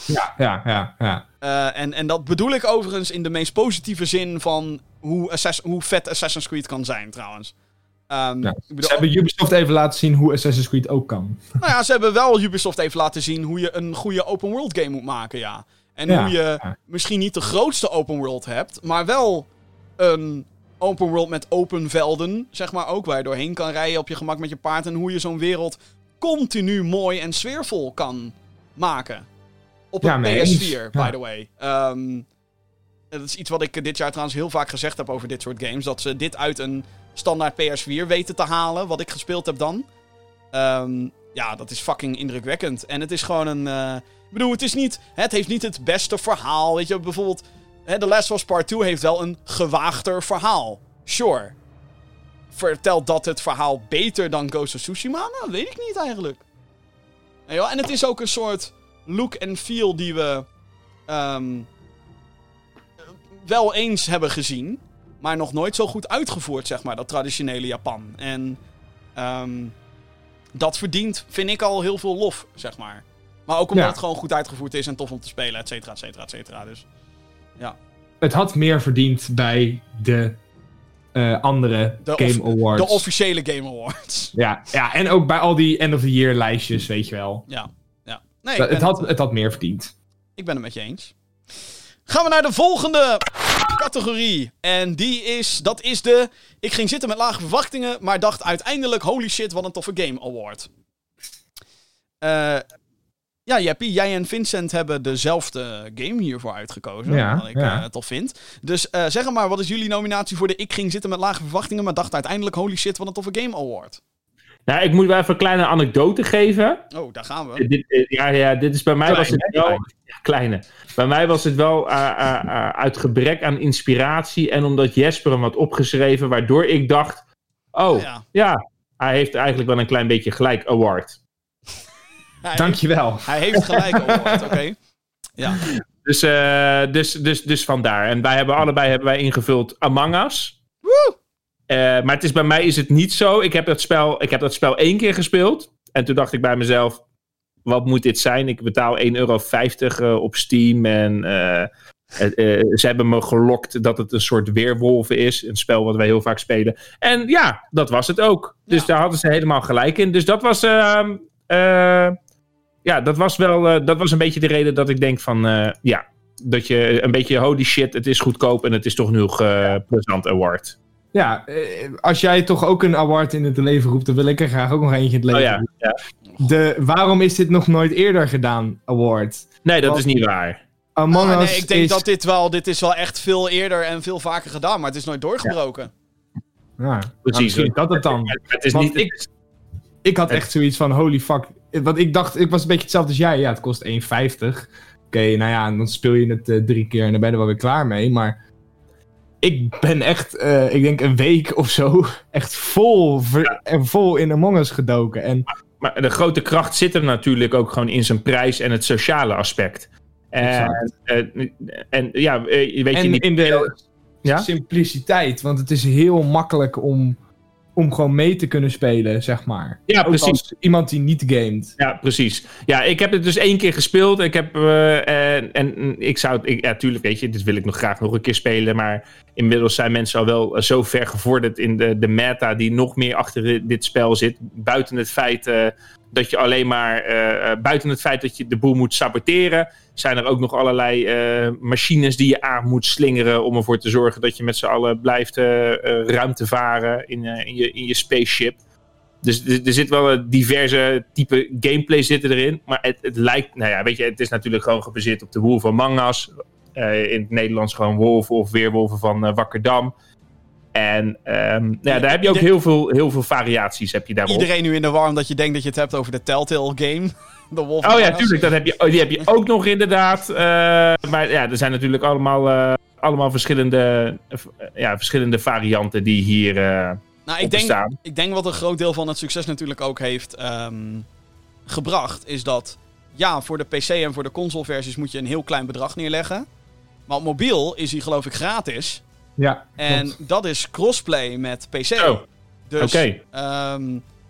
Ja, ja, ja. ja. Eh, en, en dat bedoel ik overigens in de meest positieve zin van hoe, hoe vet Assassin's Creed kan zijn, trouwens. Ehm, Ja. ik bedoel, Ze hebben Ubisoft even laten zien hoe Assassin's Creed ook kan. <laughs> Nou ja, ze hebben wel Ubisoft even laten zien hoe je een goede open world game moet maken, ja. En Ja, hoe je ja. misschien niet de grootste open world hebt, maar wel een open world met open velden, zeg maar ook, waar je doorheen kan rijden op je gemak met je paard. En hoe je zo'n wereld continu mooi en sfeervol kan maken. Op een mee PS4, eens. by the way. Ehm, dat is iets wat ik dit jaar trouwens heel vaak gezegd heb over dit soort games. Dat ze dit uit een standaard PS4 weten te halen, wat ik gespeeld heb dan. Ehm, ja, dat is fucking indrukwekkend. En het is gewoon een. eh, ik bedoel, het is niet. Het heeft niet het beste verhaal. Weet je, bijvoorbeeld. The Last of Us Part 2 heeft wel een gewaagder verhaal. Sure. Vertelt dat het verhaal beter dan Ghost of Tsushima? Nou, weet ik niet eigenlijk. Joh, En het is ook een soort look en feel die we. ehm, wel eens hebben gezien. Maar nog nooit zo goed uitgevoerd, zeg maar. Dat traditionele Japan. En. ehm, dat verdient, vind ik al heel veel lof, zeg maar. Maar ook omdat Ja. het gewoon goed uitgevoerd is en tof om te spelen, et cetera, et cetera, et cetera. Dus Het had meer verdiend bij de eh, andere De Game Awards. de officiële Game Awards. <laughs> ja, ja, en ook bij al die end of the year lijstjes, weet je wel. Ja, ja. Nee, het, had, het, het had meer verdiend. ik ben het met je eens. Gaan we naar de volgende categorie. En die is, dat is de... Ik ging zitten met lage verwachtingen, maar dacht uiteindelijk... Holy shit, wat een toffe Game Award. Eh... ja, Jeppie, jij en Vincent hebben dezelfde game hiervoor uitgekozen. Ja, wat ik ja. eh, tof vind. Dus eh, zeg maar, wat is jullie nominatie voor de Ik ging zitten met lage verwachtingen, maar dacht uiteindelijk, holy shit, wat een toffe Game Award. Nou, ik moet wel even een kleine anekdote geven. Oh, daar gaan we. Dit, eh, ja, ja, dit is bij mij was het wel... Ja, kleine. Bij mij was het wel eh, eh, eh, uit gebrek aan inspiratie en omdat Jesper hem had opgeschreven, waardoor ik dacht, oh, Ja. ja, hij heeft eigenlijk wel een klein beetje gelijk award. Hij, Dankjewel. hij heeft gelijk award, oké. <laughs> Ja. Dus, eh, dus, dus, dus vandaar. En wij hebben allebei hebben wij ingevuld Among Us. Woe! Eh, maar het is, bij mij is het niet zo. Ik heb, dat spel, ik heb dat spel één keer gespeeld. En toen dacht ik bij mezelf, wat moet dit zijn? Ik betaal 1,50 euro eh, op Steam. En eh, ze hebben me gelokt dat het een soort weerwolven is. Een spel wat wij heel vaak spelen. En ja, dat was het ook. Dus Ja. daar hadden ze helemaal gelijk in. Dus dat was... ehm, eh, ja, dat was wel dat was een beetje de reden dat ik denk van... ja, dat je een beetje holy shit, het is goedkoop en het is toch nog eh plezant award. Ja, eh, als jij toch ook een award in het leven roept, dan wil ik er graag ook nog eentje in het leven Oh ja. De Waarom is dit nog nooit eerder gedaan award. Nee, dat is niet waar. Among Ah, Us nee, ik denk is... dat dit wel, dit is wel echt veel eerder en veel vaker gedaan, maar het is nooit doorgebroken. Ja, Precies. dat het dan. Het, is Want niet... ik, ik had echt zoiets van, holy fuck. Want ik dacht, ik was een beetje hetzelfde als jij. Ja, het kost 1,50. Oké, nou ja, dan speel je het eh, drie keer en dan ben je er wel weer klaar mee. Maar ik ben echt, eh, ik denk een week of zo, echt vol, en vol in Among Us gedoken. En Maar de grote kracht zit er natuurlijk ook gewoon in zijn prijs en het sociale aspect. En, Exact. eh, en ja, eh, weet je en niet... in de Ja? simpliciteit, want het is heel makkelijk om, om gewoon mee te kunnen spelen, zeg maar. Ja, Ook precies. als iemand die niet gamet. Ja, precies. Ja, ik heb het dus één keer gespeeld. Ik heb, eh, en, en ik zou het, ik, ja, tuurlijk, weet je, dit wil ik nog graag nog een keer spelen. Maar inmiddels zijn mensen al wel eh, zo ver gevorderd in de, de meta die nog meer achter di- dit spel zit. Buiten het feit eh, dat je alleen maar, eh, eh, buiten het feit dat je de boel moet saboteren, zijn er ook nog allerlei eh, machines die je aan moet slingeren om ervoor te zorgen dat je met z'n allen blijft ruimte varen in, in, je, in je spaceship. dus er, zit wel een diverse type gameplay zitten erin. Maar het, het lijkt, nou ja, weet je, het is natuurlijk gewoon gebaseerd op de Wolf van Mangas. In het Nederlands gewoon wolven of weerwolven van Wakkerdam. En ehm, nou ja, daar heb je ook heel veel, heel veel variaties heb je daarop. Iedereen nu in de war omdat je denkt dat je het hebt over de Telltale game. <laughs> De Wolf Oh ja, tuurlijk. Dat heb je, oh, die heb je <laughs> ook nog inderdaad. Eh, maar ja, er zijn natuurlijk allemaal, eh, allemaal verschillende, eh, ja, verschillende varianten die hier Nou, ik denk, bestaan. ik denk wat een groot deel van het succes natuurlijk ook heeft ehm, gebracht, is dat ja, voor de PC en voor de consoleversies moet je een heel klein bedrag neerleggen. Maar op mobiel is hij geloof ik gratis. Ja, En klopt. dat is crossplay met PC. Zo, Dus, oké. ehm,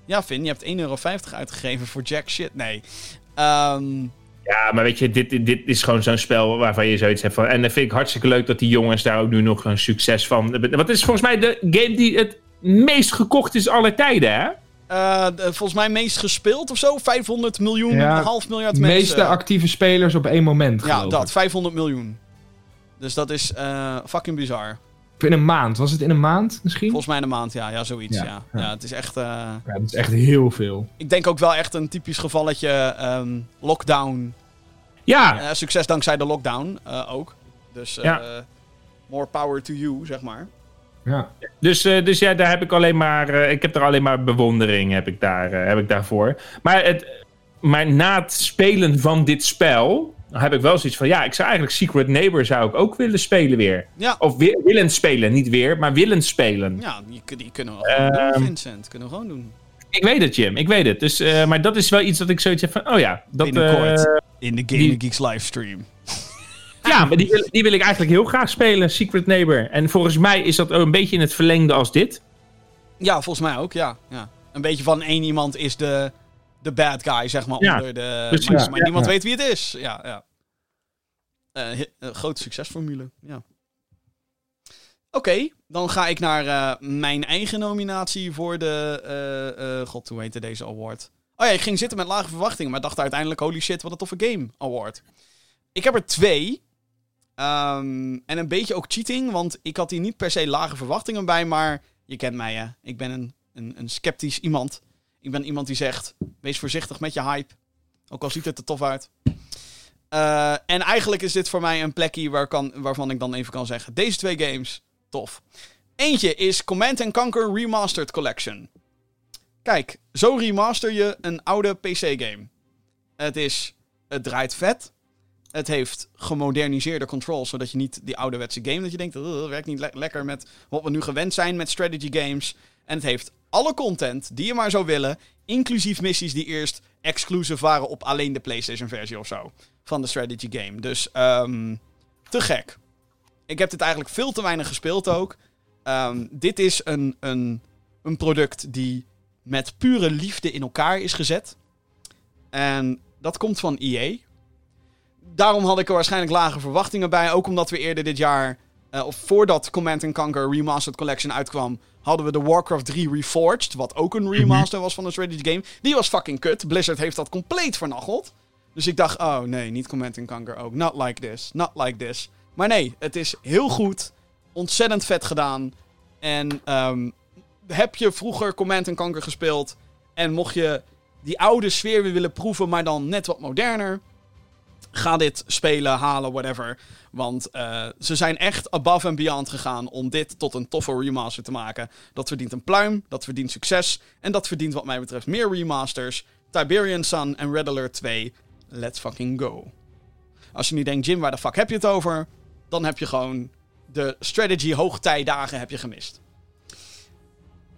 ja, Vin, je hebt 1,50 euro uitgegeven voor jack shit. Nee. Ehm, Ja, maar weet je, dit, dit is gewoon zo'n spel waarvan je zoiets hebt van... En dat vind ik hartstikke leuk dat die jongens daar ook nu nog een succes van... Het is volgens mij de game die het meest gekocht is aller tijden, hè? eh, de- volgens mij meest gespeeld of zo. 500 miljoen, Ja, een half miljard de mensen. meeste actieve spelers op één moment, Ja, dat. ik. 500 miljoen. Dus dat is eh, fucking bizar. In een maand. Was het in een maand misschien? Volgens mij in een maand, ja. Ja, zoiets, ja. Ja, Ja, ja. het is echt... eh, Ja, dat is echt heel veel. ik denk ook wel echt een typisch gevalletje ehm, lockdown. Ja, Eh, succes dankzij de lockdown eh, ook. Dus more power to you, zeg maar. Ja. dus, dus ja, daar heb ik alleen maar... ik heb er alleen maar bewondering heb ik, daar, heb ik daarvoor. Maar, het, maar na het spelen van dit spel... heb ik wel zoiets van... Ja, ik zou eigenlijk Secret Neighbor zou ik ook willen spelen weer. Ja, Of weer, willen spelen, niet weer, maar willen spelen. ja die, die kunnen we gewoon Ehm, doen, Vincent. Kunnen we gewoon doen. Ik weet het, Jim. Ik weet het. Dus, eh, maar dat is wel iets dat ik zoiets heb van... Oh ja, dat... Binnenkort. eh, In de die- Gaming Geeks livestream. <laughs> ja, maar die wil, die wil ik eigenlijk heel graag spelen, Secret Neighbor. En volgens mij is dat ook een beetje in het verlengde als dit. Ja, volgens mij ook, ja. ja. Een beetje van één iemand is de, de bad guy, zeg maar, Ja, onder de... precies. Maar, niemand weet wie het is. Ja, ja. Eh, een grote succesformule, ja. Oké, dan ga ik naar eh, mijn eigen nominatie voor de... eh, God, hoe heette deze award? Oh ja, ik ging zitten met lage verwachtingen, maar dacht uiteindelijk... Holy shit, wat een toffe game award. Ik heb er twee. Ehm, en een beetje ook cheating, want ik had hier niet per se lage verwachtingen bij, maar je kent mij, hè. Ik ben een, een, een sceptisch iemand. Ik ben iemand die zegt, wees voorzichtig met je hype. Ook al ziet het er tof uit. Eh, en eigenlijk is dit voor mij een plekje waar kan, waarvan ik dan even kan zeggen, deze twee games, tof. Eentje is Command Conquer Remastered Collection. Kijk, zo remaster je een oude PC-game. Het is, het draait vet. Het heeft gemoderniseerde controls, zodat je niet die ouderwetse game dat je denkt, "Ugh, dat werkt niet le- lekker met wat we nu gewend zijn met strategy games. En het heeft alle content die je maar zou willen, inclusief missies die eerst exclusive waren op alleen de PlayStation versie of zo van de strategy game. Dus ehm, te gek. Ik heb dit eigenlijk veel te weinig gespeeld ook. Ehm, dit is een, een, een product die met pure liefde in elkaar is gezet. En dat komt van EA. Daarom had ik er waarschijnlijk lage verwachtingen bij. Ook omdat we eerder dit jaar, eh, of voordat Command Conquer Remastered Collection uitkwam, hadden we de Warcraft 3 Reforged. Wat ook een remaster was van een strategy game. Die was fucking kut. Blizzard heeft dat compleet vernacheld. Dus ik dacht, oh nee, niet Command Conquer ook. Not like this, not like this. Maar nee, het is heel goed. Ontzettend vet gedaan. En ehm, heb je vroeger Command Conquer gespeeld en mocht je die oude sfeer weer willen proeven, maar dan net wat moderner. Ga dit spelen, halen, whatever. Want eh, ze zijn echt above and beyond gegaan om dit tot een toffe remaster te maken. Dat verdient een pluim, dat verdient succes. En dat verdient wat mij betreft meer remasters. Tiberian Sun en Red Alert 2. Let's fucking go. Als je nu denkt, Jim, waar de fuck heb je het over? Dan heb je gewoon de strategy hoogtijdagen heb je gemist.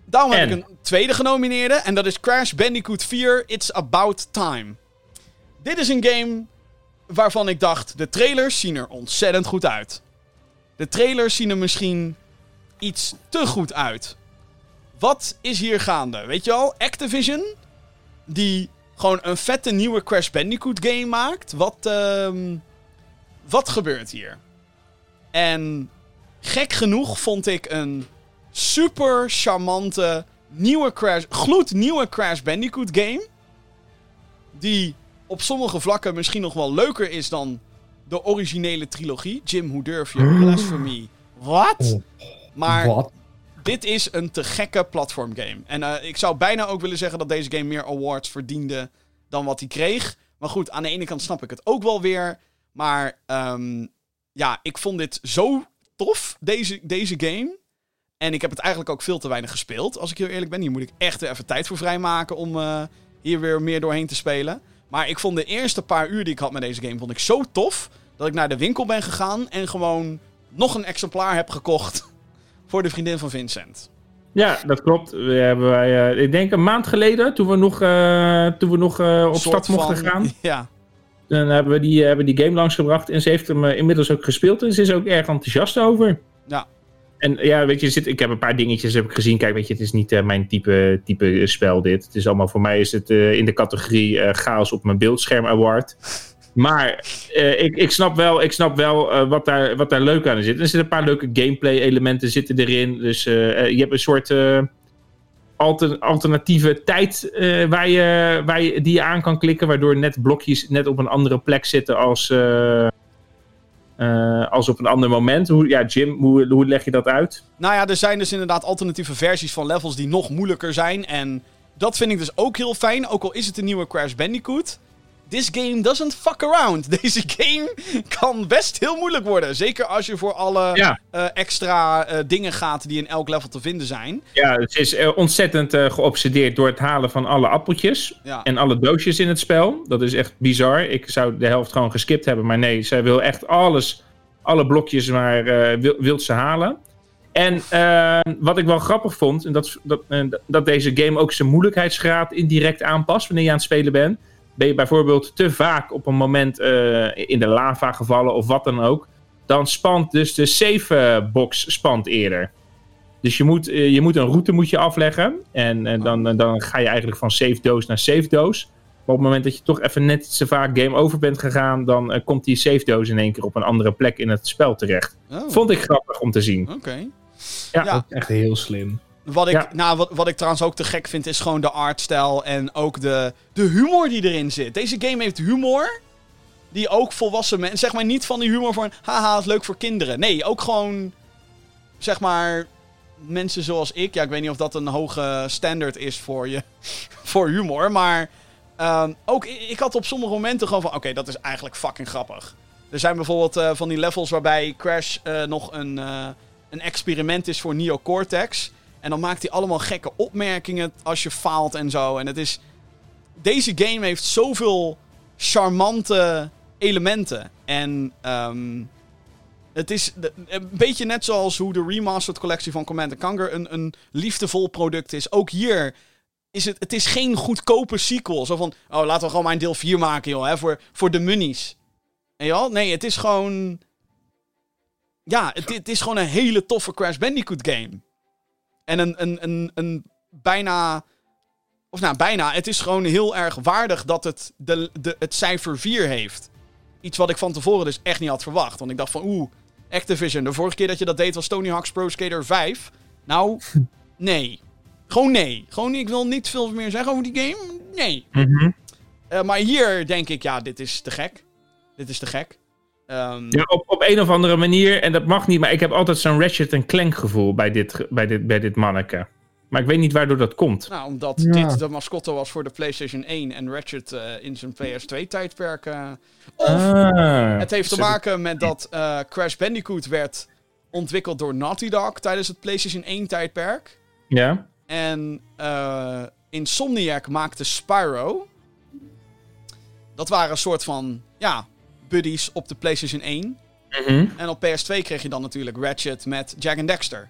Daarom heb ik een tweede genomineerde. En dat is Crash Bandicoot 4 It's About Time. Dit is een game waarvan ik dacht, de trailers zien er ontzettend goed uit. De trailers zien er misschien iets te goed uit. Wat is hier gaande? Weet je al, Activision, die gewoon een vette nieuwe Crash Bandicoot game maakt. Wat, ehm, wat gebeurt hier? En gek genoeg vond ik een super charmante nieuwe Crash, gloednieuwe Crash Bandicoot game. Die op sommige vlakken misschien nog wel leuker is dan de originele trilogie. Jim, hoe durf je? <gasps> Blasphemy. Wat? Maar Wat? Dit is een te gekke platformgame. En eh, ik zou bijna ook willen zeggen dat deze game meer awards verdiende dan wat hij kreeg. Maar goed, aan de ene kant snap ik het ook wel weer. Maar ehm, ja, ik vond dit zo tof, deze, deze game. En ik heb het eigenlijk ook veel te weinig gespeeld, als ik heel eerlijk ben. Hier moet ik echt even tijd voor vrijmaken om eh, hier weer meer doorheen te spelen. Maar ik vond de eerste paar uur die ik had met deze game vond ik zo tof... dat ik naar de winkel ben gegaan en gewoon nog een exemplaar heb gekocht... <laughs> voor de vriendin van Vincent. Ja, dat klopt. We hebben wij, eh, ik denk een maand geleden, toen we nog, eh, toen we nog eh, op stap mochten van- gaan... <laughs> Ja, Dan hebben we die, hebben die game langsgebracht en ze heeft hem inmiddels ook gespeeld en ze is ook erg enthousiast over. Ja. En ja, weet je, zit, ik heb een paar dingetjes heb ik gezien. Kijk, weet je, het is niet eh, mijn type, type spel dit. Het is allemaal, voor mij is het eh, in de categorie eh, chaos op mijn beeldscherm award. Maar ik, ik snap wel, ik snap wel wat, daar, wat daar leuk aan zit. Er zitten een paar leuke gameplay elementen zitten erin. Dus je hebt een soort alter- alternatieve tijd waar je, waar je, die je aan kan klikken. Waardoor net blokjes net op een andere plek zitten als, eh, als op een ander moment. Hoe, ja, Jim, hoe, hoe leg je dat uit? Nou ja, er zijn dus inderdaad alternatieve versies van levels die nog moeilijker zijn. En dat vind ik dus ook heel fijn. Ook al is het een nieuwe Crash Bandicoot. This game doesn't fuck around. <laughs> Deze game kan best heel moeilijk worden. Zeker als je voor alle Ja. eh, extra eh, dingen gaat die in elk level te vinden zijn. Ja, het is eh, ontzettend geobsedeerd door het halen van alle appeltjes. Ja. En alle doosjes in het spel. Dat is echt bizar. Ik zou de helft gewoon geskipt hebben. Maar nee, zij wil echt alles, alle blokjes maar wil, wilt ze halen. En wat ik wel grappig vond, en dat, dat, dat deze game ook zijn moeilijkheidsgraad indirect aanpast wanneer je aan het spelen bent. Ben je bijvoorbeeld te vaak op een moment eh, in de lava gevallen of wat dan ook. Dan spant dus de save box spant eerder. Dus je moet, eh, je moet een route moet je afleggen. En, en dan, dan ga je eigenlijk van safe doos naar safe doos. Maar op het moment dat je toch even net iets te vaak game over bent gegaan, dan eh, komt die safe doos in één keer op een andere plek in het spel terecht. Oh, Vond ik grappig om te zien. Oké. Ja. Ja. Echt heel slim. Wat ik, Ja. nou, wat, wat ik trouwens ook te gek vind, is gewoon de artstijl en ook de, de humor die erin zit. Deze game heeft humor, die ook volwassen mensen... Zeg maar niet van die humor van, haha, is leuk voor kinderen. Nee, ook gewoon, zeg maar, mensen zoals ik. Ja, ik weet niet of dat een hoge standaard is voor je, <laughs> voor humor, maar... ehm, ook, ik had op sommige momenten gewoon van, oké, dat is eigenlijk fucking grappig. Er zijn bijvoorbeeld eh, van die levels waarbij Crash eh, nog een, eh, een experiment is voor Neo Cortex. En dan maakt hij allemaal gekke opmerkingen als je faalt en zo. En het is. Deze game heeft zoveel charmante elementen. En ehm, het is een beetje net zoals hoe de remastered collectie van Command Conquer een, een liefdevol product is. Ook hier is het, het is geen goedkope sequel. Zo van, oh, laten we gewoon maar een deel 4 maken, joh, hè, voor, voor de munies. En ja, nee, het is gewoon... Ja, het, het is gewoon een hele toffe Crash Bandicoot game. En een, een, een, een bijna... Of nou, bijna. Het is gewoon heel erg waardig dat het de, de, het cijfer 4 heeft. Iets wat ik van tevoren dus echt niet had verwacht. Want ik dacht van, oeh, Activision. De vorige keer dat je dat deed was Tony Hawk's Pro Skater 5. Nou, <laughs> nee. Gewoon nee. Gewoon, ik wil niet veel meer zeggen over die game. Nee. Mhm. Eh, maar hier denk ik, ja, dit is te gek. Dit is te gek. Ehm, Ja, op, op een of andere manier, en dat mag niet, maar ik heb altijd zo'n Ratchet Clank gevoel bij dit, bij, dit, bij dit manneke. Maar ik weet niet waardoor dat komt. Nou, omdat Ja. dit de mascotte was voor de PlayStation 1 en Ratchet eh, in zijn PS2-tijdperk. eh of Ah. het heeft te maken met dat eh, Crash Bandicoot werd ontwikkeld door Naughty Dog tijdens het PlayStation 1-tijdperk. Ja? En eh Insomniac maakte Spyro. Dat waren een soort van, ja, buddies op de PlayStation 1. Mhm. En op PS2 kreeg je dan natuurlijk Ratchet met Jack and Dexter.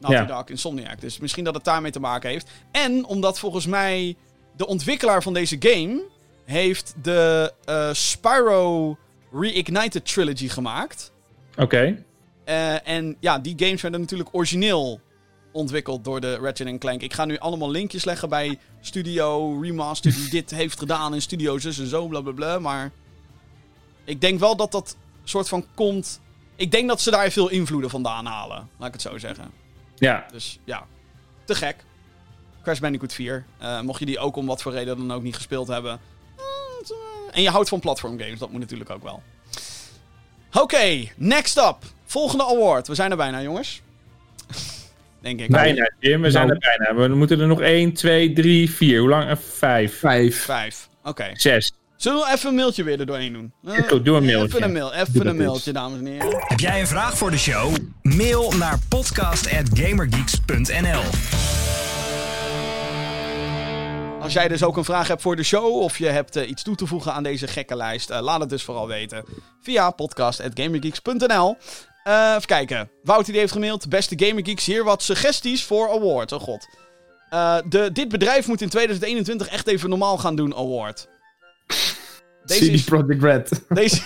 Naughty Ja. Dog, Insomniac. Dus misschien dat het daarmee te maken heeft. En omdat volgens mij de ontwikkelaar van deze game... heeft de eh, Spyro Reignited Trilogy gemaakt. Oké. Eh, en ja, die games werden natuurlijk origineel ontwikkeld door de Ratchet Clank. Ik ga nu allemaal linkjes leggen bij Studio Remaster die dit heeft gedaan in Studio zus en zo, blablabla. Maar ik denk wel dat dat soort van komt... Ik denk dat ze daar veel invloeden vandaan halen, laat ik het zo zeggen. Ja. Dus ja, te gek. Crash Bandicoot 4. Eh, mocht je die ook om wat voor reden dan ook niet gespeeld hebben. eh, eh, En je houdt van platformgames, dat moet natuurlijk ook wel. Oké, next up. Volgende award. We zijn er bijna, jongens. <laughs> denk ik. Bijna, Jim. We zijn Nou. er bijna. We moeten er nog 1, 2, 3, 4. Hoe lang? Eh, Vijf. Vijf. Vijf. Oké. Zes. Zullen we even een mailtje weer er doorheen doen? Eh, doe een mailtje. Even een mail, even een eens. mailtje, dames en heren. Heb jij een vraag voor de show? Mail naar podcast.gamergeeks.nl Als jij dus ook een vraag hebt voor de show of je hebt eh, iets toe te voegen aan deze gekke lijst, eh, laat het dus vooral weten via podcast.gamergeeks.nl. Eh, even kijken. Wouter die heeft gemaild. Beste Gamergeeks, hier wat suggesties voor award. Oh god. Eh, de Dit bedrijf moet in 2021 echt even normaal gaan doen award. Deze CD is, Projekt Red. deze,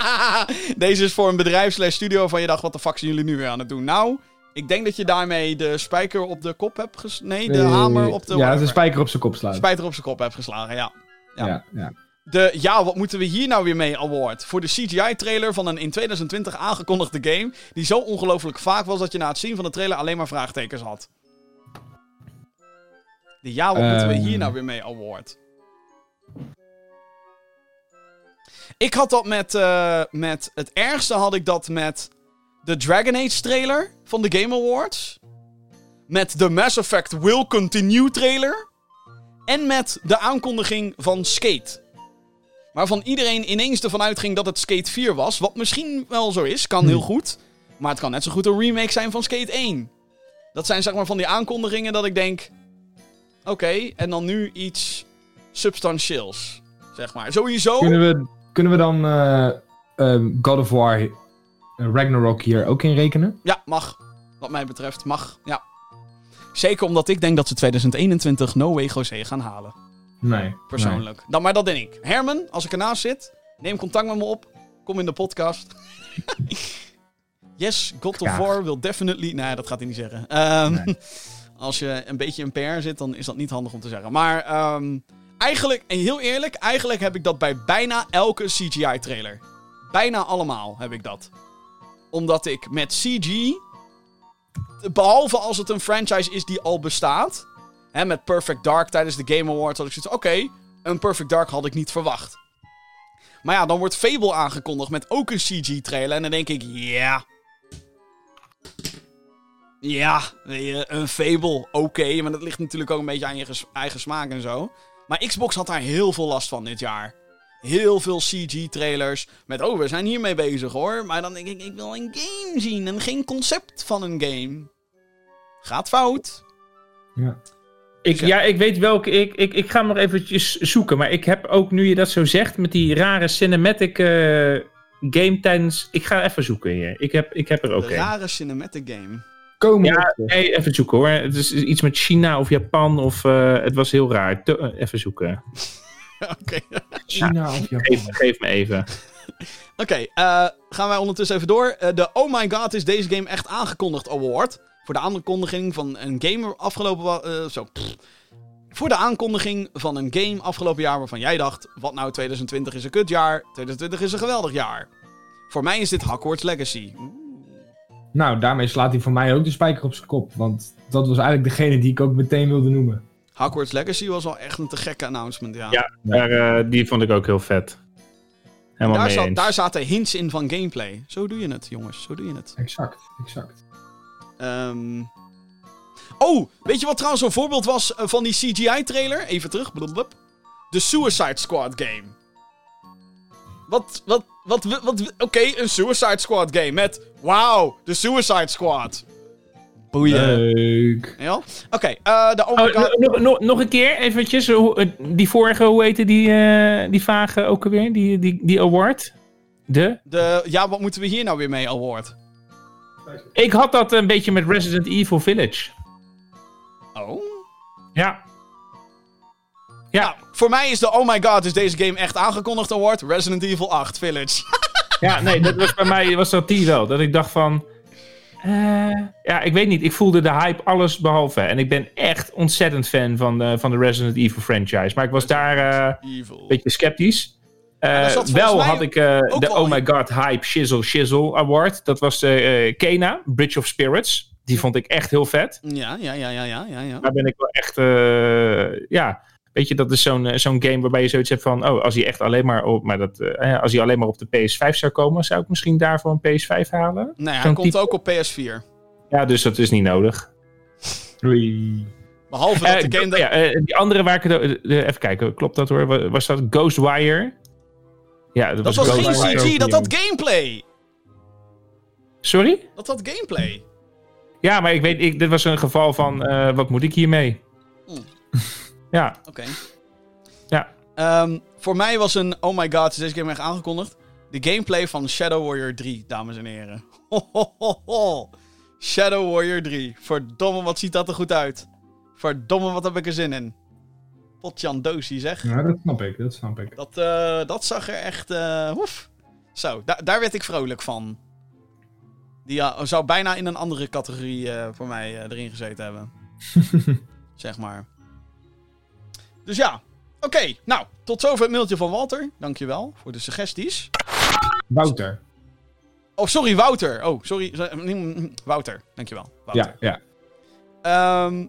<laughs> deze is voor een bedrijf slash studio van je dacht, wat de fuck zijn jullie nu weer aan het doen? Nou, ik denk dat je daarmee de spijker op de kop hebt ges... Nee, de hamer op de... Ja, de spijker op zijn kop slaan. spijker op zijn kop hebt geslagen, ja. ja. Ja, ja. De ja, wat moeten we hier nou weer mee award? Voor de CGI-trailer van een in 2020 aangekondigde game. Die zo ongelooflijk vaak was dat je na het zien van de trailer alleen maar vraagtekens had. De ja, wat moeten we hier Ehm. nou weer mee award? Ik had dat met, eh, met. Het ergste had ik dat met. De Dragon Age trailer van de Game Awards. Met de Mass Effect Will Continue trailer. En met de aankondiging van Skate. Waarvan iedereen ineens ervan uitging dat het Skate 4 was. Wat misschien wel zo is, kan heel goed. Maar het kan net zo goed een remake zijn van Skate 1. Dat zijn zeg maar van die aankondigingen dat ik denk... Oké, en dan nu iets substantieels. Zeg maar. Sowieso... Kunnen, we, kunnen we dan eh, ehm, God of War eh, Ragnarok hier ook in rekenen? Ja, mag. Wat mij betreft, mag. Ja. Zeker omdat ik denk dat ze 2021 No Way José gaan halen. Nee. Persoonlijk. Dan, maar dat denk ik. Herman, als ik ernaast zit, neem contact met me op. Kom in de podcast. <laughs> yes, God of. War will definitely... Nee, dat gaat hij niet zeggen. Ehm, Nee. <laughs> Als je een beetje in PR zit, dan is dat niet handig om te zeggen. Maar ehm, eigenlijk, en heel eerlijk, eigenlijk heb ik dat bij bijna elke CGI-trailer. Bijna allemaal heb ik dat. Omdat ik met CG, behalve als het een franchise is die al bestaat... Hè, met Perfect Dark tijdens de Game Awards had ik zoiets oké, een Perfect Dark had ik niet verwacht. Maar ja, dan wordt Fable aangekondigd met ook een CG-trailer. En dan denk ik, ja... Ja, een Fable, oké. maar dat ligt natuurlijk ook een beetje aan je eigen smaak en zo. Maar Xbox had daar heel veel last van dit jaar. Heel veel CG-trailers. Met, oh, we zijn hiermee bezig hoor. Maar dan denk ik, ik wil een game zien en geen concept van een game. Gaat fout. Ja. Ik, Ja. ja, ik weet welke. Ik, ik, ik ga hem nog eventjes zoeken. Maar ik heb ook, nu je dat zo zegt, met die rare cinematic eh, game tijdens. Ik ga even zoeken hier. Ik heb, ik heb er ook een. rare cinematic game. Komen Ja, nee, even zoeken hoor. Het is iets met China of Japan of eh, het was heel raar. To- eh, even zoeken. <laughs> Oké. China of Japan. Geef, geef me even. <laughs> Oké, eh, gaan wij ondertussen even door. Eh, de Oh My God is deze game echt aangekondigd award. Voor de aankondiging van een game afgelopen... eh, zo. pff. Voor de aankondiging van een game afgelopen jaar waarvan jij dacht... Wat nou, 2020 is een kutjaar. 2020 is een geweldig jaar. Voor mij is dit Hogwarts Legacy. Nou, daarmee slaat hij voor mij ook de spijker op zijn kop. Want dat was eigenlijk degene die ik ook meteen wilde noemen. Hogwarts Legacy was wel echt een te gekke announcement, ja. Ja, daar, eh, die vond ik ook heel vet. Helemaal daar, mee zat, eens. daar zaten hints in van gameplay. Zo doe je het, jongens. Zo doe je het. Exact, exact. Ehm. Oh, weet je wat trouwens een voorbeeld was eh, van die CGI-trailer? Even terug. blablabla. De Suicide Squad game. Wat, wat, wat, wat, wat- oké, een Suicide Squad game met, wauw, de Suicide Squad. Boeien. Leuk. Ja? Oké, eh, de Oh Oh, nog, nog, nog een keer eventjes. eh, Die vorige, hoe heette die, eh, die vage ook alweer? Die, die, die award? De? De, ja, wat moeten we hier nou weer mee, award? Ik had dat een beetje met Resident Evil Village. Oh? Ja. Ja, Voor mij is de Oh My God is deze game echt aangekondigd award. Resident Evil 8 Village. ja nee, dat was bij mij was dat die wel. Dat ik dacht van... eh, ja, ik weet niet. Ik voelde de hype alles behalve. En ik ben echt ontzettend fan van de, van de Resident Evil franchise. Maar ik was daar eh, een beetje sceptisch. Eh, wel had ik de Oh My. God Hype Shizzle Shizzle Award. Dat was de Kena, Bridge of Spirits. Die vond ik echt heel vet. Ja, ja, ja, ja, ja, ja, ja. Daar ben ik wel echt, ja, weet je, dat is zo'n eh, zo'n game waarbij je zoiets hebt van, oh, als hij echt alleen maar op, maar dat, eh, als hij alleen maar op de PS5 zou komen, zou ik misschien daarvoor een PS5 halen. Nee, hij komt type- ook op PS4. Ja, dus dat is niet nodig. Behalve dat Eh, de game... ja, eh, die andere waar ik het... even kijken, klopt dat hoor? Wa- Was dat Ghostwire? Ja, dat, dat was geen. CG, dat had gameplay. Sorry? Dat had gameplay. Ja, maar ik weet, ik, dit was een geval van, eh, wat moet ik hiermee? Ja, Oké. Ja. Ehm, voor mij was een... Oh my god, is deze game echt aangekondigd? De gameplay van Shadow Warrior 3, dames en heren. Ho, ho, ho, ho. Shadow Warrior 3. Verdomme, wat ziet dat er goed uit. Verdomme, wat heb ik er zin in. Potjan Dozie, zeg. Ja, dat snap ik, dat snap ik. Dat, eh, dat zag er echt... eh woef. Zo, da- daar werd ik vrolijk van. Die ja, zou bijna in een andere categorie eh, voor mij eh, erin gezeten hebben. <laughs> zeg maar. Dus ja, oké. Nou, tot zover het mailtje van Walter. Dankjewel voor de suggesties. Wouter. Oh, sorry, Wouter. Oh, sorry. Wouter, dankjewel. Wouter. Ja, ja. Ehm,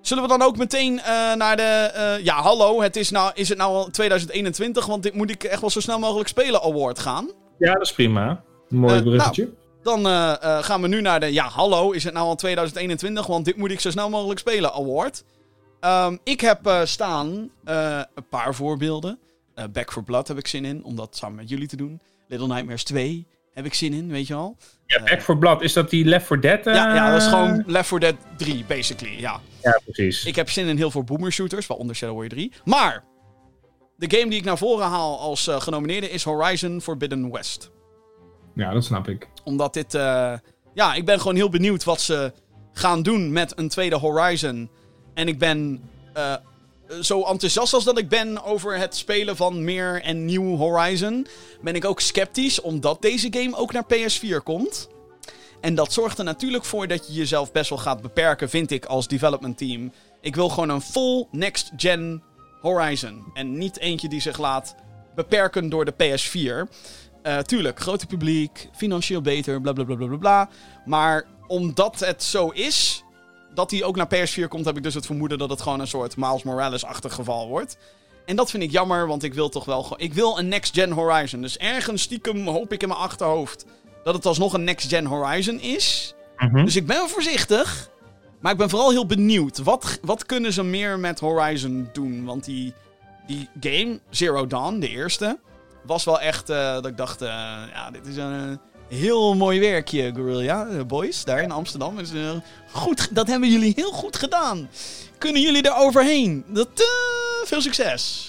zullen we dan ook meteen eh, naar de... eh, ja, hallo, het is, nou, is het nou al 2021? Want dit moet ik echt wel zo snel mogelijk spelen award gaan. ja, dat is prima. Mooi bruggetje. Dan gaan we nu naar de... Ja, hallo, is het nou al 2021? Want dit moet ik zo snel mogelijk spelen award. Ehm, ik heb eh, staan eh, een paar voorbeelden. Eh, Back for Blood heb ik zin in, om dat samen met jullie te doen. Little Nightmares 2 heb ik zin in, weet je wel. Ja, Back for Blood, is dat die Left 4 Dead? Ja, ja, dat is gewoon Left 4 Dead 3, basically, ja. Ja, precies. Ik heb zin in heel veel boomer shooters, waaronder Shadow Warrior 3. Maar de game die ik naar voren haal als genomineerde is Horizon Forbidden West. Ja, dat snap ik. Omdat dit... ja, ik ben gewoon heel benieuwd wat ze gaan doen met een tweede Horizon. En ik ben eh, zo enthousiast als dat ik ben over het spelen van meer en nieuw Horizon... ben ik ook sceptisch, omdat deze game ook naar PS4 komt. En dat zorgt er natuurlijk voor dat je jezelf best wel gaat beperken, vind ik, als development team. Ik wil gewoon een full next-gen Horizon. En niet eentje die zich laat beperken door de PS4. Eh, tuurlijk, groter publiek, financieel beter, bla bla bla bla bla. Maar omdat het zo is, dat hij ook naar PS4 komt, heb ik dus het vermoeden dat het gewoon een soort Miles Morales-achtig geval wordt. En dat vind ik jammer, want ik wil toch wel gewoon. Ik wil een next-gen Horizon. Dus ergens stiekem hoop ik in mijn achterhoofd dat het alsnog een next-gen Horizon is. Mhm. Dus ik ben voorzichtig. Maar ik ben vooral heel benieuwd. Wat, wat kunnen ze meer met Horizon doen? Want die, die game, Zero Dawn, de eerste, was wel echt eh, dat ik dacht... eh, ja, dit is een heel mooi werkje, Guerrilla eh, Boys, daar in Amsterdam. Dus, eh, goed, dat hebben jullie heel goed gedaan. Kunnen jullie er overheen? Dat, eh, veel succes.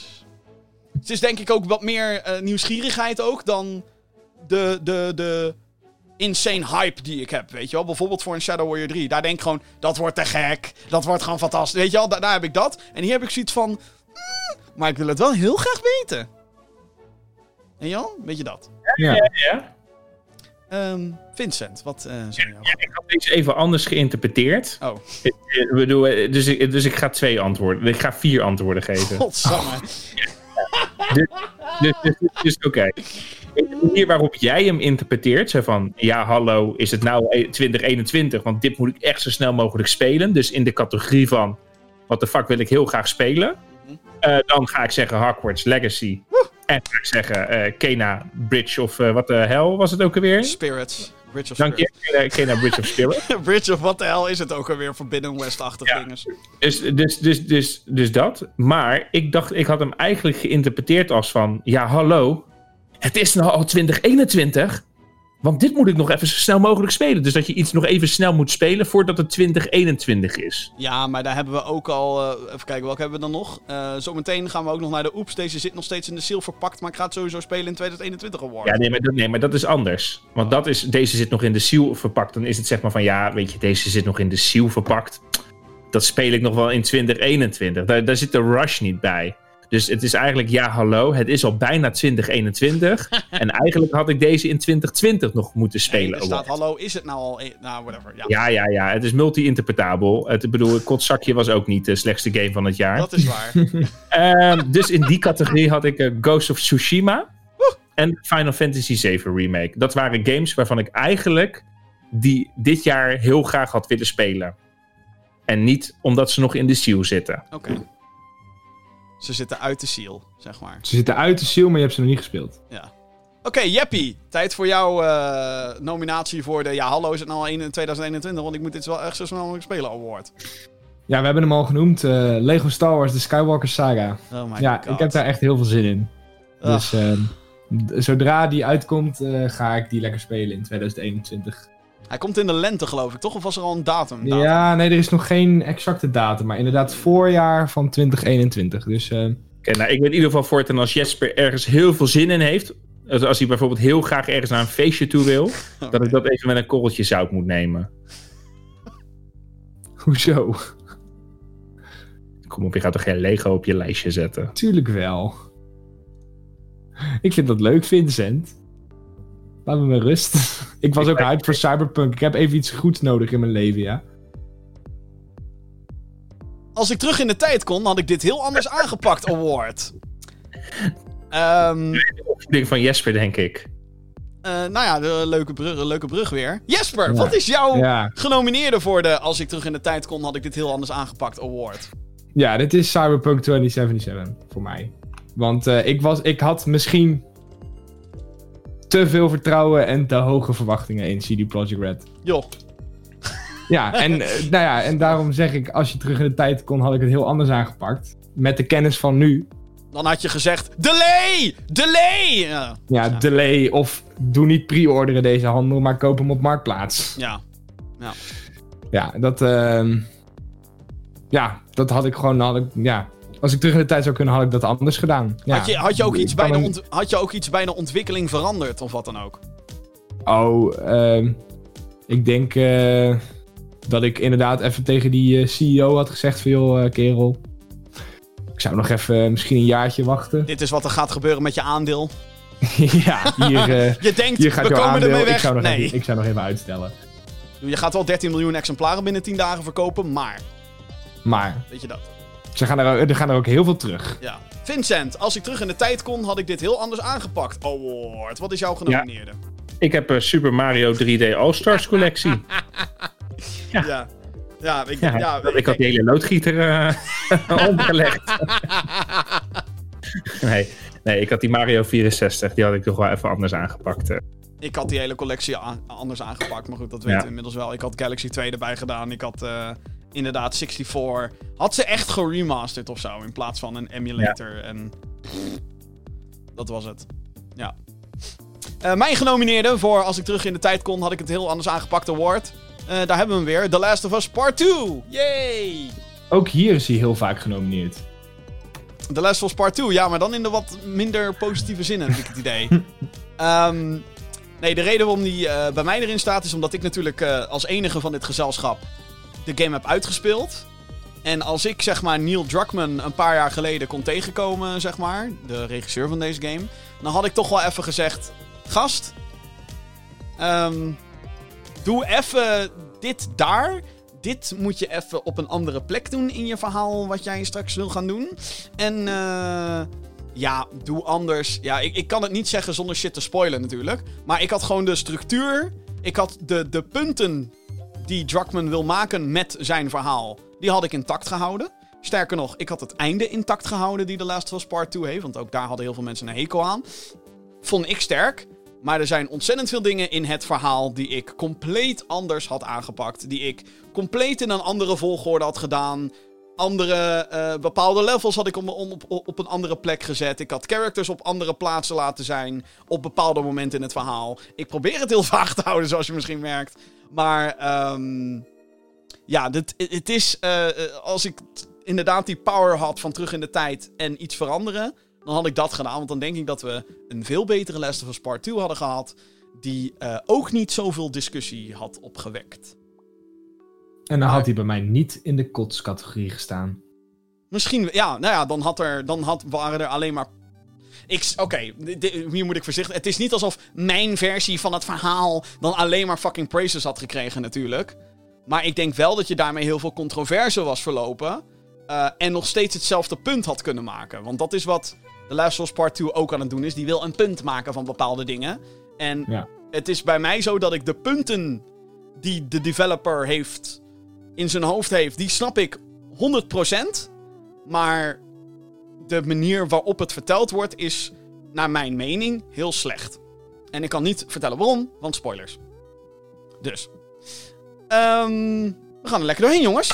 Het is denk ik ook wat meer eh, nieuwsgierigheid ook dan de, de, de insane hype die ik heb, weet je wel. Bijvoorbeeld voor een Shadow Warrior 3. Daar denk ik gewoon, dat wordt te gek. Dat wordt gewoon fantastisch. Weet je wel, da- daar heb ik dat. En hier heb ik zoiets van, mm, maar ik wil het wel heel graag weten. En Jan, weet je dat? Ja. Ja. Ehm, Vincent, wat eh zijn jouw... Ik had deze even anders geïnterpreteerd. Oh, Ik, eh, bedoel, eh, dus, ik, dus ik ga twee antwoorden. Ik ga vier antwoorden geven. godsamme. <laughs> Dus, dus, dus, dus oké. De manier waarop jij hem interpreteert, zo van, ja hallo, is het nou e- 2021, want dit moet ik echt zo snel mogelijk spelen. Dus in de categorie van, wat de fuck wil ik heel graag spelen. Eh, dan ga ik zeggen Hogwarts Legacy. En ik zeggen eh, Kena Bridge of eh, wat de hel was het ook alweer? Spirits. Bridge of Dank je, Spirits. Kena, Bridge of Spirit. <laughs> Bridge of wat de hel is het ook alweer Forbidden West-achtig Ja. dinges. Dus, dus, dus, dus, dus dat. Maar ik dacht, ik had hem eigenlijk geïnterpreteerd als van, ja hallo, het is nou al 2021. Want dit moet ik nog even zo snel mogelijk spelen. Dus dat je iets nog even snel moet spelen voordat het 2021 is. Ja, maar daar hebben we ook al... eh, even kijken, welke hebben we dan nog? Eh, zometeen gaan we ook nog naar de Oeps. Deze zit nog steeds in de seal verpakt, maar ik ga het sowieso spelen in 2021 award. Ja, nee maar, dat, nee, maar dat is anders. Want dat is, deze zit nog in de seal verpakt. Dan is het zeg maar van, ja, weet je, deze zit nog in de seal verpakt. Dat speel ik nog wel in 2021. Daar, daar zit de rush niet bij. Dus het is eigenlijk, ja, hallo, het is al bijna 2021. <laughs> en eigenlijk had ik deze in 2020 nog moeten Nee, spelen. er staat, hallo, is het nou al... Nou, whatever. Ja, Ja, ja, ja. Het is multi-interpretabel. Het, ik bedoel, Kotzakje was ook niet de slechtste game van het jaar. dat is waar. <laughs> Ehm, dus in die categorie had ik eh, Ghost of Tsushima en Final Fantasy VII Remake. Dat waren games waarvan ik eigenlijk die dit jaar heel graag had willen spelen. En niet omdat ze nog in de seal zitten. Oké. Ze zitten uit de seal, zeg maar. Ze zitten uit de seal, maar je hebt ze nog niet gespeeld. Ja. Oké, Jeppie. Tijd voor jouw eh, nominatie voor de... Ja, hallo, is het nou al in 2021? Want ik moet dit wel echt zo snel mogelijk spelen award. Ja, we hebben hem al genoemd. eh, Lego Star Wars, de Skywalker Saga. Oh my ja, god. ik heb daar echt heel veel zin in. Dus ehm, zodra die uitkomt, eh, ga ik die lekker spelen in 2021. Hij komt in de lente, geloof ik, toch? Of was er al een datum? datum? Ja, nee, er is nog geen exacte datum. Maar inderdaad voorjaar van 2021. Dus eh, Oké, nou, ik weet in ieder geval voortaan als Jesper ergens heel veel zin in heeft. Als, als hij bijvoorbeeld heel graag ergens naar een feestje toe wil. <laughs> Dat ik dat even met een korreltje zout moet nemen. <laughs> hoezo? Kom op, je gaat toch geen Lego op je lijstje zetten? Tuurlijk wel. Ik vind dat leuk, Vincent. Laat me met rust. <laughs> ik was Ik ook hyped voor Cyberpunk. Ik heb even iets goeds nodig in mijn leven, ja. Als ik terug in de tijd kon, had ik dit heel anders <laughs> aangepakt, award. Ehm Ik denk van Jesper, denk ik. eh, nou ja, de leuke brug, leuke brug weer. Jesper, Ja. wat is jouw Ja, genomineerde voor de Als ik terug in de tijd kon, had ik dit heel anders aangepakt award? ja dit is Cyberpunk 2077 voor mij. Want eh, ik, was, ik had misschien te veel vertrouwen en te hoge verwachtingen in CD Projekt Red. Joh, Ja, en, eh, <laughs> nou ja, en daarom zeg ik, als je terug in de tijd kon, had ik het heel anders aangepakt. Met de kennis van nu. dan had je gezegd: Delay! Delay! Ja, Ja, Ja. delay of doe niet pre-orderen deze handel, maar koop hem op Marktplaats. ja. Ja, dat, ehm, ja, dat had ik gewoon, had ik, ja. Als ik terug in de tijd zou kunnen, had ik dat anders gedaan. Ja. Had, je, had, je ook iets bij de ont- had je ook iets bij de ontwikkeling veranderd of wat dan ook? Oh, ehm, ik denk eh, dat ik inderdaad even tegen die eh, CEO had gezegd van, joh, eh, kerel. Ik zou nog even misschien een jaartje wachten. Dit is wat er gaat gebeuren met je aandeel. <laughs> ja, hier, <laughs> Je denkt, hier gaat we komen aandeel. ermee weg. Ik zou, nog nee, even, ik zou nog even uitstellen. je gaat wel 13 miljoen exemplaren binnen 10 dagen verkopen, maar Maar weet je dat? Ze gaan er, er gaan er ook heel veel terug. Ja. Vincent, als ik terug in de tijd kon, had ik dit heel anders aangepakt. Award. Wat is jouw genomineerde? Ik heb een Super Mario 3D All-Stars collectie. Ja. <laughs> ja. Ja, ik, Ja, ja, ik had die hele loodgieter eh, <laughs> <laughs> omgelegd. nee, nee, ik had die Mario 64. Die had ik toch wel even anders aangepakt. eh. Ik had die hele collectie anders aangepakt, maar goed, dat weten Ja. we inmiddels wel. Ik had Galaxy 2 erbij gedaan. Ik had eh, inderdaad 64. Had ze echt geremasterd of zo, in plaats van een emulator. En dat was het. Ja. Eh, mijn genomineerde voor Als ik terug in de tijd kon, had ik het heel anders aangepakt award. Eh, daar hebben we hem weer. The Last of Us Part 2. Yay! Ook hier is hij heel vaak genomineerd. The Last of Us Part 2, ja, maar dan in de wat minder positieve zin, heb ik het idee. <laughs> Ehm, nee, de reden waarom die eh, bij mij erin staat is omdat ik natuurlijk als enige van dit gezelschap de game heb uitgespeeld. En als ik zeg maar Neil Druckmann een paar jaar geleden kon tegenkomen, zeg maar, de regisseur van deze game, dan had ik toch wel even gezegd: Gast, ehm, doe even dit daar. Dit moet je even op een andere plek doen in je verhaal, wat jij straks wil gaan doen. En eh, ja, doe anders. Ja, ik, ik kan het niet zeggen zonder shit te spoilen natuurlijk. Maar ik had gewoon de structuur. Ik had de, de punten die Druckmann wil maken met zijn verhaal. Die had ik intact gehouden. Sterker nog, ik had het einde intact gehouden die The Last of Us Part 2 heeft. Want ook daar hadden heel veel mensen een hekel aan. Vond ik sterk. Maar er zijn ontzettend veel dingen in het verhaal die ik compleet anders had aangepakt. Die ik compleet in een andere volgorde had gedaan. Andere eh, bepaalde levels had ik om, op, op een andere plek gezet. Ik had characters op andere plaatsen laten zijn. Op bepaalde momenten in het verhaal. Ik probeer het heel <laughs> vaag te houden, zoals je misschien merkt. Maar ehm, ja, dit, het is. eh, eh, als ik inderdaad die power had van terug in de tijd en iets veranderen. Dan had ik dat gedaan. Want dan denk ik dat we een veel betere Last of Us Part 2 hadden gehad. Die eh, ook niet zoveel discussie had opgewekt. En dan had hij bij mij niet in de kotscategorie gestaan. Misschien, ja, nou ja, dan, had er, dan had, waren er alleen maar. Ik, Oké, hier moet ik voorzichtig. Het is niet alsof mijn versie van het verhaal dan alleen maar fucking praises had gekregen, natuurlijk. Maar ik denk wel dat je daarmee heel veel controverse was verlopen. eh, en nog steeds hetzelfde punt had kunnen maken. Want dat is wat The Last of Us Part 2 ook aan het doen is. Die wil een punt maken van bepaalde dingen. En Ja. het is bij mij zo dat ik de punten die de developer heeft in zijn hoofd heeft, die snap ik 100%. Maar de manier waarop het verteld wordt is, naar mijn mening, heel slecht. En ik kan niet vertellen waarom, want spoilers. Dus. Ehm, we gaan er lekker doorheen, jongens.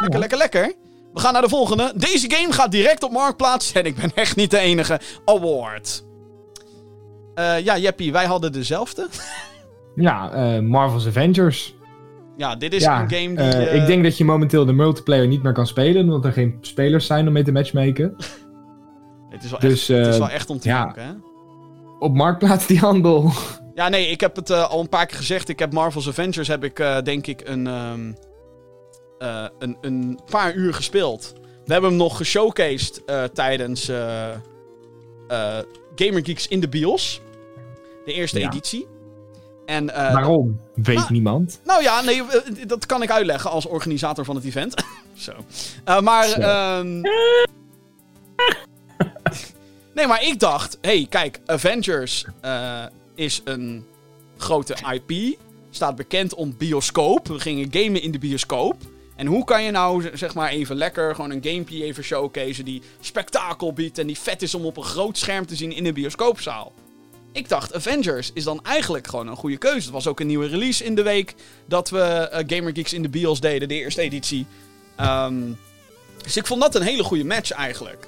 Lekker, lekker, lekker. We gaan naar de volgende. Deze game gaat direct op Marktplaats. En ik ben echt niet de enige. Award. Eh, ja, Jeppie, wij hadden dezelfde. <laughs> Ja, eh, Marvel's Avengers. ja, dit is ja, een game die... eh, ik denk dat je momenteel de multiplayer niet meer kan spelen, omdat er geen spelers zijn om mee te matchmaken. <laughs> het, is wel dus, echt, het is eh, wel echt om te ja. janken, hè? Op Marktplaats die handel. Ja, nee, ik heb het eh, al een paar keer gezegd. Ik heb Marvel's Avengers, heb ik eh, denk ik een, ehm, eh, een, een paar uur gespeeld. We hebben hem nog geshowcased tijdens Gamer Geeks in de BIOS. De eerste Ja. editie. En, Waarom? Weet nou, niemand. nou ja, nee, dat kan ik uitleggen als organisator van het event. <laughs> Zo. Maar. Zo. ehm, <laughs> nee, maar ik dacht: hey, kijk, Avengers eh, is een grote IP. Staat bekend om bioscoop. We gingen gamen in de bioscoop. En hoe kan je nou, zeg maar, even lekker gewoon een gamepje even showcase die spektakel biedt en die vet is om op een groot scherm te zien in een bioscoopzaal? Ik dacht, Avengers is dan eigenlijk gewoon een goede keuze. Het was ook een nieuwe release in de week dat we eh, Gamer Geeks in de BIOS deden, de eerste editie. Ehm, dus ik vond dat een hele goede match eigenlijk.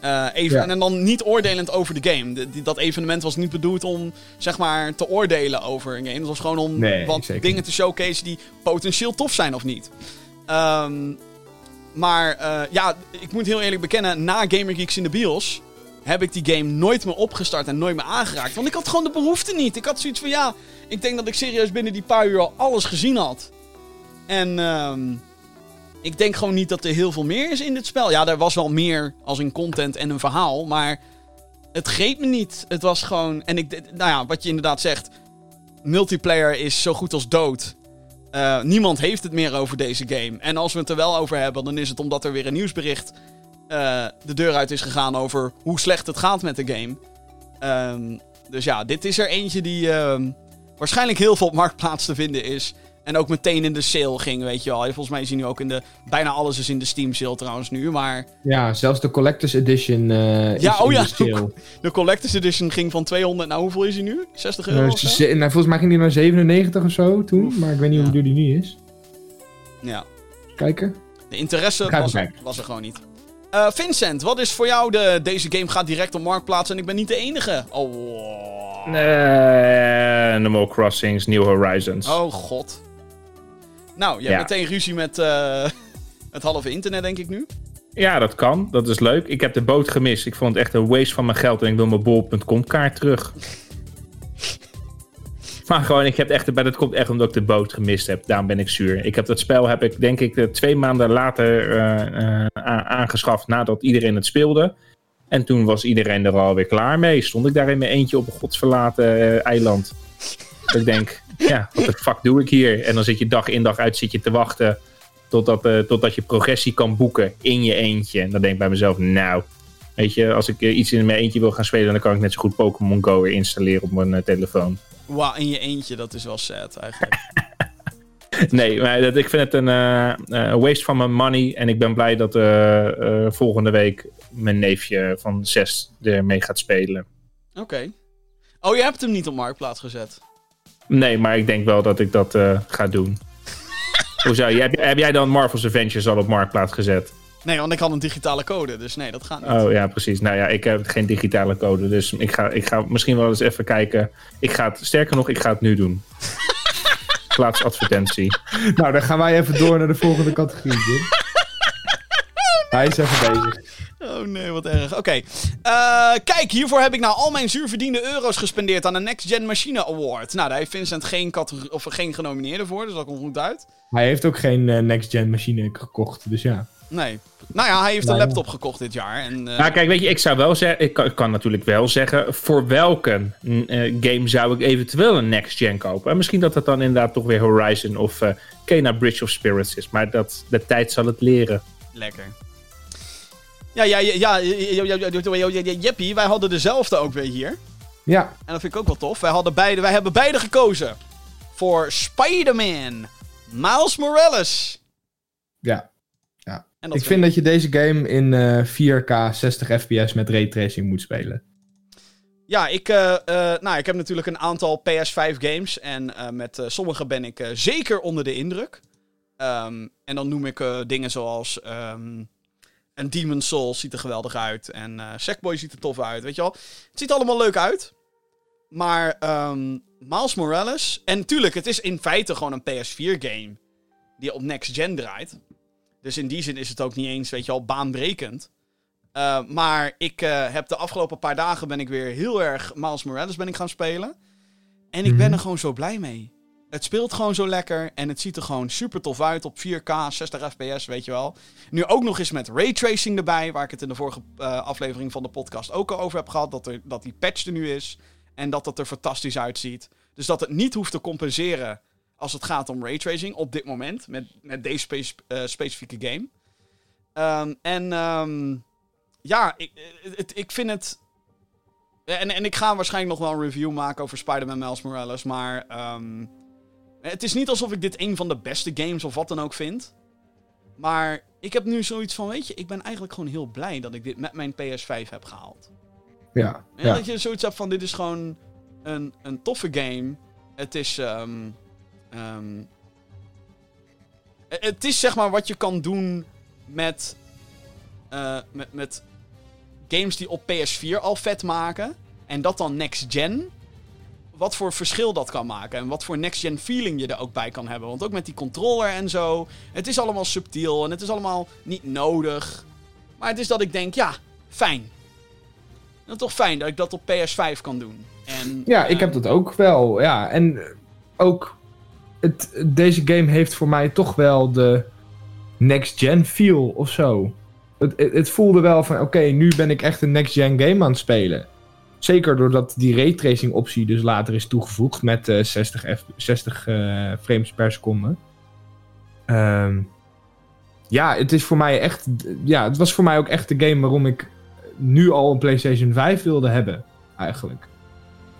Eh, even, Ja. En dan niet oordelend over de game. De- die- dat evenement was niet bedoeld om zeg maar, te oordelen over een game. Het was gewoon om Nee, wat dingen niet. te showcase die potentieel tof zijn of niet. Ehm, maar eh, ja, ik moet heel eerlijk bekennen, na Gamer Geeks in de BIOS heb ik die game nooit meer opgestart en nooit meer aangeraakt. Want ik had gewoon de behoefte niet. Ik had zoiets van, ja, ik denk dat ik serieus binnen die paar uur al alles gezien had. En ehm, ik denk gewoon niet dat er heel veel meer is in dit spel. Ja, er was wel meer als in content en een verhaal, maar het greep me niet. Het was gewoon, en ik, nou ja, wat je inderdaad zegt, multiplayer is zo goed als dood. Eh, niemand heeft het meer over deze game. En als we het er wel over hebben, dan is het omdat er weer een nieuwsbericht eh, de deur uit is gegaan over hoe slecht het gaat met de game. Ehm, dus ja, dit is er eentje die ehm, waarschijnlijk heel veel op marktplaats te vinden is. En ook meteen in de sale ging, weet je wel. Volgens mij is hij nu ook in de... Bijna alles is in de Steam sale trouwens nu, maar... Ja, zelfs de Collector's Edition eh Ja, is oh in ja, de sale. <laughs> De Collector's Edition ging van 200... Nou, hoeveel is hij nu? 60 euro Eh, of zo? ze- nou, volgens mij ging die naar 97 of zo toen, maar ik weet niet Ja. hoe duur die nu is. Ja. Kijken. De interesse was, kijken. was er gewoon niet. Eh, Vincent, wat is voor jou de... Deze game gaat direct op marktplaats en ik ben niet de enige. Oh, Eh, Animal Crossings, New Horizons. oh god. Nou, je Ja. hebt meteen ruzie met eh, <laughs> het halve internet, denk ik nu. Ja, dat kan. Dat is leuk. Ik heb de boot gemist. Ik vond het echt een waste van mijn geld en ik wil mijn bol.com kaart terug. <laughs> maar gewoon, ik heb echt, dat komt echt omdat ik de boot gemist heb. Daarom ben ik zuur. Ik heb dat spel, heb ik denk ik eh, twee maanden later eh, aangeschaft nadat iedereen het speelde. En toen was iedereen er alweer klaar mee. Stond ik daar in mijn eentje op een godsverlaten eiland. Ik denk, ja, wat de fuck doe ik hier? En dan zit je dag in dag uit zit je te wachten totdat, eh, totdat je progressie kan boeken in je eentje. En dan denk ik bij mezelf, nou, weet je, als ik eh, iets in mijn eentje wil gaan spelen, dan kan ik net zo goed Pokémon Go weer installeren op mijn eh, telefoon. Wauw, in je eentje, dat is wel sad eigenlijk. <laughs> Nee, maar dat, ik vind het een waste van mijn money. En ik ben blij dat volgende week mijn neefje van zes ermee gaat spelen. Oké. Oh, je hebt hem niet op marktplaats gezet. Nee, maar ik denk wel dat ik dat eh, ga doen. <laughs> Hoezo? Heb, heb jij dan Marvel's Avengers al op marktplaats gezet? Nee, want ik had een digitale code, dus nee, dat gaat niet. Oh ja, precies. Nou ja, ik heb geen digitale code. Dus ik ga, ik ga misschien wel eens even kijken. Ik ga het, sterker nog, ik ga het nu doen. <laughs> Plaats advertentie. Nou, dan gaan wij even door naar de volgende categorie. Jim. <laughs> Hij is even bezig. Oh nee, wat erg. Oké. Eh, kijk, hiervoor heb ik nou al mijn zuurverdiende euro's gespendeerd aan de Next Gen Machine Award. Nou, daar heeft Vincent geen, categorie, of geen genomineerde voor, dus dat komt goed uit. Hij heeft ook geen eh, next-gen machine gekocht, dus ja. Nee. Nou ja, hij heeft een Nou laptop gekocht dit jaar. En, eh, Nou, kijk, weet je, ik zou wel zeggen, ik kan, ik kan natuurlijk wel zeggen, voor welke mm, eh, game zou ik eventueel een next gen kopen? En misschien dat dat dan inderdaad toch weer Horizon of eh Kena Bridge of Spirits is. Maar dat, de tijd zal het leren. Lekker. Ja, ja, ja, ja, Jeppie, wij hadden dezelfde ook weer hier. Ja, En dat vind ik ook wel tof. Wij, hadden beide, wij hebben beide gekozen voor Spider-Man. Miles Morales. ja. Dat Ik vind dat je deze game in eh, 4K 60 fps met raytracing moet spelen. Ja, ik, eh, eh, nou, ik heb natuurlijk een aantal PS5 games. En eh, met eh, sommige ben ik eh, zeker onder de indruk. Ehm, en dan noem ik eh, dingen zoals... ehm een Demon Souls ziet er geweldig uit. En eh Sackboy ziet er tof uit, weet je wel. Het ziet allemaal leuk uit. Maar ehm Miles Morales... En tuurlijk, het is in feite gewoon een PS4-game. Die op next gen draait. Dus in die zin is het ook niet eens, weet je wel, baanbrekend. Uh, maar ik uh, heb de afgelopen paar dagen ben ik weer heel erg Miles Morales ben ik gaan spelen. En ik ben Mhm. er gewoon zo blij mee. Het speelt gewoon zo lekker en het ziet er gewoon super tof uit op 4K, 60 fps, weet je wel. Nu ook nog eens met raytracing erbij, waar ik het in de vorige uh, aflevering van de podcast ook al over heb gehad. Dat, er, dat die patch er nu is en dat het er fantastisch uitziet. Dus dat het niet hoeft te compenseren als het gaat om raytracing op dit moment, met, met deze uh, specifieke game. Um, en... Um, ja, ik, het, ik vind het. En, en ik ga waarschijnlijk nog wel een review maken over Spider-Man Miles Morales. Maar. Um, het is niet alsof ik dit een van de beste games of wat dan ook vind. Maar ik heb nu zoiets van: weet je, ik ben eigenlijk gewoon heel blij dat ik dit met mijn PS5 heb gehaald. Ja. En ja. dat je zoiets hebt van: dit is gewoon een, een toffe game. Het is. Um, het is zeg maar wat je kan doen met. Uh, met, met games die op PS4 al vet maken. En dat dan next gen. Wat voor verschil dat kan maken. En wat voor next gen feeling je er ook bij kan hebben. Want ook met die controller en zo. Het is allemaal subtiel. En het is allemaal niet nodig. Maar het is dat ik denk, ja, fijn. En toch fijn dat ik dat op PS5 kan doen. En, ja, uh, ik heb dat ook wel. Ja, en ook. Het, deze game heeft voor mij toch wel de next gen feel of zo. Het, het, het, voelde wel van, oké, okay, nu ben ik echt een next-gen game aan het spelen. Zeker doordat die raytracing optie dus later is toegevoegd met uh, 60, F, 60 uh, frames per seconde. Um, ja, het is voor mij echt, ja, het was voor mij ook echt de game waarom ik nu al een PlayStation 5 wilde hebben, eigenlijk.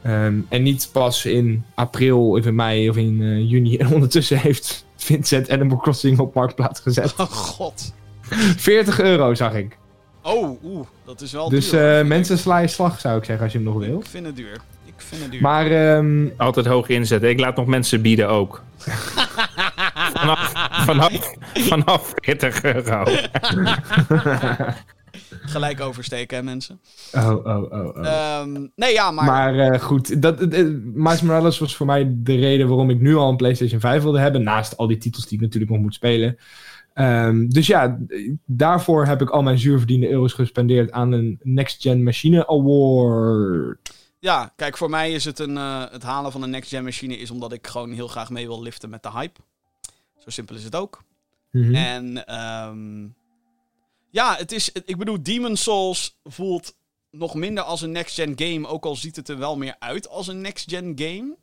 Um, en niet pas in april of in mei of in uh, juni. <laughs> En ondertussen heeft Vincent Animal Crossing op Marktplaats gezet. Oh god. 40 euro zag ik. Oh, oeh, dat is wel dus, duur. Dus uh, mensen sla je slag, zou ik zeggen, als je hem nog wil. Ik vind het duur. Ik vind het duur. Maar, um... Altijd hoog inzetten. Ik laat nog mensen bieden ook. vanaf, vanaf, vanaf 40 euro. <laughs> Gelijk oversteken, hè, mensen. Oh, oh, oh. oh. Um, nee, ja, maar... Maar uh, goed, dat, uh, Miles Morales was voor mij de reden waarom ik nu al een PlayStation 5 wilde hebben. Naast al die titels die ik natuurlijk nog moet spelen. Um, dus ja, daarvoor heb ik al mijn zuurverdiende euro's gespendeerd aan een Next Gen Machine Award. Ja, kijk, voor mij is het een, uh, het halen van een Next Gen machine is omdat ik gewoon heel graag mee wil liften met de hype. Zo simpel is het ook. Mhm. Mm -hmm. En um, ja, het is, ik bedoel, Demon Souls voelt nog minder als een Next Gen game, ook al ziet het er wel meer uit als een Next Gen game.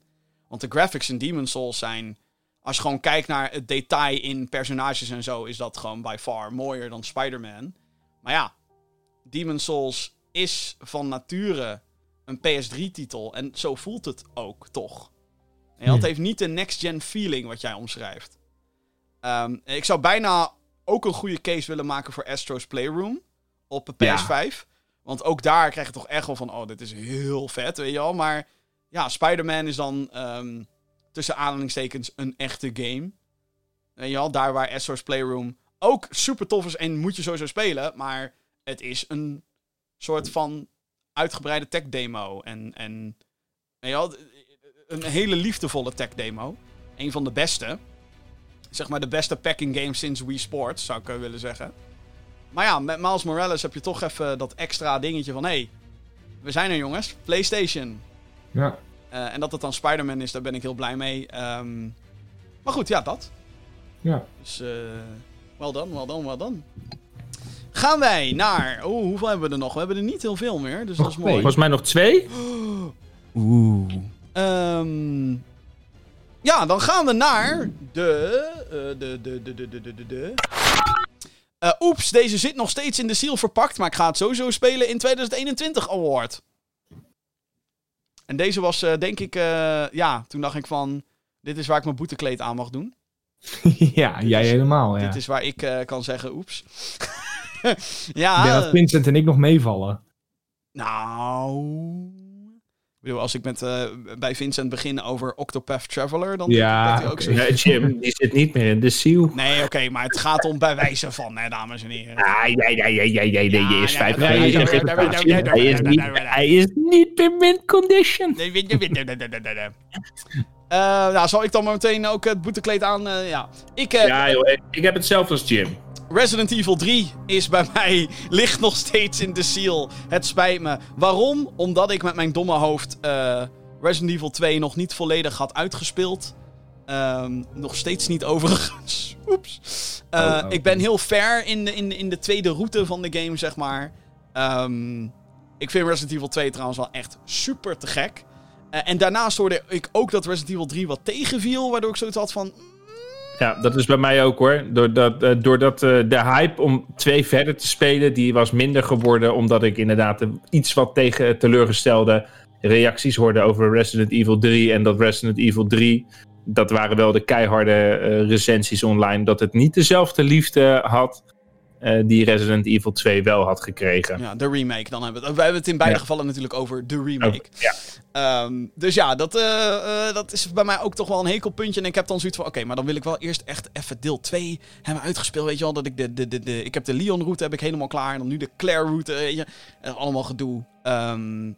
Want de graphics in Demon Souls zijn als je gewoon kijkt naar het detail in personages en zo, is dat gewoon by far mooier dan Spider-Man. Maar ja, Demon Souls is van nature een PS3-titel. En zo voelt het ook, toch? En het heeft niet de next-gen feeling wat jij omschrijft. Um, ik zou bijna ook een goede case willen maken voor Astro's Playroom op de PS5. Ja. Want ook daar krijg je toch echt wel van, oh, dit is heel vet, weet je wel. Maar ja, Spider-Man is dan... Um, tussen aanhalingstekens een echte game. Weet je daar waar Astro's Playroom ook super tof is en moet je sowieso spelen, maar het is een soort van uitgebreide tech demo. En, en een hele liefdevolle tech demo. Een van de beste. Zeg maar de beste packing game sinds Wii Sports, zou ik uh, willen zeggen. Maar ja, met Miles Morales heb je toch even dat extra dingetje van... Hé, hey, we zijn er jongens. PlayStation. Ja. Eh, en dat het dan Spider-Man is, daar ben ik heel blij mee. Ehm, maar goed, ja, dat. Ja. Dus eh, wel dan, wel dan, wel dan. Gaan wij naar. Oeh, hoeveel hebben we er nog? We hebben er niet heel veel meer, dus dat is mooi. Volgens mij nog twee. <gasps> Oeh. Ehm, ja, dan gaan we naar de. Uh, de, de, de, de, de, de, de. oeps, deze zit nog steeds in de ziel verpakt, maar ik ga het sowieso spelen in 2021 Award. En deze was, uh, denk ik, uh, ja, toen dacht ik van, dit is waar ik mijn boetekleed aan mag doen. <laughs> ja, dit jij is, helemaal, ja. Dit is waar ik uh, kan zeggen, oeps. <laughs> ja. Denk dat Vincent en ik nog meevallen. Nou... Bedoel, als ik met, eh, bij Vincent begin over Octopath Traveler, dan Ja, denk ik dat hij ook oké. zo... Nee, Jim, die zit niet meer in de ziel. Nee, oké, maar het gaat om bij wijze van, hè, dames en heren. Ah, ja, ja, ja, ja, ja, ja, je is Ja, vijf ja, jaar ja, in ja, ja, reputatie. ja, ja, ja, Hij is ja, niet- in win condition. Nee, weet je, weet je, nee, nee, nee, nee, nee. Eh, nou, zal ik dan maar meteen ook het boetekleed aan? eh, ja. Ik, eh, Ja, joh, ik- ik heb hetzelfde als Jim. Resident Evil 3 is bij mij, ligt nog steeds in de seal. Het spijt me. Waarom? Omdat ik met mijn domme hoofd eh, Resident Evil 2 nog niet volledig had uitgespeeld. Ehm, nog steeds niet overigens. <laughs> Oeps. Eh, Oh, oh. Ik ben heel ver in de, in, de, in de tweede route van de game, zeg maar. Ehm, ik vind Resident Evil 2 trouwens wel echt super te gek. Eh, en daarnaast hoorde ik ook dat Resident Evil 3 wat tegenviel. Waardoor ik zoiets had van... Ja, dat is bij mij ook hoor. Doordat, eh, doordat eh, de hype om twee verder te spelen, die was minder geworden. Omdat ik inderdaad iets wat tegen teleurgestelde reacties hoorde over Resident Evil 3. En dat Resident Evil 3, dat waren wel de keiharde eh, recensies online. Dat het niet dezelfde liefde had eh, die Resident Evil 2 wel had gekregen. Ja, de remake. Dan hebben we het. We hebben het in beide Ja. gevallen natuurlijk over de remake. Ja. Ehm, dus ja, dat, eh, eh, dat is bij mij ook toch wel een hekelpuntje. En ik heb dan zoiets van, oké, maar dan wil ik wel eerst echt even deel 2 hebben uitgespeeld. Weet je wel, dat ik de, de, de, de ik heb de Leon-route heb ik helemaal klaar. En dan nu de Claire-route, weet je. Eh, allemaal gedoe. Ehm,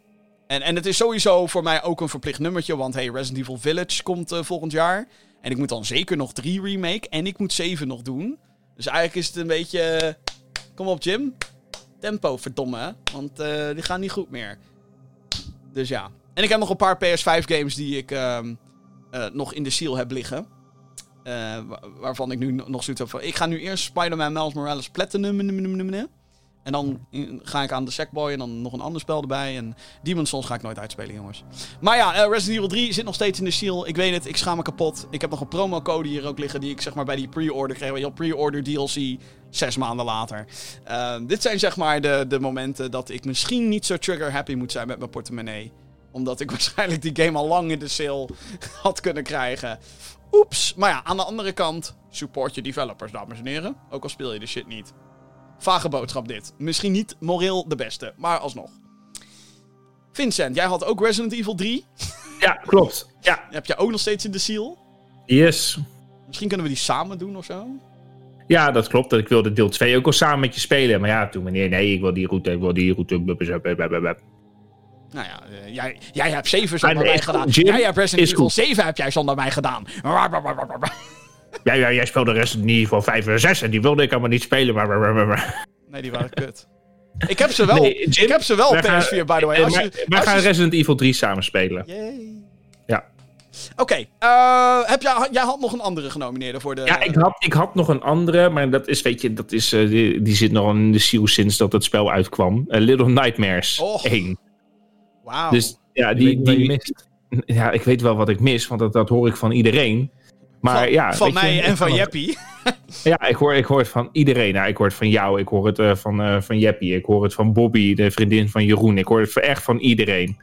en, en het is sowieso voor mij ook een verplicht nummertje. Want hey, Resident Evil Village komt volgend jaar. En ik moet dan zeker nog 3 remake. En ik moet 7 nog doen. Dus eigenlijk is het een beetje... eh, Kom op, Jim. Tempo, verdomme. Want eh, die gaan niet goed meer. Dus ja. En ik heb nog een paar PS5 games die ik ehm, eh, nog in de seal heb liggen. Wa- waarvan ik nu no- nog zoiets heb van... Ik ga nu eerst Spider-Man Miles Morales Platinum. En dan ga ik aan de Sackboy en dan nog een ander spel erbij. En Demon's Souls ga ik nooit uitspelen, jongens. Maar ja, eh, Resident Evil 3 zit nog steeds in de seal. Ik weet het, ik schaam me kapot. Ik heb nog een promocode hier ook liggen die ik zeg maar bij die pre-order kreeg. Weet je pre-order DLC, zes maanden later. Ehm, dit zijn zeg maar de, de momenten dat ik misschien niet zo trigger happy moet zijn met mijn portemonnee. Omdat ik <laughs> waarschijnlijk die game al lang in de sale <laughs> had kunnen krijgen. Oeps. Maar ja, aan de andere kant, support je developers, dames en heren. Ook al speel je de shit niet. Vage boodschap dit. Misschien niet moreel de beste, maar alsnog. Vincent, jij had ook Resident Evil 3. Ja, klopt. Ja, Heb je ook nog steeds in de seal? yes. Misschien kunnen we die samen doen of zo. Ja, dat klopt. Ik wilde deel 2 ook al samen met je spelen. Maar ja, toen meneer, nee, ik wil die route, ik wil die route. Nou ja, eh, jij, jij hebt 7 zonder Ah, nee, mij gedaan. Jim. Jij hebt Resident Evil goed. 7 heb jij zonder mij gedaan. Ja, ja, jij speelde Resident Evil 5 en 6 en die wilde ik allemaal niet spelen. Maar... Nee, die waren kut. Ik heb ze wel. Nee, Jim, ik heb ze wel op wij gaan- PS4, by the way. Eh, Als maar- je- wij als gaan je- Resident Evil 3 samen spelen. Yay. Ja. Oké, eh, heb jij, jij had nog een andere genomineerde voor de... Ja, ik had, ik had nog een andere, maar dat is, weet je, dat is, eh, die, die zit nog in de ziel sinds dat het spel uitkwam. Little Nightmares Och. 1. Wauw. Dus ja, die, die, mist. ja, ik weet wel wat ik mis, want dat, dat hoor ik van iedereen. Maar van, ja, van je, mij en van Jeppie. <laughs> Ja, ik hoor, ik hoor het van iedereen. Nou, ik hoor het van jou, ik hoor het eh, van, eh, van Jeppie, ik hoor het van Bobby, de vriendin van Jeroen. Ik hoor het van- echt van iedereen.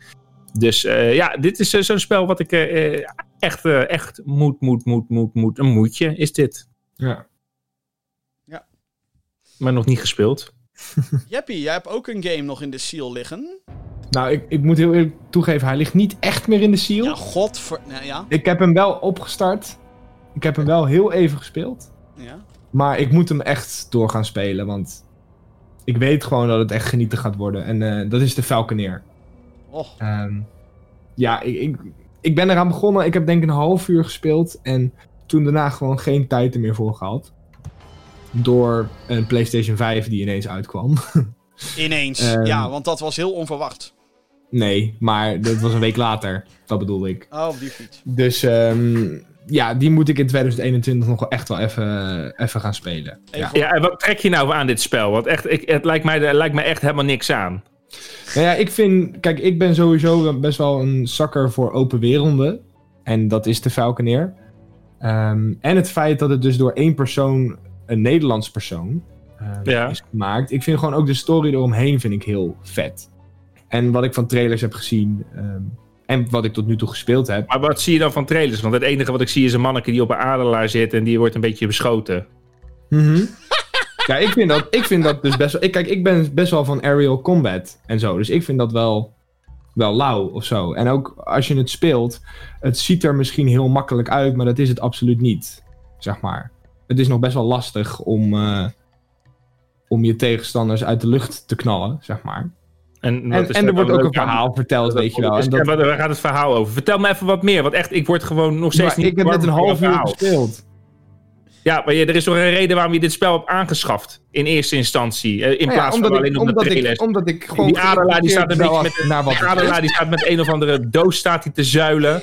Dus eh, ja, dit is zo'n spel wat ik eh, eh, echt, eh, echt moet, moet, moet, moet, moet. Een moedje is dit. Ja. Maar nog niet gespeeld. <laughs> Jeppie, jij hebt ook een game nog in de seal liggen. Nou, ik, ik moet heel eerlijk toegeven, hij ligt niet echt meer in de seal. Ja, god voor... nou, ja, Ik heb hem wel opgestart. Ik heb hem wel heel even gespeeld. ja. Maar ik moet hem echt door gaan spelen, want ik weet gewoon dat het echt genieten gaat worden. En eh, dat is de Falconeer. Och, Ehm, ja, ik, ik, ik ben eraan begonnen. Ik heb denk ik een half uur gespeeld. En toen daarna gewoon geen tijd er meer voor gehad. Door een PlayStation 5 die ineens uitkwam. <laughs> ineens. Ehm. ja, want dat was heel onverwacht. nee, maar dat was een week later. Dat bedoelde ik. Oh, op die fiets. Dus ehm, ja, die moet ik in 2021 nog wel echt wel even, even gaan spelen. Ja. Ja, en wat trek je nou aan dit spel? Want echt, ik, het lijkt mij, lijkt mij echt helemaal niks aan. Nou ja, ik vind... Kijk, ik ben sowieso best wel een zakker voor open werelden. En dat is de Falconeer. Ehm, en het feit dat het dus door één persoon, een Nederlands persoon, Ja. is gemaakt. Ik vind gewoon ook de story eromheen vind ik heel vet. En wat ik van trailers heb gezien... ehm, en wat ik tot nu toe gespeeld heb. Maar wat zie je dan van trailers? Want het enige wat ik zie is een manneke die op een adelaar zit en die wordt een beetje beschoten. Mhm. <laughs> ja, ik vind, dat, ik vind dat dus best wel... Ik, kijk, ik ben best wel van aerial combat en zo. Dus ik vind dat wel wel lauw of zo. En ook als je het speelt, het ziet er misschien heel makkelijk uit, maar dat is het absoluut niet. Zeg maar. Het is nog best wel lastig om, eh, om je tegenstanders uit de lucht te knallen, zeg maar. En, En, er wordt ook een aan? verhaal verteld, weet je wel. En dat, ja, waar gaat het verhaal over? Vertel me even wat meer, want echt, ik word gewoon nog steeds maar niet ik heb net een half uur verhaal. gespeeld. Ja, maar je- er is toch een reden waarom je dit spel hebt aangeschaft in eerste instantie, eh, in Nou ja, plaats omdat van ik, alleen op de omdat, trailers. ik, omdat ik gewoon... die adelaar die staat een beetje met, naar wat die adelaar die staat met een of andere doos staat hij te zuilen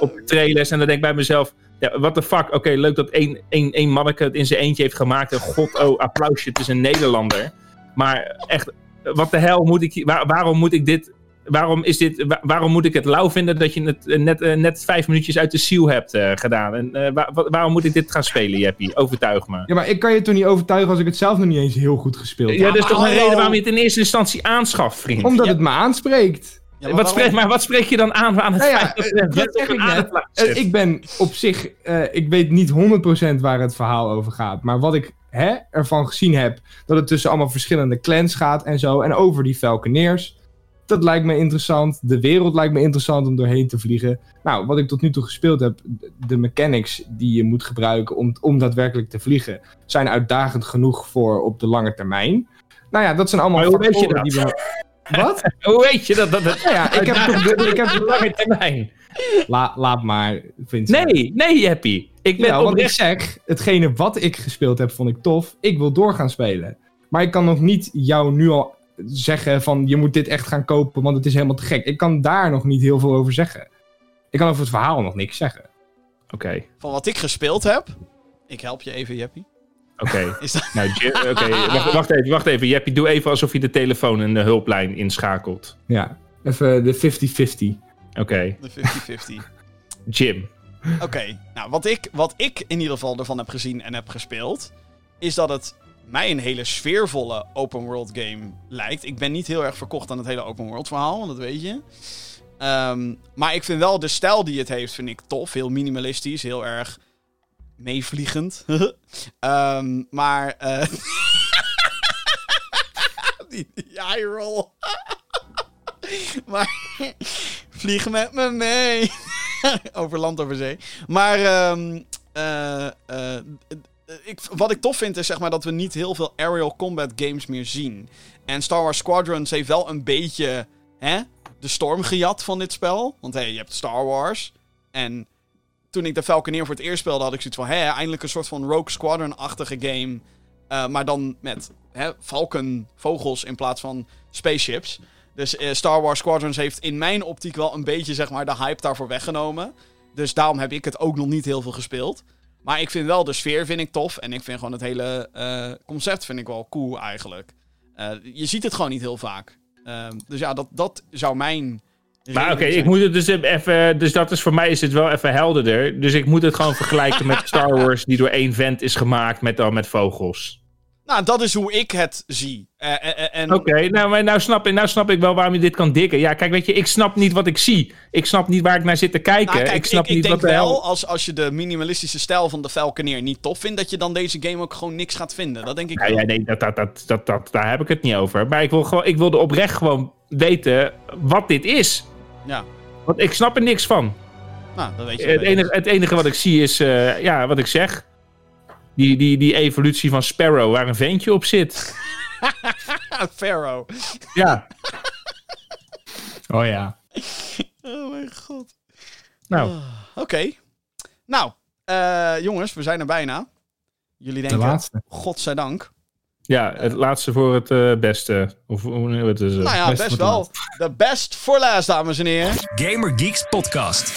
op de trailers. En dan denk ik bij mezelf, ja, what the fuck. Oké, leuk dat één, één, één manneke het in zijn eentje heeft gemaakt. En god, oh, applausje, het is een Nederlander. Maar echt, wat de hel moet ik, waar- waarom moet ik dit... Waarom, is dit, wa- waarom moet ik het lauw vinden dat je het eh, net, eh, net vijf minuutjes uit de ziel hebt eh, gedaan? En eh, wa- wa- waarom moet ik dit gaan spelen, Jeppie? Overtuig me. Ja, maar ik kan je toch niet overtuigen als ik het zelf nog niet eens heel goed gespeeld heb? Ja, dat is toch een reden waarom je het in eerste instantie aanschaft, vriend. Omdat Ja. het me aanspreekt. Ja, wat, spreek, maar wat spreek je dan aan aan het Nou ja, dat zeg ik net. ben op zich, eh, ik weet niet 100% waar het verhaal over gaat. Maar wat ik hè, ervan gezien heb, dat het tussen allemaal verschillende clans gaat en zo. En over die Falconeers. Dat lijkt me interessant. De wereld lijkt me interessant om doorheen te vliegen. Nou, wat ik tot nu toe gespeeld heb, de mechanics die je moet gebruiken om, om daadwerkelijk te vliegen, zijn uitdagend genoeg voor op de lange termijn. Nou ja, dat zijn allemaal Maar hoe weet je dat? die we... <laughs> Wat? Hoe weet je dat? dat, Nou ja, ik heb <laughs> de, ik heb op lange <laughs> termijn. La, laat maar, Vincent. Nee, nee, Jeppie. Ik ben Ja, want ik oprecht... zeg, hetgene wat ik gespeeld heb, vond ik tof. Ik wil door gaan spelen. Maar ik kan nog niet jou nu al zeggen van, je moet dit echt gaan kopen, want het is helemaal te gek. Ik kan daar nog niet heel veel over zeggen. Ik kan over het verhaal nog niks zeggen. Oké, Van wat ik gespeeld heb. Ik help je even, Jeppie. oké. <laughs> Is dat... Nou, wacht, wacht even, wacht even. Jeppie, doe even alsof je de telefoon en de hulplijn inschakelt. Ja, even de 50-50. Oké, De 50-50. Jim. Oké, nou wat ik, wat ik in ieder geval ervan heb gezien en heb gespeeld, is dat het mij een hele sfeervolle open world game lijkt. Ik ben niet heel erg verkocht aan het hele open world verhaal, want dat weet je. Ehm, maar ik vind wel de stijl die het heeft, vind ik tof. Heel minimalistisch, heel erg meevliegend. <laughs> Ehm, maar, eh <laughs> die, die roll. <laughs> maar, vlieg met me mee. <laughs> over land, over zee. Maar ehm, eh, eh, ik, wat ik tof vind is zeg maar dat we niet heel veel aerial combat games meer zien. En Star Wars Squadrons heeft wel een beetje hè, de storm gejat van dit spel. Want hey, je hebt Star Wars. En toen ik de Falconeer voor het eerst speelde, had ik zoiets van... Hé, eindelijk een soort van Rogue Squadron-achtige game. Eh, maar dan met hè, Falcon vogels in plaats van spaceships. Dus eh, Star Wars Squadrons heeft in mijn optiek wel een beetje zeg maar, de hype daarvoor weggenomen. Dus daarom heb ik het ook nog niet heel veel gespeeld. Maar ik vind wel de sfeer vind ik tof. En ik vind gewoon het hele eh, concept vind ik wel cool eigenlijk. Eh, je ziet het gewoon niet heel vaak. Ehm, dus ja, dat, dat zou mijn... Maar oké, ik moet het dus even... Dus dat is voor mij is het wel even helderder. Dus ik moet het gewoon vergelijken met <laughs> Star Wars... die door één vent is gemaakt met dan met vogels. Nou, dat is hoe ik het zie. Eh, eh, eh, en Oké, nou, nou, snap, ik- nou snap ik wel waarom je dit kan dikken. Ja, kijk, weet je, ik snap niet wat ik zie. Ik snap niet waar ik naar zit te kijken. Nou, kijk, ik snap ik, ik niet denk wat hel... wel, als, als je de minimalistische stijl van de Falconeer niet tof vindt, dat je dan deze game ook gewoon niks gaat vinden. Dat denk ik wel. ja, nee, dat, dat, dat, dat, dat, daar heb ik het niet over. Maar ik wil, gewoon, ik wilde oprecht gewoon weten wat dit is. Ja. Want ik snap er niks van. Nou, dat weet je. Het enige, het enige wat ik zie is, ja, wat ik zeg. Die, die, die evolutie van Sparrow, waar een ventje op zit. <laughs> Pharaoh. Ja, Oh ja. Oh mijn god. nou, Oké. Nou, eh, jongens, we zijn er bijna. Jullie De denken, laatste. godzijdank. ja, het laatste voor het eh, beste. Of hoe wat is het? Nou ja, best het wel. De best voor last, dames en heren. Gamer Geeks Podcast.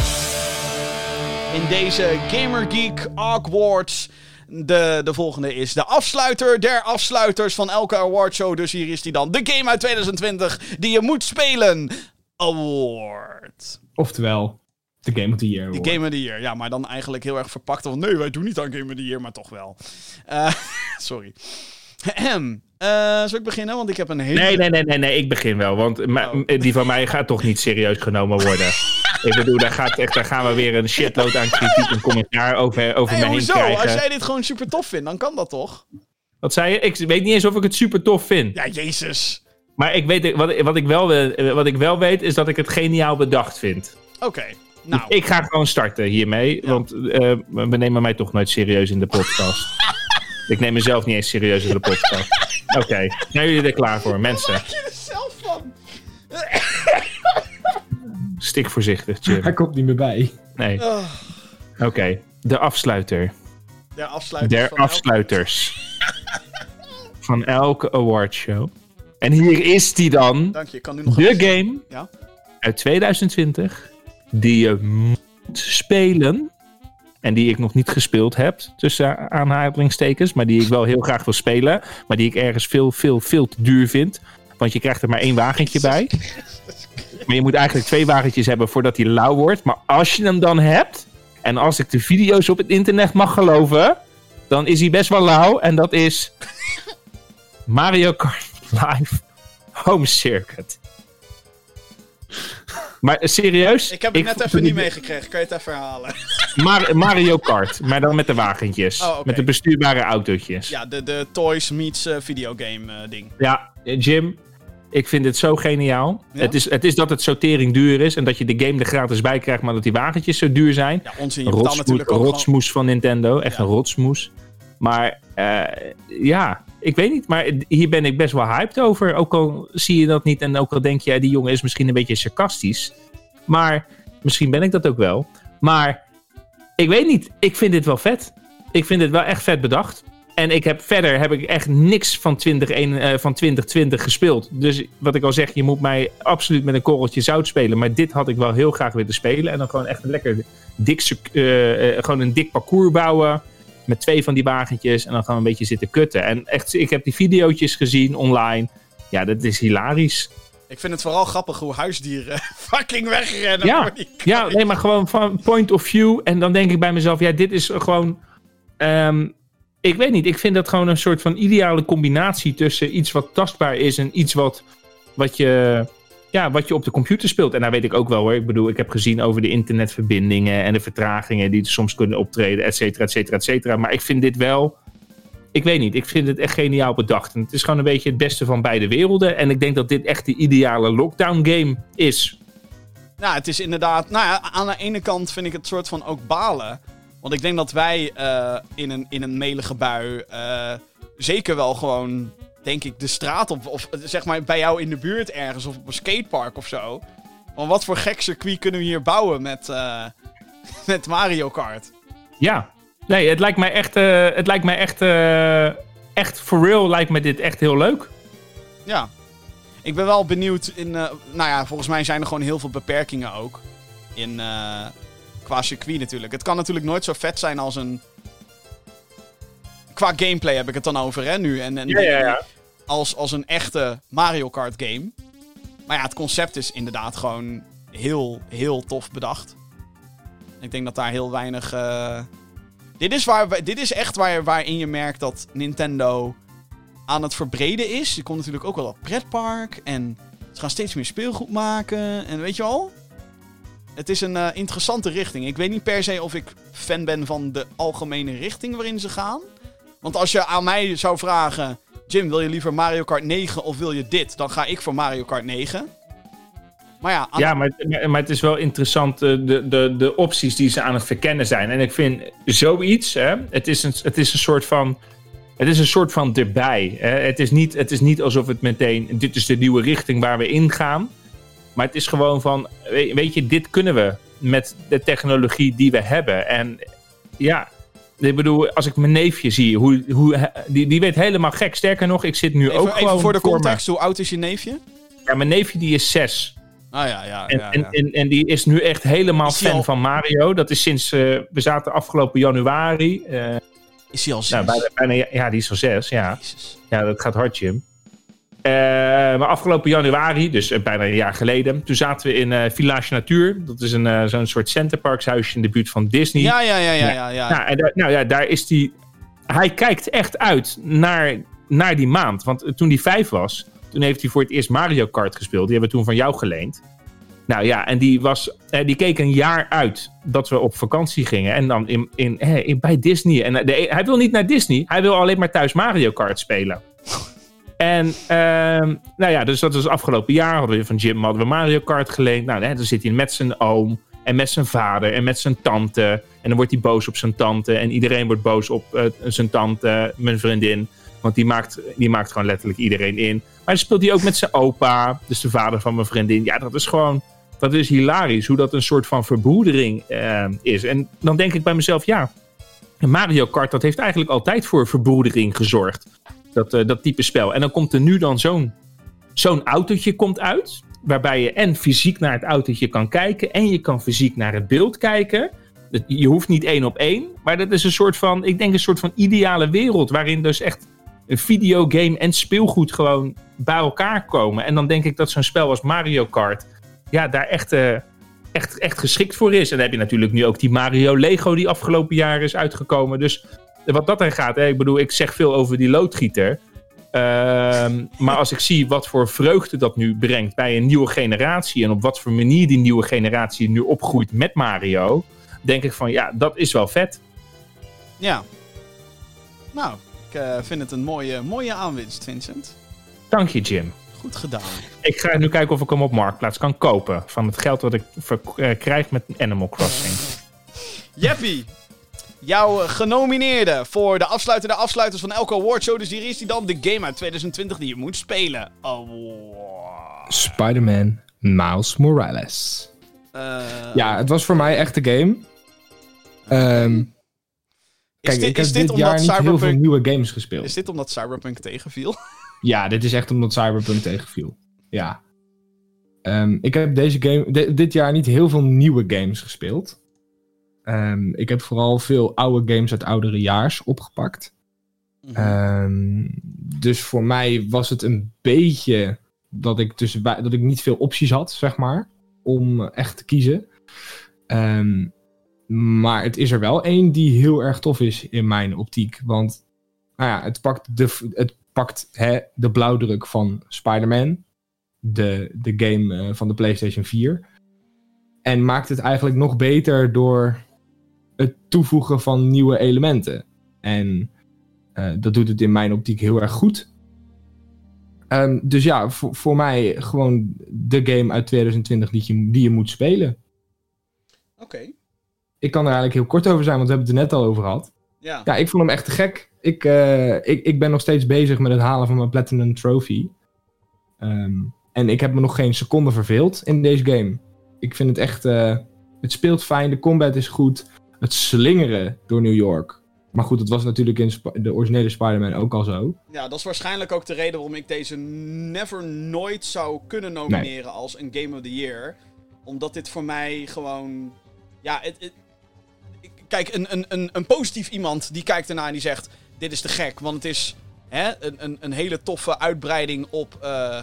In deze Gamer Geek Awards. De, de volgende is de afsluiter der afsluiters van elke awardshow. Dus hier is die dan. De game uit 2020 die je moet spelen. Award. Oftewel, de Game of the Year. Award. Game of the Year. Ja, maar dan eigenlijk heel erg verpakt. Van nee, wij doen niet aan Game of the Year, maar toch wel. Eh, <laughs> sorry. Ahem. Eh, zal ik beginnen? Want ik heb een hele... Nee, nee, nee, nee, nee, ik begin wel. Want Oh. die van mij gaat toch niet serieus genomen worden. <laughs> ik bedoel, daar, gaat echt, daar gaan we weer een shitload aan kritiek en commentaar over, over Nee, me hoezo? krijgen. Als jij dit gewoon super tof vindt, dan kan dat toch? Wat zei je? Ik weet niet eens of ik het super tof vind. Ja, jezus. Maar ik weet, wat, wat, ik wel, wat ik wel weet, is dat ik het geniaal bedacht vind. Oké, nou. Ik ga gewoon starten hiermee. Ja. Want eh, we nemen mij toch nooit serieus in de podcast. <laughs> ik neem mezelf niet eens serieus in de podcast. <laughs> Oké, zijn jullie er klaar voor, mensen? je er zelf van? Stik voorzichtig, Jim. Hij komt niet meer bij. Nee, Oh, oké. De afsluiter. der afsluiter Der van elk- afsluiters. Van elke awardshow. En hier is die dan. Dank je, ik kan nu nog De even- game Ja? uit 2020 die je moet spelen. En die ik nog niet gespeeld heb, tussen aanhalingstekens. Maar die ik wel heel graag wil spelen. Maar die ik ergens veel, veel, veel te duur vind. Want je krijgt er maar één wagentje bij. <laughs> Maar je moet eigenlijk twee wagentjes hebben voordat hij lauw wordt. Maar als je hem dan hebt. En als ik de video's op het internet mag geloven. Dan is hij best wel lauw. En dat is <laughs> Mario Kart Live Home Circuit. Maar eh, serieus? Ik heb het net even niet meegekregen. Kan je het even herhalen? <laughs> Mar- Mario Kart, maar dan met de wagentjes. Oh. Met de bestuurbare autootjes. Ja, de, de Toys meets eh, videogame eh, ding. Ja, Jim, ik vind dit zo geniaal. Ja? Het, is, het is dat het sortering duur is en dat je de game er gratis bij krijgt, maar dat die wagentjes zo duur zijn. Ja, onzin. Je Rotsmoes, natuurlijk ook gewoon... rotsmoes van Nintendo, echt Ja. een rotsmoes. Maar eh, ja, ik weet niet, maar hier ben ik best wel hyped over. Ook al zie je dat niet en ook al denk je, die jongen is misschien een beetje sarcastisch. Maar misschien ben ik dat ook wel. Maar ik weet niet, ik vind dit wel vet. Ik vind dit wel echt vet bedacht. En ik heb verder heb ik echt niks van, 20, eh, van 2020 gespeeld. Dus wat ik al zeg, je moet mij absoluut met een korreltje zout spelen. Maar dit had ik wel heel graag willen spelen. En dan gewoon echt een lekker dik, eh, eh, gewoon een dik parcours bouwen. Met twee van die wagentjes. En dan gaan we een beetje zitten kutten. En echt, ik heb die video's gezien online. Ja, dat is hilarisch. Ik vind het vooral grappig hoe huisdieren <laughs> fucking wegrennen. Ja, Ja, nee, maar gewoon van point of view. En dan denk ik bij mezelf, ja, dit is gewoon. ehm, ik weet niet, ik vind dat gewoon een soort van ideale combinatie tussen iets wat tastbaar is en iets wat, wat, je, ja, wat je op de computer speelt. En daar weet ik ook wel hoor. Ik bedoel, ik heb gezien over de internetverbindingen en de vertragingen die er soms kunnen optreden, et cetera, et cetera, et cetera. Maar ik vind dit wel. Ik weet niet, ik vind het echt geniaal bedacht. En het is gewoon een beetje het beste van beide werelden. En ik denk dat dit echt de ideale lockdown game is. Nou, het is inderdaad... Nou ja, aan de ene kant vind ik het soort van ook balen. Want ik denk dat wij eh, in, een, in een melige bui eh, zeker wel gewoon, denk ik, de straat op... Of eh, zeg maar bij jou in de buurt ergens of op een skatepark of zo. Want wat voor gek circuit kunnen we hier bouwen met, <laughs> met Mario Kart? Ja, nee, het lijkt mij echt, het lijkt mij echt, echt for real lijkt me dit echt heel leuk. Ja. Ik ben wel benieuwd in... nou ja, volgens mij zijn er gewoon heel veel beperkingen ook. In, qua circuit natuurlijk. Het kan natuurlijk nooit zo vet zijn als een... Qua gameplay heb ik het dan over, hè, nu. En, en Als, als een echte Mario Kart game. Maar ja, het concept is inderdaad gewoon heel, heel tof bedacht. Ik denk dat daar heel weinig... eh, Dit, is waar, dit is echt waar, waarin je merkt dat Nintendo aan het verbreden is. Er komt natuurlijk ook wel een pretpark. En ze gaan steeds meer speelgoed maken. En weet je wel? Het is een eh, interessante richting. Ik weet niet per se of ik fan ben van de algemene richting waarin ze gaan. Want als je aan mij zou vragen... Jim, wil je liever Mario Kart 9 of wil je dit? Dan ga ik voor Mario Kart 9. Maar ja, aan Ja, maar, maar het is wel interessant eh, de, de, de opties die ze aan het verkennen zijn. En ik vind zoiets, hè, het, is een, het is een soort van. Het is een soort van erbij. Hè. Het, is niet, het is niet alsof het meteen. Dit is de nieuwe richting waar we ingaan. Maar het is gewoon van. we- Weet je, dit kunnen we met de technologie die we hebben. En ja. Ik bedoel, als ik mijn neefje zie, hoe, hoe, die, die weet helemaal gek. Sterker nog, ik zit nu ook even, gewoon even voor de context, hoe oud is je neefje? Ja, mijn neefje die is zes. Ah ja, ja, En, ja. en, ja. en, en die is nu echt helemaal fan al- van Mario. Dat is sinds, eh, we zaten afgelopen januari. eh, Is hij al zes? nou, bijna, bijna, ja, die is al zes, ja. Jezus. Ja, dat gaat hard, Jim. Eh, maar afgelopen januari, dus eh, bijna een jaar geleden, toen zaten we in eh, Village Natuur. Dat is een, zo'n soort centerparkshuisje in de buurt van Disney. Ja, ja, ja, ja, ja. ja. Nou, en daar, nou ja, daar is die. Hij kijkt echt uit naar, naar die maand. Want toen hij vijf was, toen heeft hij voor het eerst Mario Kart gespeeld. Die hebben we toen van jou geleend. Nou ja, en die, was, die keek een jaar uit dat we op vakantie gingen. En dan in, in, in, bij Disney. En de, hij wil niet naar Disney. Hij wil alleen maar thuis Mario Kart spelen. En ehm, nou ja, dus dat was afgelopen jaar. Hadden we van Jim hadden we Mario Kart geleend. Nou, hè, dan zit hij met zijn oom en met zijn vader en met zijn tante. En dan wordt hij boos op zijn tante. En iedereen wordt boos op eh, zijn tante, mijn vriendin. Want die maakt, die maakt gewoon letterlijk iedereen in. Maar dan speelt hij ook met zijn opa, dus de vader van mijn vriendin. Ja, dat is gewoon, dat is hilarisch hoe dat een soort van verbroedering eh, is. En dan denk ik bij mezelf, ja, Mario Kart, dat heeft eigenlijk altijd voor verbroedering gezorgd. Dat, eh, dat type spel. En dan komt er nu dan zo'n zo'n autootje komt uit. Waarbij je en fysiek naar het autootje kan kijken. En je kan fysiek naar het beeld kijken. Je hoeft niet één op één. Maar dat is een soort van, ik denk een soort van ideale wereld. Waarin dus echt een videogame en speelgoed gewoon bij elkaar komen. En dan denk ik dat zo'n spel als Mario Kart. Ja, daar echt, eh, echt, echt geschikt voor is. En dan heb je natuurlijk nu ook die Mario Lego die afgelopen jaar is uitgekomen. Dus wat dat er gaat, hè, ik bedoel, ik zeg veel over die loodgieter. Ehm, maar als ik zie wat voor vreugde dat nu brengt bij een nieuwe generatie. En op wat voor manier die nieuwe generatie nu opgroeit met Mario. Denk ik van ja, dat is wel vet. Ja. Nou, ik eh, vind het een mooie, mooie aanwinst, Vincent. Dank je, Jim. Goed gedaan. Ik ga nu kijken of ik hem op Marktplaats kan kopen. Van het geld dat ik eh, krijg met Animal Crossing. <laughs> Jeppie, jouw eh, genomineerde voor de afsluitende afsluiters van elke awardshow. Dus hier is die dan, de game uit 2020 die je moet spelen. Award. Spider-Man Miles Morales. Eh, Ja, het was voor mij echt de game. Ehm, is kijk, dit, ik heb dit jaar niet heel veel nieuwe games gespeeld. Is dit omdat Cyberpunk tegenviel? Ja, dit is echt omdat Cyberpunk tegenviel. Ja. Ik heb deze game, di- dit jaar niet heel veel nieuwe games gespeeld. Ehm, ik heb vooral veel oude games uit oudere jaars opgepakt. Mhm. Ehm, dus voor mij was het een beetje dat ik, tussen, dat ik niet veel opties had, zeg maar, om echt te kiezen. Ehm, maar het is er wel één die heel erg tof is in mijn optiek. Want nou ja, het pakt de, het pakt, hè, de blauwdruk van Spider-Man, de, de game eh, van de PlayStation 4. En maakt het eigenlijk nog beter door het toevoegen van nieuwe elementen. En eh, dat doet het in mijn optiek heel erg goed. Ehm, dus ja, voor, voor mij gewoon de game uit 2020 die je, die je moet spelen. Oké. Ik kan er eigenlijk heel kort over zijn, want we hebben het er net al over gehad. Ja. Ja, ik vond hem echt te gek. Ik, eh, ik, ik ben nog steeds bezig met het halen van mijn Platinum Trophy. Ehm, en ik heb me nog geen seconde verveeld in deze game. Ik vind het echt... eh, het speelt fijn, de combat is goed. Het slingeren door New York. Maar goed, het was natuurlijk in Sp- de originele Spider-Man ook al zo. ja, dat is waarschijnlijk ook de reden waarom ik deze never nooit zou kunnen nomineren als een Game of the Year. Omdat dit voor mij gewoon... Ja, het, kijk, een, een, een, een positief iemand die kijkt ernaar en die zegt... Dit is te gek, want het is hè, een, een, een hele toffe uitbreiding op, eh,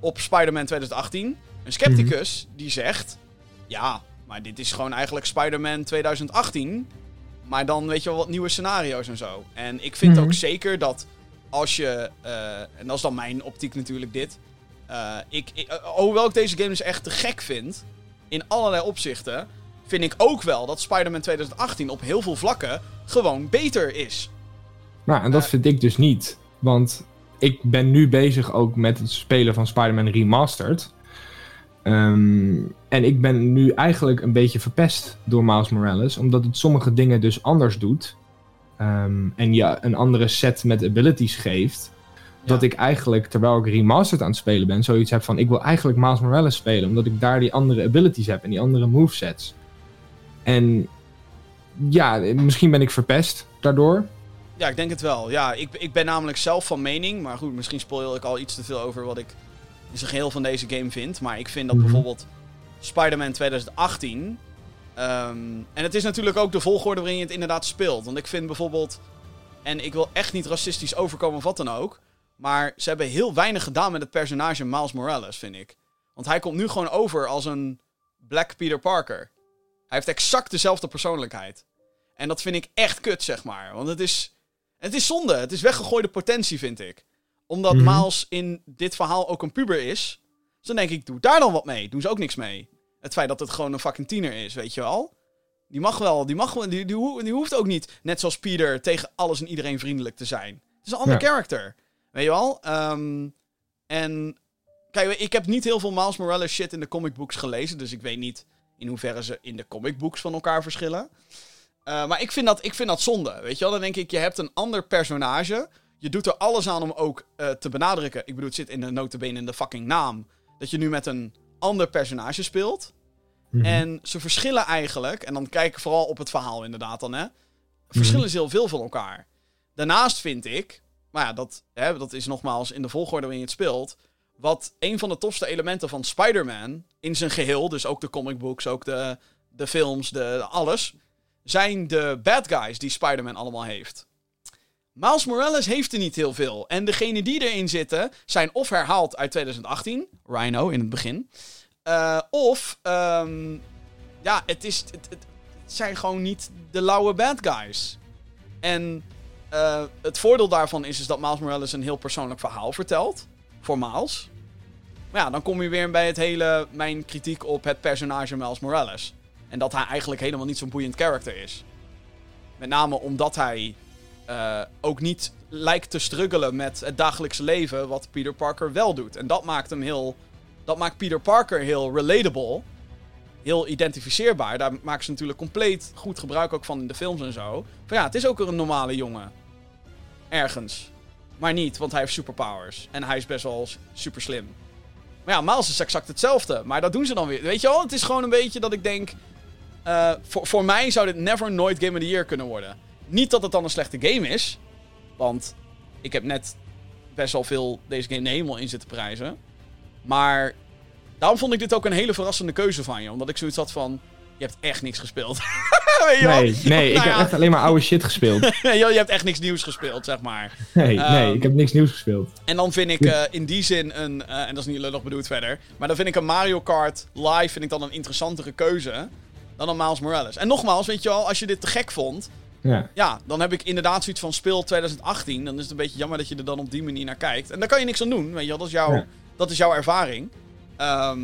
op Spider-Man 2018. Een scepticus die zegt... Ja, maar dit is gewoon eigenlijk Spider-Man 2018... Maar dan weet je wel wat nieuwe scenario's en zo. En ik vind Mhm. ook zeker dat als je. eh, en dat is dan mijn optiek natuurlijk dit. eh, ik, ik, eh, hoewel ik deze game dus echt te gek vind. In allerlei opzichten. Vind ik ook wel dat Spider-Man 2018 op heel veel vlakken gewoon beter is. Nou, en dat vind ik dus niet. Want ik ben nu bezig ook met het spelen van Spider-Man Remastered. Ehm, en ik ben nu eigenlijk een beetje verpest door Miles Morales. Omdat het sommige dingen dus anders doet. Ehm, en je een andere set met abilities geeft. Dat ik eigenlijk, terwijl ik Remastered aan het spelen ben, zoiets heb van... Ik wil eigenlijk Miles Morales spelen. Omdat ik daar die andere abilities heb en die andere movesets. En ja, misschien ben ik verpest daardoor. Ja, ik denk het wel. Ja, ik, ik ben namelijk zelf van mening. Maar goed, misschien spoil ik al iets te veel over wat ik in zijn geheel van deze game vind. Maar ik vind dat Mhm. bijvoorbeeld Spider-Man 2018. ehm, en het is natuurlijk ook de volgorde waarin je het inderdaad speelt. Want ik vind bijvoorbeeld. En ik wil echt niet racistisch overkomen of wat dan ook. Maar ze hebben heel weinig gedaan met het personage Miles Morales, vind ik. Want hij komt nu gewoon over als een Black Peter Parker. Hij heeft exact dezelfde persoonlijkheid. En dat vind ik echt kut, zeg maar. Want het is. Het is zonde. Het is weggegooide potentie, vind ik. Omdat Mhm. Miles in dit verhaal ook een puber is. Dus dan denk ik, doe daar dan wat mee. Doen ze ook niks mee. Het feit dat het gewoon een fucking tiener is, weet je wel. Die mag wel, die mag wel, die, die, die hoeft ook niet, net zoals Peter, tegen alles en iedereen vriendelijk te zijn. Het is een ander Ja. character. Weet je wel? Ehm, en kijk, ik heb niet heel veel Miles Morales shit in de comic books gelezen. Dus ik weet niet in hoeverre ze in de comic books van elkaar verschillen. Eh, maar ik vind, dat, ik vind dat zonde. Weet je wel? Dan denk ik, je hebt een ander personage. Je doet er alles aan om ook eh, te benadrukken. Ik bedoel, het zit in de notabene in de fucking naam. Dat je nu met een ander personage speelt. Mhm. En ze verschillen eigenlijk, en dan kijk ik vooral op het verhaal inderdaad dan, hè. Verschillen ze heel veel van elkaar. Daarnaast vind ik, maar ja, dat, hè, dat is nogmaals in de volgorde waarin je het speelt. Wat een van de tofste elementen van Spider-Man in zijn geheel, dus ook de comic books, ook de, de films, de, de alles, zijn de bad guys die Spider-Man allemaal heeft. Miles Morales heeft er niet heel veel. En degene die erin zitten zijn of herhaald uit 2018, Rhino in het begin. eh, of, ehm, ja, het, is, het, zijn gewoon niet de lauwe bad guys. En eh, het voordeel daarvan is, is dat Miles Morales een heel persoonlijk verhaal vertelt. Voor Miles. Maar ja, dan kom je weer bij het hele, mijn kritiek op het personage Miles Morales. En dat hij eigenlijk helemaal niet zo'n boeiend karakter is. Met name omdat hij eh, ook niet lijkt te struggelen met het dagelijkse leven wat Peter Parker wel doet. En dat maakt hem heel. Dat maakt Peter Parker heel relatable. Heel identificeerbaar. Daar maken ze natuurlijk compleet goed gebruik ook van in de films en zo. Van ja, het is ook een normale jongen. Ergens. Maar niet, want hij heeft superpowers. En hij is best wel super slim. Maar ja, Miles is exact hetzelfde. Maar dat doen ze dan weer. Weet je wel, het is gewoon een beetje dat ik denk... eh, voor, voor mij zou dit never nooit Game of the Year kunnen worden. Niet dat het dan een slechte game is. Want ik heb net best wel veel deze game de hemel in zitten prijzen. Maar daarom vond ik dit ook een hele verrassende keuze van je. Omdat ik zoiets had van... Je hebt echt niks gespeeld. <laughs> Nee, nee, ik Nou heb echt alleen maar oude shit gespeeld. <laughs> je je hebt echt niks nieuws gespeeld, zeg maar. Nee, nee, Ehm, ik heb niks nieuws gespeeld. En dan vind ik eh, in die zin een, eh, en dat is niet lullig bedoeld verder, maar dan vind ik een Mario Kart live vind ik dan een interessantere keuze dan een Miles Morales. En nogmaals, weet je wel, als je dit te gek vond, Ja. ja, dan heb ik inderdaad zoiets van speel 2018. Dan is het een beetje jammer dat je er dan op die manier naar kijkt. En daar kan je niks aan doen, weet je wel, dat is, jouw Ja. dat is jouw ervaring. Ehm,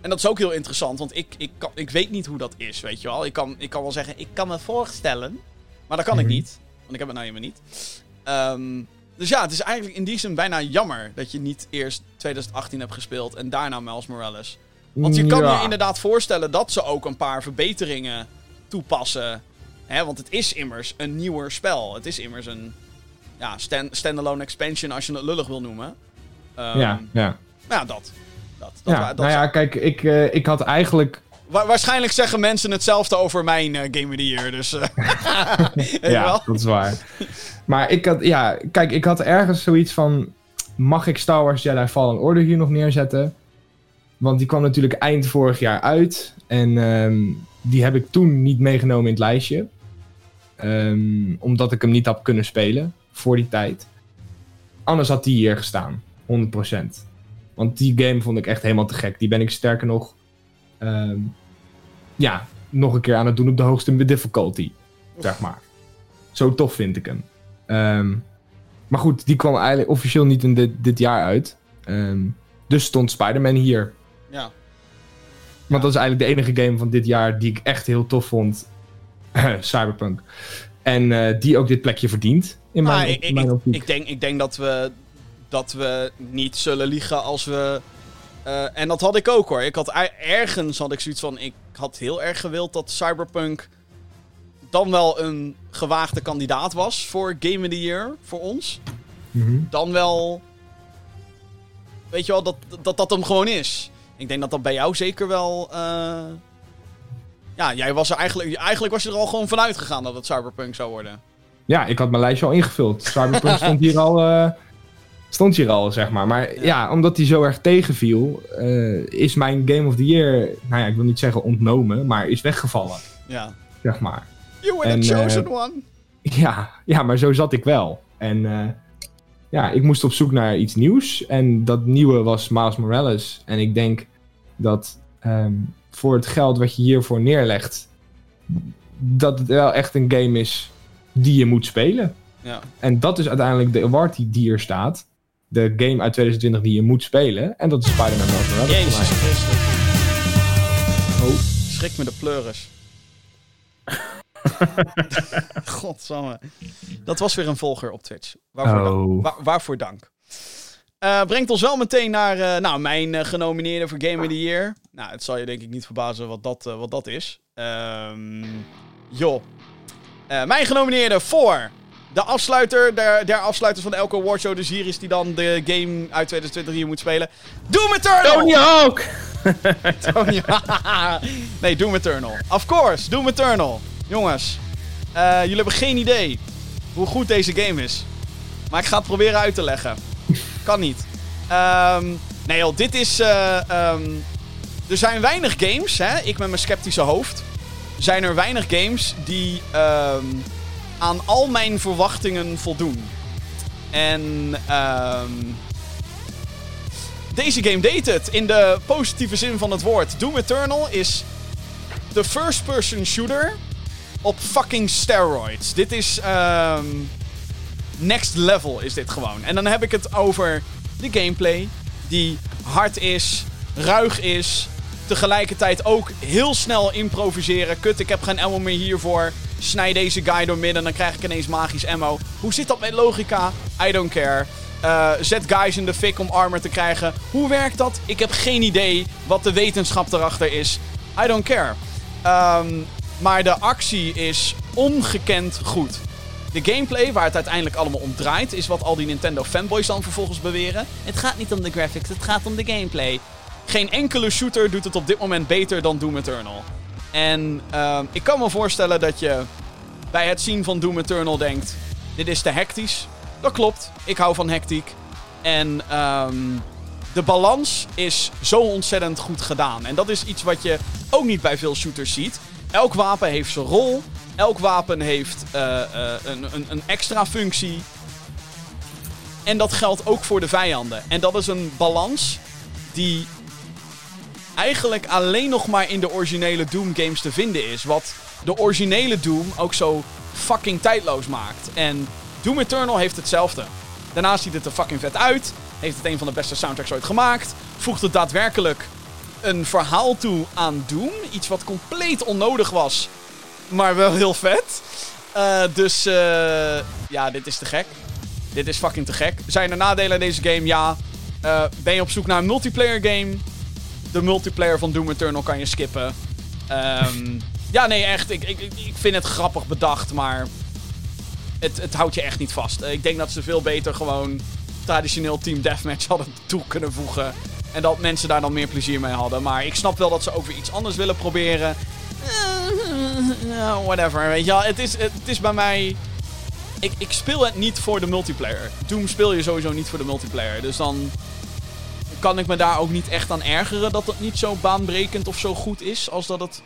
en dat is ook heel interessant, want ik, ik, kan, ik weet niet hoe dat is, weet je wel. Ik kan, ik kan wel zeggen, ik kan me voorstellen, maar dat kan ik Mhm. niet, want ik heb het nou helemaal niet. Ehm, dus ja, het is eigenlijk in die zin bijna jammer dat je niet eerst 2018 hebt gespeeld en daarna Miles Morales. Want je kan Ja. je inderdaad voorstellen dat ze ook een paar verbeteringen toepassen. Hè, want het is immers een nieuwer spel. Het is immers een ja, stand, standalone expansion als je het lullig wil noemen. Ehm, ja, ja. Nou ja, dat. dat, dat, ja dat nou ja, kijk, ik, eh, ik had eigenlijk... Wa- waarschijnlijk zeggen mensen hetzelfde over mijn eh, Game of the Year. Dus, eh, <laughs> ja, wel? dat is waar. Maar ik had, ja, kijk, ik had ergens zoiets van... Mag ik Star Wars Jedi Fallen Order hier nog neerzetten? Want die kwam natuurlijk eind vorig jaar uit. En ehm, die heb ik toen niet meegenomen in het lijstje. Ehm, omdat ik hem niet had kunnen spelen voor die tijd. Anders had die hier gestaan. 100%. Want die game vond ik echt helemaal te gek. Die ben ik sterker nog... ehm, ja, nog een keer aan het doen op de hoogste difficulty. Zeg maar. Zo tof vind ik hem. Ehm, maar goed, die kwam eigenlijk officieel niet in dit, dit jaar uit. Dus stond Spider-Man hier. Ja. Want dat is eigenlijk de enige game van dit jaar die ik echt heel tof vond. <laughs> Cyberpunk. En eh, die ook dit plekje verdient. In mijn, ik, in ik, mijn ik, ik denk, ik denk dat, we, dat we niet zullen liegen als we. eh, en dat had ik ook hoor. Ik had, ergens had ik zoiets van. Ik had heel erg gewild dat Cyberpunk. dan wel een gewaagde kandidaat was voor Game of the Year voor ons. Mhm. Dan wel. Weet je wel, dat dat, dat hem gewoon is. Ik denk dat dat bij jou zeker wel. eh, ja, jij was er eigenlijk. Eigenlijk was je er al gewoon vanuit gegaan dat het Cyberpunk zou worden. Ja, ik had mijn lijstje al ingevuld. Cyberpunk <laughs> stond hier al, eh, stond hier al, zeg maar. Maar Ja. ja, omdat die zo erg tegenviel, eh, is mijn Game of the Year, nou ja, ik wil niet zeggen ontnomen, maar is weggevallen, Ja. zeg maar. You were En, the eh, chosen one. Ja, ja, maar zo zat ik wel. En eh, ja, ik moest op zoek naar iets nieuws. En dat nieuwe was Miles Morales. En ik denk dat ehm, voor het geld wat je hiervoor neerlegt, dat het wel echt een game is die je moet spelen. Ja. En dat is uiteindelijk de award die hier staat. De game uit 2020 die je moet spelen. En dat is Spider-Man Miles Morales voor Jezus. Christus. Oh. Schrik me de pleuris. <laughs> Godsamme. Dat was weer een volger op Twitch. Waarvoor, dank. Oh. Wa- waarvoor dank. Eh, brengt ons wel meteen naar eh, nou, mijn eh, genomineerde voor Game of the Year. Nou, het zal je denk ik niet verbazen wat dat, wat dat is. Ehm joh. Mijn genomineerde voor de afsluiter der, der afsluiters van elke awardshow. Dus hier is die dan de game uit 2020 die je moet spelen. Doom Eternal! Tony Hawk! <laughs> Tony. nee, Doom Eternal. Of course, Doom Eternal. Jongens, jullie hebben geen idee hoe goed deze game is. Maar ik ga het proberen uit te leggen. <laughs> Kan niet. Ehm, nee joh, dit is... eh, ehm, er zijn weinig games, hè, ik met mijn sceptische hoofd. Zijn er weinig games die ehm, aan al mijn verwachtingen voldoen. En deze game deed het in de positieve zin van het woord. Doom Eternal is de first-person shooter op fucking steroids. Dit is next level is dit gewoon. En dan heb ik het over de gameplay die hard is, ruig is, tegelijkertijd ook heel snel improviseren. Kut, ik heb geen ammo meer hiervoor. Snij deze guy door midden, dan krijg ik ineens magisch ammo. Hoe zit dat met logica? I don't care. Eh, zet guys in de fik om armor te krijgen. Hoe werkt dat? Ik heb geen idee wat de wetenschap erachter is. I don't care. Ehm, maar de actie is ongekend goed. De gameplay, waar het uiteindelijk allemaal om draait, is wat al die Nintendo fanboys dan vervolgens beweren. Het gaat niet om de graphics, het gaat om de gameplay. Geen enkele shooter doet het op dit moment beter dan Doom Eternal. En ehm, ik kan me voorstellen dat je bij het zien van Doom Eternal denkt: dit is te hectisch. Dat klopt, ik hou van hectiek. En ehm, de balans is zo ontzettend goed gedaan. En dat is iets wat je ook niet bij veel shooters ziet. Elk wapen heeft zijn rol. Elk wapen heeft eh, eh, een, een, een extra functie. En dat geldt ook voor de vijanden. En dat is een balans die eigenlijk alleen nog maar in de originele Doom games te vinden is. Wat de originele Doom ook zo fucking tijdloos maakt. En Doom Eternal heeft hetzelfde. Daarnaast ziet het er fucking vet uit. Heeft het een van de beste soundtracks ooit gemaakt. Voegt het daadwerkelijk een verhaal toe aan Doom. Iets wat compleet onnodig was. Maar wel heel vet. Eh, dus eh, ja, dit is te gek. Dit is fucking te gek. Zijn er nadelen aan deze game? Ja. Eh, ben je op zoek naar een multiplayer game? De multiplayer van Doom Eternal kan je skippen. Ehm, <laughs> ja, nee, echt. Ik, ik, ik vind het grappig bedacht, maar het, het houdt je echt niet vast. Ik denk dat ze veel beter gewoon traditioneel Team Deathmatch hadden toe kunnen voegen. En dat mensen daar dan meer plezier mee hadden. Maar ik snap wel dat ze ook weer iets anders willen proberen. Eh, whatever, weet je wel. Het is, het is bij mij... Ik, ik speel het niet voor de multiplayer. Doom speel je sowieso niet voor de multiplayer. Dus dan kan ik me daar ook niet echt aan ergeren dat het niet zo baanbrekend of zo goed is. Als dat het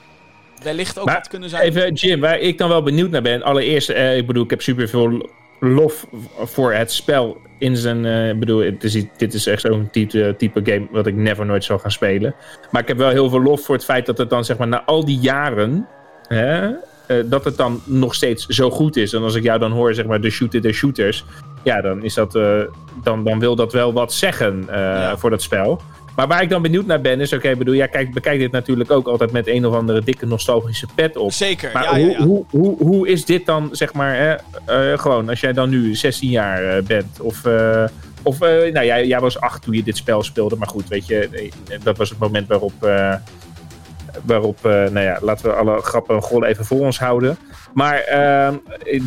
wellicht ook Maar had kunnen zijn. Even, Jim, waar ik dan wel benieuwd naar ben. Allereerst, eh, ik bedoel, ik heb super veel lof voor het spel. In zijn, eh, bedoel, het is, dit is echt zo'n type, type game wat ik never nooit zal gaan spelen. Maar ik heb wel heel veel lof voor het feit dat het dan, zeg maar, na al die jaren. Hè, eh, dat het dan nog steeds zo goed is. En als ik jou dan hoor, zeg maar, de shooter de shooters. Ja, dan, is dat, eh, dan, dan wil dat wel wat zeggen Ja. voor dat spel. Maar waar ik dan benieuwd naar ben, is: oké, bedoel, ja, kijk, bekijk dit natuurlijk ook altijd met een of andere dikke nostalgische pet op. Zeker, Maar ja, hoe, ja. Hoe, hoe, hoe is dit dan, zeg maar, hè, eh, gewoon als jij dan nu 16 jaar eh, bent? Of, eh, of nou, jij, jij was 8 toen je dit spel speelde, maar goed, weet je, dat was het moment waarop, waarop eh, nou ja, laten we alle grappen en gollen even voor ons houden. Maar ehm,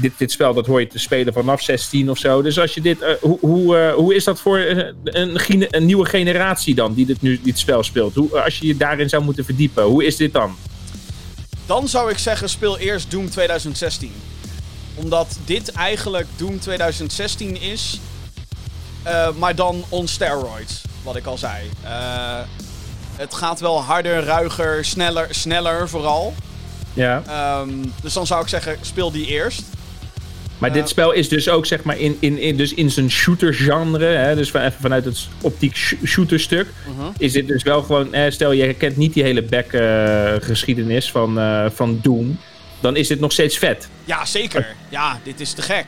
dit, dit spel, dat hoor je te spelen vanaf 16 of zo. Dus als je dit, eh, hoe, hoe, eh, hoe is dat voor een, een nieuwe generatie dan, die dit nu dit spel speelt? Hoe, als je je daarin zou moeten verdiepen, hoe is dit dan? Dan zou ik zeggen, speel eerst Doom 2016. Omdat dit eigenlijk Doom 2016 is, maar dan on steroids, wat ik al zei. Eh, het gaat wel harder, ruiger, sneller, sneller vooral. Ja. Ehm, dus dan zou ik zeggen, speel die eerst. Maar dit spel is dus ook zeg maar in, in, in, dus in zijn shooter-genre, hè, dus van, even vanuit het optiek sh- shooterstuk, Mhm. is dit dus wel gewoon, eh, stel je kent niet die hele back-geschiedenis van, eh, van Doom, dan is dit nog steeds vet. Ja, zeker. Ja, dit is te gek.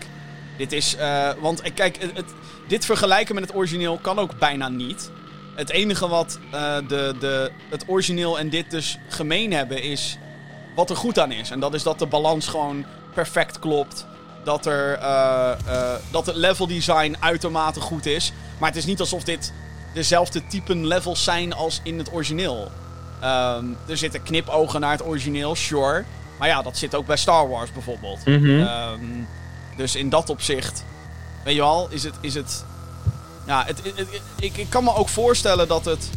Dit is, eh, want eh, kijk, het, het- dit vergelijken met het origineel kan ook bijna niet. Het enige wat eh, de, de, het origineel en dit dus gemeen hebben is... wat er goed aan is. En dat is dat de balans gewoon perfect klopt. Dat, er, eh, eh, dat het level design uitermate goed is. Maar het is niet alsof dit dezelfde typen levels zijn als in het origineel. Ehm, er zitten knipogen naar het origineel, sure. Maar ja, dat zit ook bij Star Wars bijvoorbeeld. Mhm. Ehm, dus in dat opzicht, weet je wel, is het. Is het ja, het, het- het- ik, ik kan me ook voorstellen dat het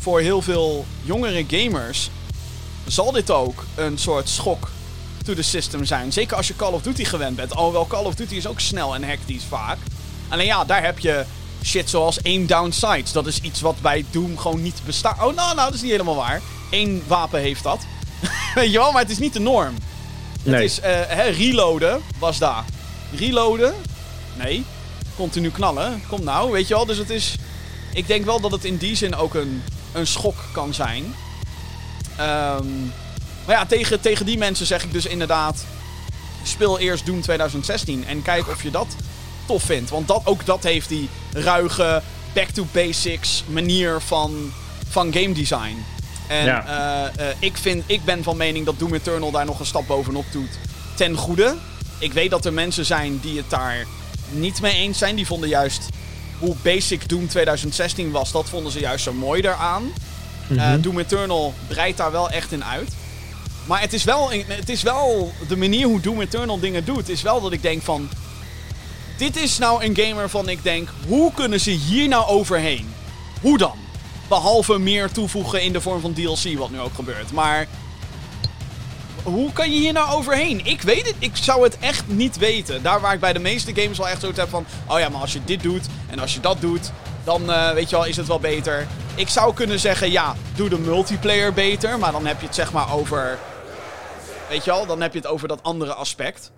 voor heel veel jongere gamers. zal dit ook een soort schok to the system zijn. Zeker als je Call of Duty gewend bent. Alhoewel Call of Duty is ook snel en hectisch vaak. Alleen ja, daar heb je shit zoals aim down sights. Dat is iets wat bij Doom gewoon niet bestaat. Oh, nou, nou, dat is niet helemaal waar. Eén wapen heeft dat. <laughs> Weet je wel, maar het is niet de norm. Nee. Het is, eh, hè, reloaden was daar. Reloaden? Nee. Continu knallen. Kom nou, weet je wel. Dus het is... Ik denk wel dat het in die zin ook een, een schok kan zijn. Ehm, maar ja, tegen, tegen die mensen zeg ik dus inderdaad... Speel eerst Doom 2016 en kijk of je dat tof vindt. Want dat, ook dat heeft die ruige, back-to-basics manier van, van game design. En Ja. eh, eh, ik, vind, ik ben van mening dat Doom Eternal daar nog een stap bovenop doet. Ten goede. Ik weet dat er mensen zijn die het daar niet mee eens zijn. Die vonden juist hoe basic Doom 2016 was, dat vonden ze juist zo mooi daaraan. Eh, Doom Eternal breidt daar wel echt in uit. Maar het is, wel, het is wel de manier hoe Doom Eternal dingen doet. Is wel dat ik denk van. Dit is nou een game waarvan ik denk. Hoe kunnen ze hier nou overheen? Hoe dan? Behalve meer toevoegen in de vorm van DLC, wat nu ook gebeurt. Maar. Hoe kan je hier nou overheen? Ik weet het. Ik zou het echt niet weten. Daar waar ik bij de meeste games wel echt zoiets heb van. Oh ja, maar als je dit doet en als je dat doet. Dan eh, weet je wel, is het wel beter. Ik zou kunnen zeggen, ja, doe de multiplayer beter. Maar dan heb je het zeg maar over. Weet je wel, dan heb je het over dat andere aspect.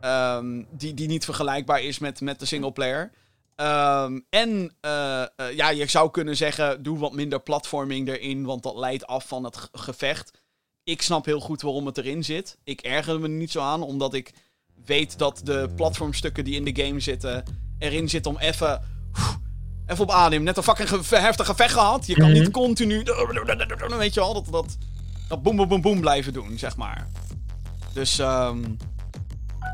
Ehm, die, die niet vergelijkbaar is met, met de singleplayer. Ehm en eh, eh, ja, je zou kunnen zeggen, doe wat minder platforming erin, want dat leidt af van het ge- gevecht. Ik snap heel goed waarom het erin zit. Ik erger me niet zo aan, omdat ik weet dat de platformstukken die in de game zitten, erin zitten om even, even op adem. Net een fucking ge- heftig gevecht gehad. Je kan Mhm. niet continu, weet je wel, dat, dat, dat boem boem boem boem blijven doen, zeg maar. Dus ehm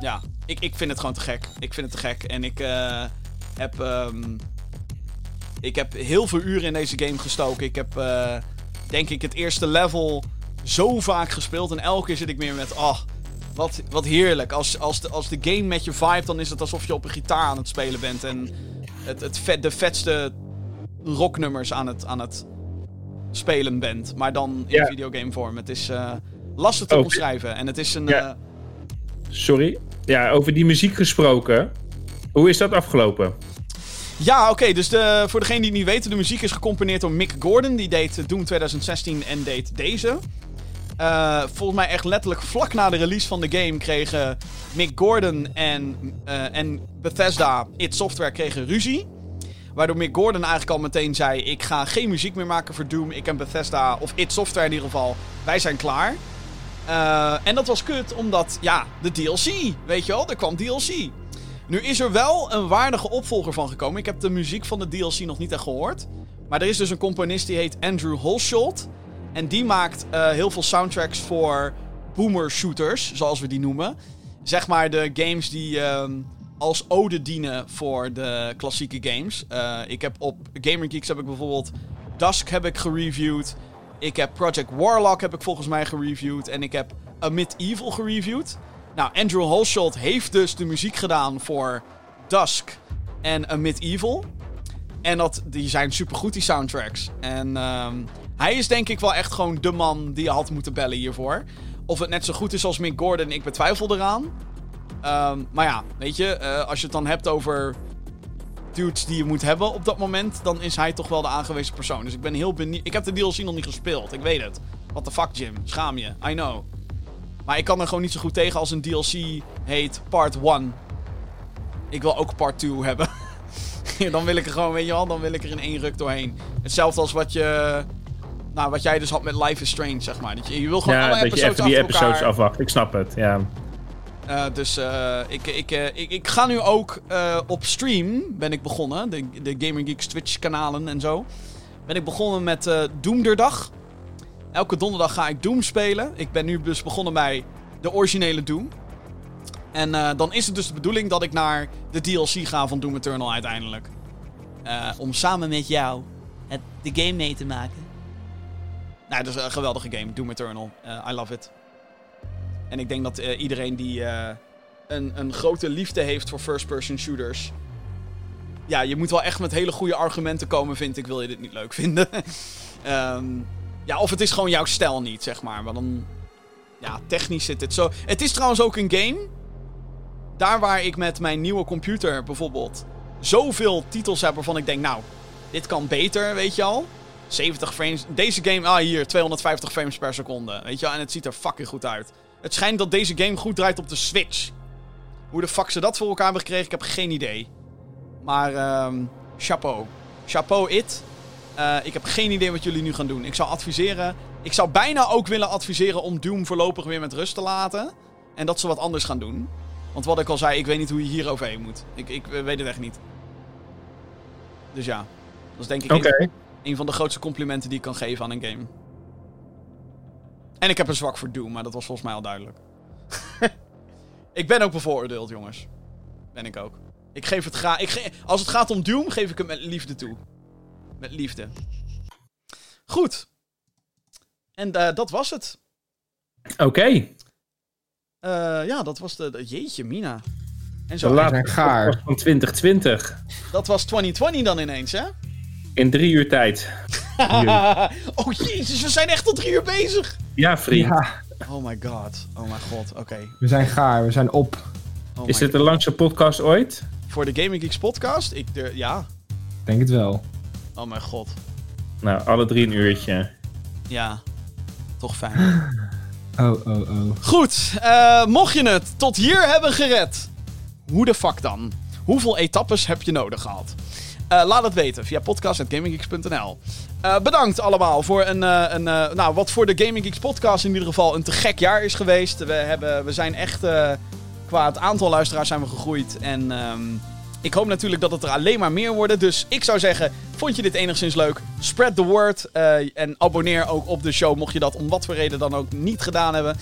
ja, ik, ik vind het gewoon te gek. Ik vind het te gek. En ik eh, heb. ehm, ik heb heel veel uren in deze game gestoken. Ik heb, eh, denk ik, het eerste level zo vaak gespeeld. En elke keer zit ik meer met. Oh, wat, wat heerlijk. Als, als, de, als de game met je vibe, dan is het alsof je op een gitaar aan het spelen bent. En het, het vet, de vetste rocknummers aan het, aan het spelen bent. Maar dan in Ja. videogame vorm. Het is eh, lastig te Oh. omschrijven. En het is een. Ja. eh, Sorry. Ja, over die muziek gesproken. Hoe is dat afgelopen? Ja, oké. dus de, voor degene die het niet weten, de muziek is gecomponeerd door Mick Gordon. Die deed Doom 2016 en deed deze. Eh, volgens mij echt letterlijk vlak na de release van de game kregen Mick Gordon en, eh, en Bethesda, id Software, kregen ruzie. Waardoor Mick Gordon eigenlijk al meteen zei: Ik ga geen muziek meer maken voor Doom. Ik en Bethesda, of id Software in ieder geval, wij zijn klaar. Eh, en dat was kut, omdat, ja, de DLC. Weet je wel, er kwam DLC. Nu is er wel een waardige opvolger van gekomen. Ik heb de muziek van de DLC nog niet echt gehoord. Maar er is dus een componist die heet Andrew Holsholt. En die maakt eh, heel veel soundtracks voor boomer shooters, zoals we die noemen. Zeg maar de games die ehm, als ode dienen voor de klassieke games. Eh, ik heb op Gamer Geeks heb ik bijvoorbeeld Dusk heb ik gereviewd. Ik heb Project Warlock heb ik volgens mij gereviewd. En ik heb A Medieval gereviewd. Nou, Andrew Holsholt heeft dus de muziek gedaan voor Dusk en A Medieval. En dat, die zijn supergoed, die soundtracks. En ehm, hij is denk ik wel echt gewoon de man die je had moeten bellen hiervoor. Of het net zo goed is als Mick Gordon, ik betwijfel eraan. Ehm, maar ja, weet je, eh, als je het dan hebt over dudes die je moet hebben op dat moment, dan is hij toch wel de aangewezen persoon. Dus ik ben heel benieuwd. Ik heb de DLC nog niet gespeeld, ik weet het. What the fuck, Jim? Schaam je. I know. Maar ik kan er gewoon niet zo goed tegen als een DLC heet Part 1. Ik wil ook Part 2 hebben. <laughs> dan wil ik er gewoon, weet je wel, dan wil ik er in één ruk doorheen. Hetzelfde als wat je... Nou, wat jij dus had met Life is Strange, zeg maar. Dat je, je wil gewoon Ja, alle dat je episodes even die elkaar... episodes afwacht. Ik snap het, ja. Eh, dus eh, ik, ik, eh, ik, ik ga nu ook op stream ben ik begonnen. De, de Gamer Geeks Twitch kanalen en zo. Ben ik begonnen met Doemderdag. Elke donderdag ga ik Doom spelen. Ik ben nu dus begonnen bij de originele Doom. En dan is het dus de bedoeling dat ik naar de DLC ga van Doom Eternal uiteindelijk. Om samen met jou het, de game mee te maken. Nou, dat is een geweldige game, Doom Eternal. Eh, I love it. En ik denk dat eh, iedereen die eh, een, een grote liefde heeft voor first-person shooters... Ja, je moet wel echt met hele goede argumenten komen, vind ik, wil je dit niet leuk vinden. <laughs> Ehm, ja, of het is gewoon jouw stijl niet, zeg maar. Maar dan... Ja, technisch zit het zo... Het is trouwens ook een game... Daar waar ik met mijn nieuwe computer bijvoorbeeld... zoveel titels heb waarvan ik denk, nou... Dit kan beter, weet je al. 70 frames. Deze game, ah hier, 250 frames per seconde. Weet je wel, en het ziet er fucking goed uit. Het schijnt dat deze game goed draait op de Switch. Hoe de fuck ze dat voor elkaar hebben gekregen, ik heb geen idee. Maar, ehm chapeau. Chapeau it. Eh, ik heb geen idee wat jullie nu gaan doen. Ik zou adviseren. Ik zou bijna ook willen adviseren om Doom voorlopig weer met rust te laten. En dat ze wat anders gaan doen. Want wat ik al zei, ik weet niet hoe je hier overheen moet. Ik, ik weet het echt niet. Dus ja. Dat is denk ik Oké. Een van de grootste complimenten die ik kan geven aan een game. En ik heb een zwak voor Doom, maar dat was volgens mij al duidelijk. <laughs> ik ben ook bevooroordeeld, jongens. Ben ik ook. Ik geef het graag. Ik ge- als het gaat om Doom, geef ik het met liefde toe. Met liefde. Goed. En eh, dat was het. Oké. Eh, ja, dat was de, de- Jeetje, Mina. En De zo. laatste zijn gaar. van 2020. Dat was 2020 dan ineens, hè? In drie uur tijd. <laughs> oh, jezus, we zijn echt tot drie uur bezig. Ja, vriend. Ja, Oh my god. Oh my god. Oké. we zijn gaar, we zijn op. Oh Is dit de langste podcast ooit? Voor de Gaming Geeks podcast? Ik, de, ja. Ik denk het wel. Oh mijn god. Nou, alle drie een uurtje. Ja. Toch fijn. <laughs> Oh, oh, oh. Goed, eh, mocht je het tot hier hebben gered, hoe de fuck dan? Hoeveel etappes heb je nodig gehad? Eh, laat het weten via podcast.gaminggeeks.nl. Eh, bedankt allemaal voor een, eh, een nou, wat voor de Gaming Geeks podcast in ieder geval een te gek jaar is geweest. We, hebben, we zijn echt, qua het aantal luisteraars zijn we gegroeid. En ehm, ik hoop natuurlijk dat het er alleen maar meer worden. Dus ik zou zeggen, vond je dit enigszins leuk? Spread the word en abonneer ook op de show mocht je dat om wat voor reden dan ook niet gedaan hebben.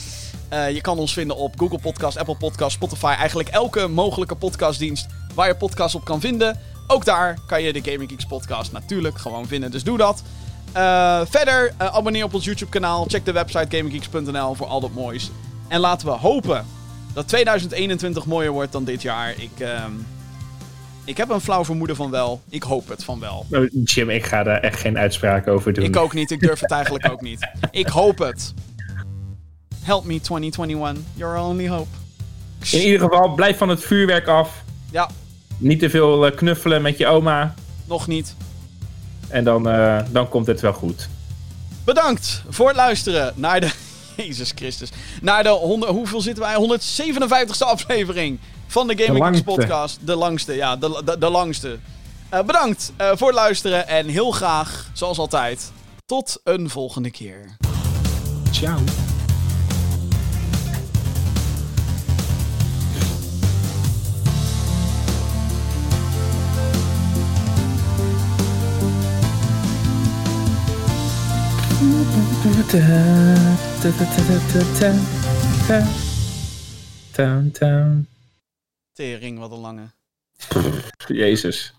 Je kan ons vinden op Google Podcast, Apple Podcast, Spotify. Eigenlijk elke mogelijke podcastdienst waar je podcast op kan vinden. Ook daar kan je de Gaming Geeks podcast natuurlijk gewoon vinden. Dus doe dat. Eh, verder, eh, abonneer op ons YouTube kanaal. Check de website gaminggeeks.nl voor al dat moois. En laten we hopen dat 2021 mooier wordt dan dit jaar. Ik, ehm, ik heb een flauw vermoeden van wel. Ik hoop het van wel. Oh, Jim, ik ga daar echt geen uitspraak over doen. Ik ook niet. Ik durf het eigenlijk ook niet. Ik hoop het. Help me 2021. Your only hope. In ieder geval, blijf van het vuurwerk af. Ja, Niet te veel eh, knuffelen met je oma. nog niet. En dan, eh, dan komt het wel goed. Bedankt voor het luisteren naar de. <laughs> Jezus Christus. Naar de. 100, hoeveel zitten wij? 157ste aflevering van de Gaming Geeks. Podcast. De langste, ja, de, de, de langste. Eh, bedankt eh, voor het luisteren en heel graag, zoals altijd, tot een volgende keer. Ciao. Tering, wat een lange. Jezus.